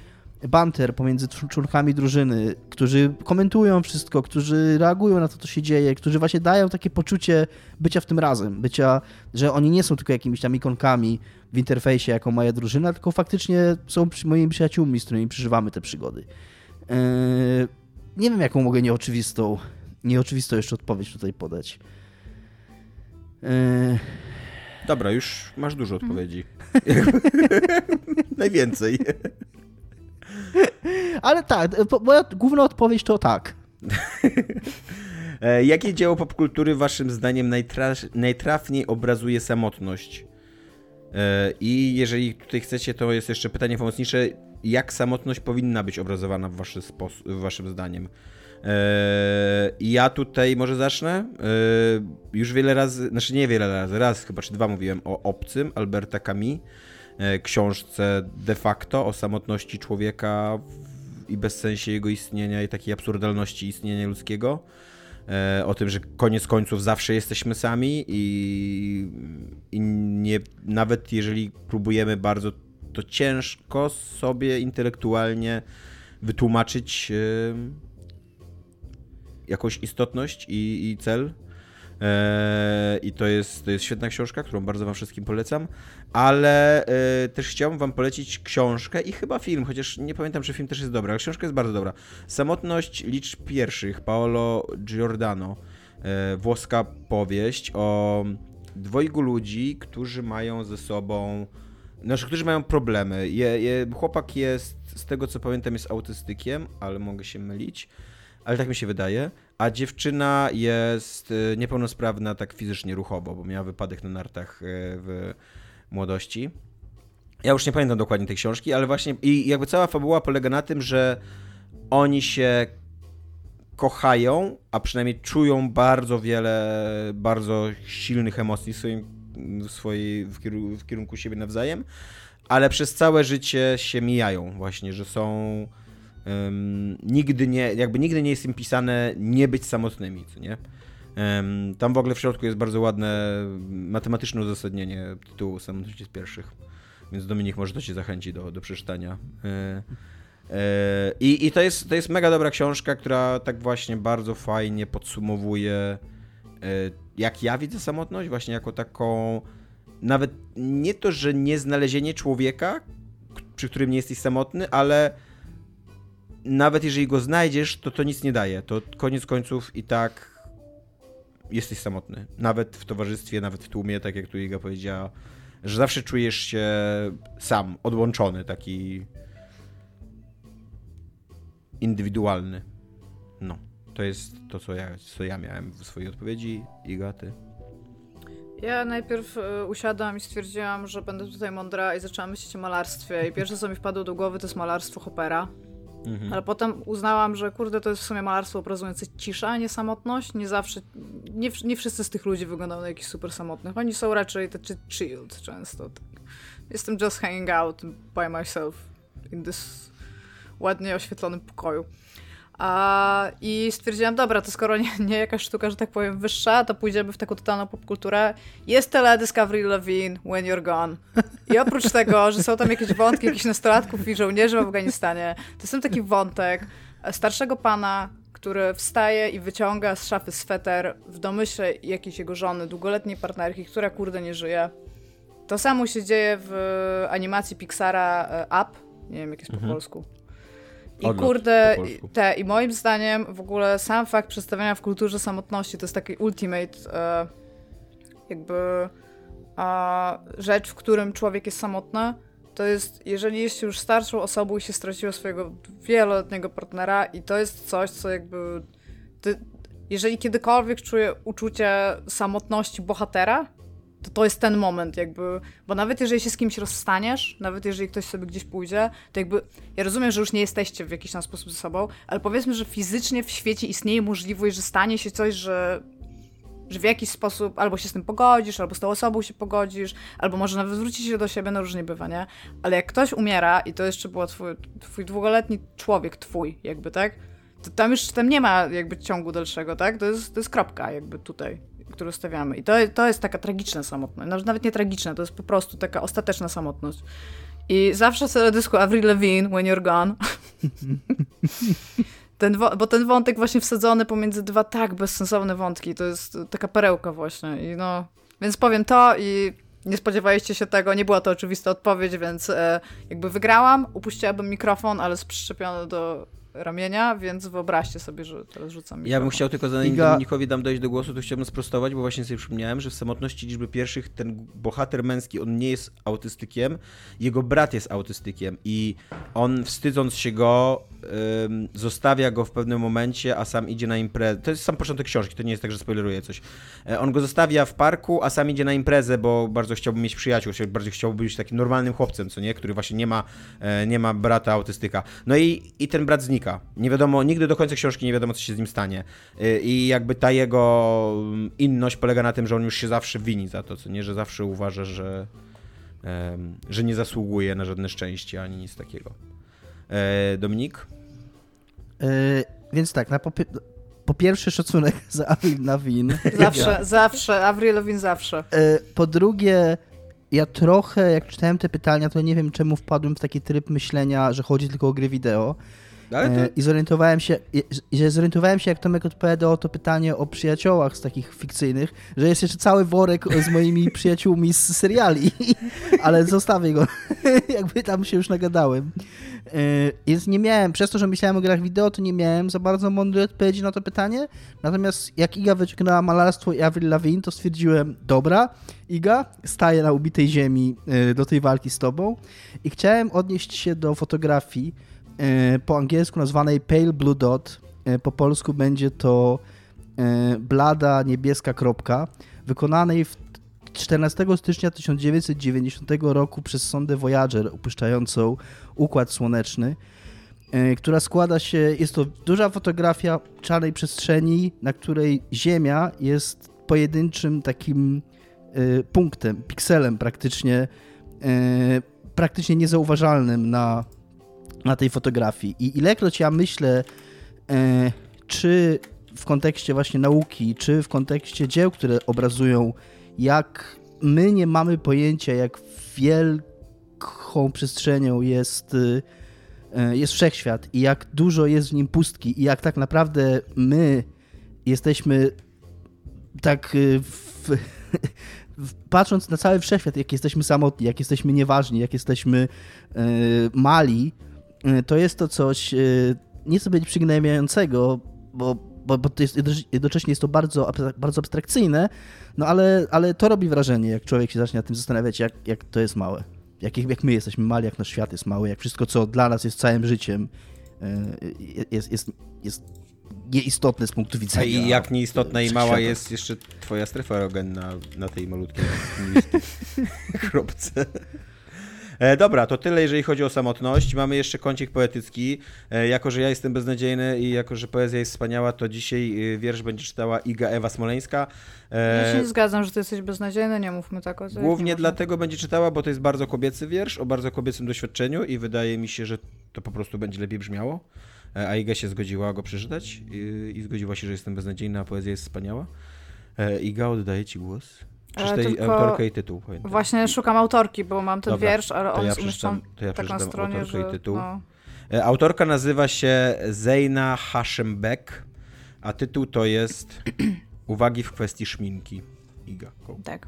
banter pomiędzy członkami drużyny, którzy komentują wszystko, którzy reagują na to, co się dzieje, którzy właśnie dają takie poczucie bycia w tym razem, bycia, że oni nie są tylko jakimiś tam ikonkami w interfejsie, jaką moja drużyna, tylko faktycznie są moimi przyjaciółmi, z którymi przeżywamy te przygody. Eee, nie wiem, jaką mogę nieoczywistą, nieoczywistą jeszcze odpowiedź tutaj podać. Eee... Dobra, już masz dużo odpowiedzi. Najwięcej. Ale tak, moja główna odpowiedź to tak. E, jakie dzieło popkultury waszym zdaniem najtra- najtrafniej obrazuje samotność? E, I jeżeli tutaj chcecie, to jest jeszcze pytanie pomocnicze. Jak samotność powinna być obrazowana w, waszy w waszym zdaniem? E, ja tutaj może zacznę. Już wiele razy, znaczy nie wiele razy, raz chyba czy dwa mówiłem o Obcym Alberta Camus książce de facto o samotności człowieka i bezsensie jego istnienia i takiej absurdalności istnienia ludzkiego. E, o tym, że koniec końców zawsze jesteśmy sami i, i nie, nawet jeżeli próbujemy bardzo, to ciężko sobie intelektualnie wytłumaczyć e, jakąś istotność i, i cel I to jest, to jest świetna książka, którą bardzo Wam wszystkim polecam. Ale e, też chciałbym Wam polecić książkę i chyba film, chociaż nie pamiętam, czy film też jest dobry, ale książka jest bardzo dobra. Samotność liczb pierwszych Paolo Giordano. E, włoska powieść o dwojgu ludzi, którzy mają ze sobą. Znaczy, którzy mają problemy. Je, je, chłopak jest, z tego co pamiętam, jest autystykiem, ale mogę się mylić ale tak mi się wydaje. A dziewczyna jest y, niepełnosprawna tak fizycznie, ruchowo, bo miała wypadek na nartach y, w młodości. Ja już nie pamiętam dokładnie tej książki, ale właśnie i jakby cała fabuła polega na tym, że oni się kochają, a przynajmniej czują bardzo wiele, bardzo silnych emocji w, swoim, w, swojej, w, kierunku, w kierunku siebie nawzajem, ale przez całe życie się mijają właśnie, że są um, nigdy nie, jakby nigdy nie jest im pisane nie być samotnymi, co nie? Um, tam w ogóle w środku jest bardzo ładne matematyczne uzasadnienie tytułu Samotność z pierwszych, więc Dominik może to cię zachęci do, do przeczytania. E, e, I, I to jest, to jest mega dobra książka, która tak właśnie bardzo fajnie podsumowuje e, jak ja widzę samotność, właśnie jako taką nawet nie to, że nie znalezienie człowieka, przy którym nie jesteś samotny, ale nawet jeżeli go znajdziesz, to to nic nie daje. To koniec końców i tak jesteś samotny. Nawet w towarzystwie, nawet w tłumie, tak jak tu Iga powiedziała, że zawsze czujesz się sam, odłączony, taki indywidualny. No, to jest to, co ja, co ja miałem w swojej odpowiedzi. Iga, ty? Ja najpierw e, usiadłam i stwierdziłam, że będę tutaj mądra i zaczęłam myśleć o malarstwie. I pierwsze, co mi wpadło do głowy, to jest malarstwo Hoppera. Mhm. Ale potem uznałam, że kurde, to jest w sumie malarstwo obrazujące cisza, a nie samotność. Nie zawsze, nie, nie wszyscy z tych ludzi wyglądają na jakichś super samotnych. Oni są raczej tacy chilled często. Tak. Jestem just hanging out by myself in this ładnie oświetlonym pokoju. A, I stwierdziłam, dobra, to skoro nie, nie jakaś sztuka, że tak powiem, wyższa, to pójdziemy w taką totalną popkulturę. Jest teledysk Avril Lavigne, When You're Gone. I oprócz tego, że są tam jakieś wątki jakichś nastolatków i żołnierzy w Afganistanie, to jest tam taki wątek starszego pana, który wstaje i wyciąga z szafy sweter w domyśle jakiejś jego żony, długoletniej partnerki, która kurde nie żyje. To samo się dzieje w animacji Pixara e, Up, nie wiem jak jest mhm. po polsku. I Odlot kurde, te, i moim zdaniem w ogóle sam fakt przedstawiania w kulturze samotności to jest taki ultimate e, jakby e, rzecz, w którym człowiek jest samotny. To jest, jeżeli jest już starszą osobą i się straciło swojego wieloletniego partnera i to jest coś, co jakby... Ty, jeżeli kiedykolwiek czuję uczucie samotności bohatera, to to jest ten moment jakby, bo nawet jeżeli się z kimś rozstaniesz, nawet jeżeli ktoś sobie gdzieś pójdzie, to jakby, ja rozumiem, że już nie jesteście w jakiś tam sposób ze sobą, ale powiedzmy, że fizycznie w świecie istnieje możliwość, że stanie się coś, że że w jakiś sposób albo się z tym pogodzisz, albo z tą osobą się pogodzisz, albo może nawet wrócić się do siebie, no różnie bywa, nie? Ale jak ktoś umiera i to jeszcze był twój, twój długoletni człowiek, twój, jakby, tak? To tam już tam nie ma jakby ciągu dalszego, tak? To jest, to jest kropka jakby tutaj, którą stawiamy. I to, to jest taka tragiczna samotność. Nawet nie tragiczna, to jest po prostu taka ostateczna samotność. I zawsze sobie dysku Avril Lavigne, When You're Gone. Ten bo ten wątek właśnie wsadzony pomiędzy dwa tak bezsensowne wątki, to jest taka perełka właśnie. I no, więc powiem to i nie spodziewaliście się tego, nie była to oczywista odpowiedź, więc e, jakby wygrałam, upuściłabym mikrofon, ale przyczepiony do ramienia, więc wyobraźcie sobie, że teraz rzucam mikrofon. Ja bym chciał tylko zanim Iga... Dominikowi dam dojść do głosu, to chciałbym sprostować, bo właśnie sobie przypomniałem, że w samotności liczby pierwszych ten bohater męski, on nie jest autystykiem, jego brat jest autystykiem i on wstydząc się go zostawia go w pewnym momencie, a sam idzie na imprezę. To jest sam początek książki, to nie jest tak, że spoileruję coś. E, on go zostawia w parku, a sam idzie na imprezę, bo bardzo chciałby mieć przyjaciół, bardzo chciałby być takim normalnym chłopcem, co nie? Który właśnie nie ma, e, nie ma brata autystyka. No i, i ten brat znika. Nie wiadomo, nigdy do końca książki nie wiadomo, co się z nim stanie. E, I jakby ta jego mm, inność polega na tym, że on już się zawsze wini za to, co nie? Że zawsze uważa, że, że nie zasługuje na żadne szczęście ani nic takiego. Dominik? Yy, więc tak, na po, po pierwsze szacunek za Avril Lavigne. Zawsze, zawsze, Avril Lavigne zawsze. Yy, po drugie, ja trochę, jak czytałem te pytania, to nie wiem czemu wpadłem w taki tryb myślenia, że chodzi tylko o gry wideo. To... I zorientowałem się, że zorientowałem się, jak Tomek odpowiadał o to pytanie o przyjaciołach z takich fikcyjnych, że jest jeszcze cały worek z moimi przyjaciółmi z seriali, ale zostawię go, jakby tam się już nagadałem. E, więc nie miałem, przez to, że myślałem o grach wideo, to nie miałem za bardzo mądrej odpowiedzi na to pytanie. Natomiast jak Iga wyciągnęła malarstwo i Avril Lavigne, to stwierdziłem, dobra, Iga, staję na ubitej ziemi e, do tej walki z tobą i chciałem odnieść się do fotografii e, po angielsku nazwanej Pale Blue Dot. Po polsku będzie to blada niebieska kropka, wykonanej w 14 stycznia 1990 roku przez sondę Voyager opuszczającą Układ Słoneczny, e, która składa się, jest to duża fotografia czarnej przestrzeni, na której Ziemia jest pojedynczym takim e, punktem, pikselem praktycznie, e, praktycznie niezauważalnym na, na tej fotografii. I ilekroć ja myślę, czy w kontekście właśnie nauki, czy w kontekście dzieł, które obrazują jak my nie mamy pojęcia, jak wielką przestrzenią jest, y, jest wszechświat i jak dużo jest w nim pustki i jak tak naprawdę my jesteśmy tak y, w, patrząc na cały wszechświat, jak jesteśmy samotni, jak jesteśmy nieważni, jak jesteśmy mali, to jest to coś nieco być przygnębiającego, bo bo, bo to jest, jednocześnie jest to bardzo, bardzo abstrakcyjne, no ale, ale to robi wrażenie, jak człowiek się zacznie nad tym zastanawiać, jak, jak to jest małe. Jak, jak my jesteśmy mali, jak nasz świat jest mały, jak wszystko, co dla nas jest całym życiem, e, jest, jest, jest nieistotne z punktu widzenia. I jak nieistotna i mała jest jeszcze twoja strefa erogenna na tej malutkiej kropce. E, dobra, to tyle, jeżeli chodzi o samotność. Mamy jeszcze kącik poetycki. E, jako, że ja jestem beznadziejny i jako, że poezja jest wspaniała, to dzisiaj e, wiersz będzie czytała Iga Ewa Smoleńska. E, ja się nie zgadzam, że ty jesteś beznadziejny, nie mówmy tak o tym. Głównie dlatego będzie czytała, bo to jest bardzo kobiecy wiersz, o bardzo kobiecym doświadczeniu i wydaje mi się, że to po prostu będzie lepiej brzmiało. E, a Iga się zgodziła go przeczytać i, i zgodziła się, że jestem beznadziejny, a poezja jest wspaniała. E, Iga, oddaję ci głos. Przeczytaj autorkę i tytuł. Właśnie szukam autorki, bo mam ten Dobra, wiersz, ale on jest umieszczony tak na stronie, że... I tytuł. No. E, autorka nazywa się Zeina Hashembek, a tytuł to jest Uwagi w kwestii szminki. Iga. Tak.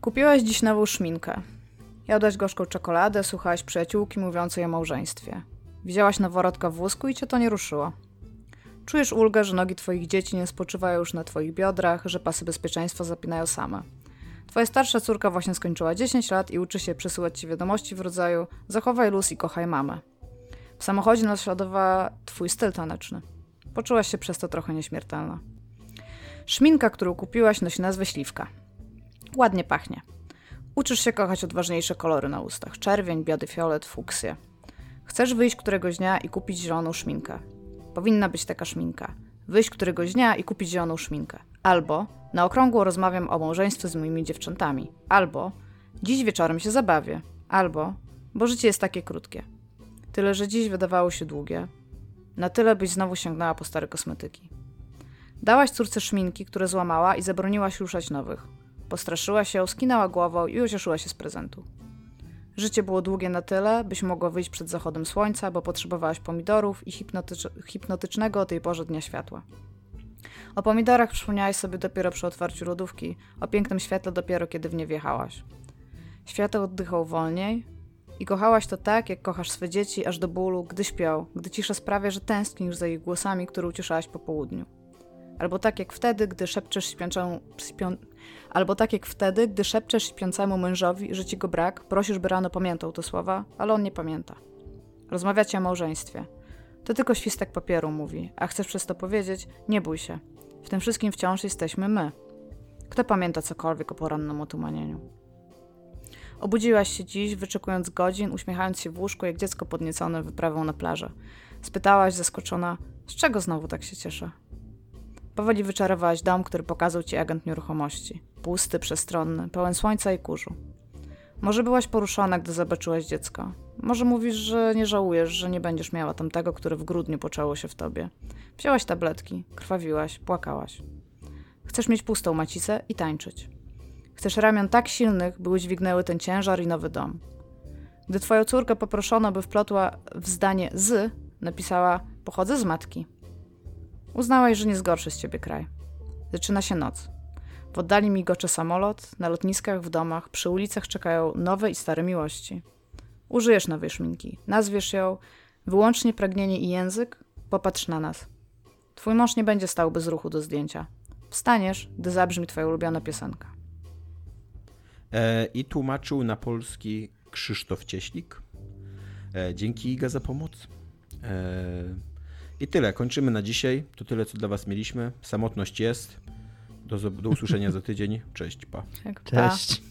Kupiłaś dziś nową szminkę. Jadłaś gorzką czekoladę, słuchałaś przyjaciółki mówiącej o małżeństwie. Widziałaś noworodka w wózku i cię to nie ruszyło. Czujesz ulgę, że nogi twoich dzieci nie spoczywają już na twoich biodrach, że pasy bezpieczeństwa zapinają same. Twoja starsza córka właśnie skończyła 10 lat i uczy się przesyłać ci wiadomości w rodzaju zachowaj luz i kochaj mamę. W samochodzie naśladowała twój styl taneczny. Poczułaś się przez to trochę nieśmiertelna. Szminka, którą kupiłaś, nosi nazwę śliwka. Ładnie pachnie. Uczysz się kochać odważniejsze kolory na ustach. Czerwień, biady fiolet, fuksję. Chcesz wyjść któregoś dnia i kupić zieloną szminkę. Powinna być taka szminka. Wyjść któregoś dnia i kupić zieloną szminkę. Albo na okrągło rozmawiam o małżeństwie z moimi dziewczętami. Albo dziś wieczorem się zabawię. Albo bo życie jest takie krótkie. Tyle, że dziś wydawało się długie. Na tyle, byś znowu sięgnęła po stare kosmetyki. Dałaś córce szminki, które złamała i zabroniłaś ruszać nowych. Postraszyła się, skinęła głową i ucieszyła się z prezentu. Życie było długie na tyle, byś mogła wyjść przed zachodem słońca, bo potrzebowałaś pomidorów i hipnotycz hipnotycznego o tej porze dnia światła. O pomidorach przypomniałaś sobie dopiero przy otwarciu lodówki, o pięknym świetle dopiero kiedy w nie wjechałaś. Świateł oddychał wolniej i kochałaś to tak, jak kochasz swe dzieci aż do bólu, gdy śpią, gdy cisza sprawia, że tęsknisz za ich głosami, które ucieszałaś po południu. Albo tak jak wtedy, gdy szepczesz śpiącą, śpią... Albo tak jak wtedy, gdy szepczesz śpiącemu mężowi, że ci go brak, prosisz, by rano pamiętał te słowa, ale on nie pamięta. Rozmawiacie o małżeństwie. To tylko świstek papieru mówi, a chcesz przez to powiedzieć, nie bój się. W tym wszystkim wciąż jesteśmy my. Kto pamięta cokolwiek o porannym otumanieniu? Obudziłaś się dziś, wyczekując godzin, uśmiechając się w łóżku, jak dziecko podniecone wyprawą na plażę. Spytałaś zaskoczona, z czego znowu tak się cieszę? Powoli wyczarowałaś dom, który pokazał ci agent nieruchomości. Pusty, przestronny, pełen słońca i kurzu. Może byłaś poruszona, gdy zobaczyłaś dziecko. Może mówisz, że nie żałujesz, że nie będziesz miała tamtego, które w grudniu poczęło się w tobie. Wzięłaś tabletki, krwawiłaś, płakałaś. Chcesz mieć pustą macicę i tańczyć. Chcesz ramion tak silnych, by udźwignęły ten ciężar i nowy dom. Gdy twoją córkę poproszono, by wplotła w zdanie z, napisała pochodzę z matki. Uznałaś, że nie zgorszy z ciebie kraj. Zaczyna się noc. W oddali migocze samolot, na lotniskach, w domach, przy ulicach czekają nowe i stare miłości. Użyjesz nowej szminki, nazwiesz ją wyłącznie pragnienie i język, popatrz na nas. Twój mąż nie będzie stał bez ruchu do zdjęcia. Wstaniesz, gdy zabrzmi twoja ulubiona piosenka. E, I tłumaczył na polski Krzysztof Cieślik. E, dzięki Iga za pomoc. E, I tyle, kończymy na dzisiaj. To tyle, co dla Was mieliśmy. Samotność jest. Do, do usłyszenia za tydzień. Cześć, pa. Tak, pa. Cześć.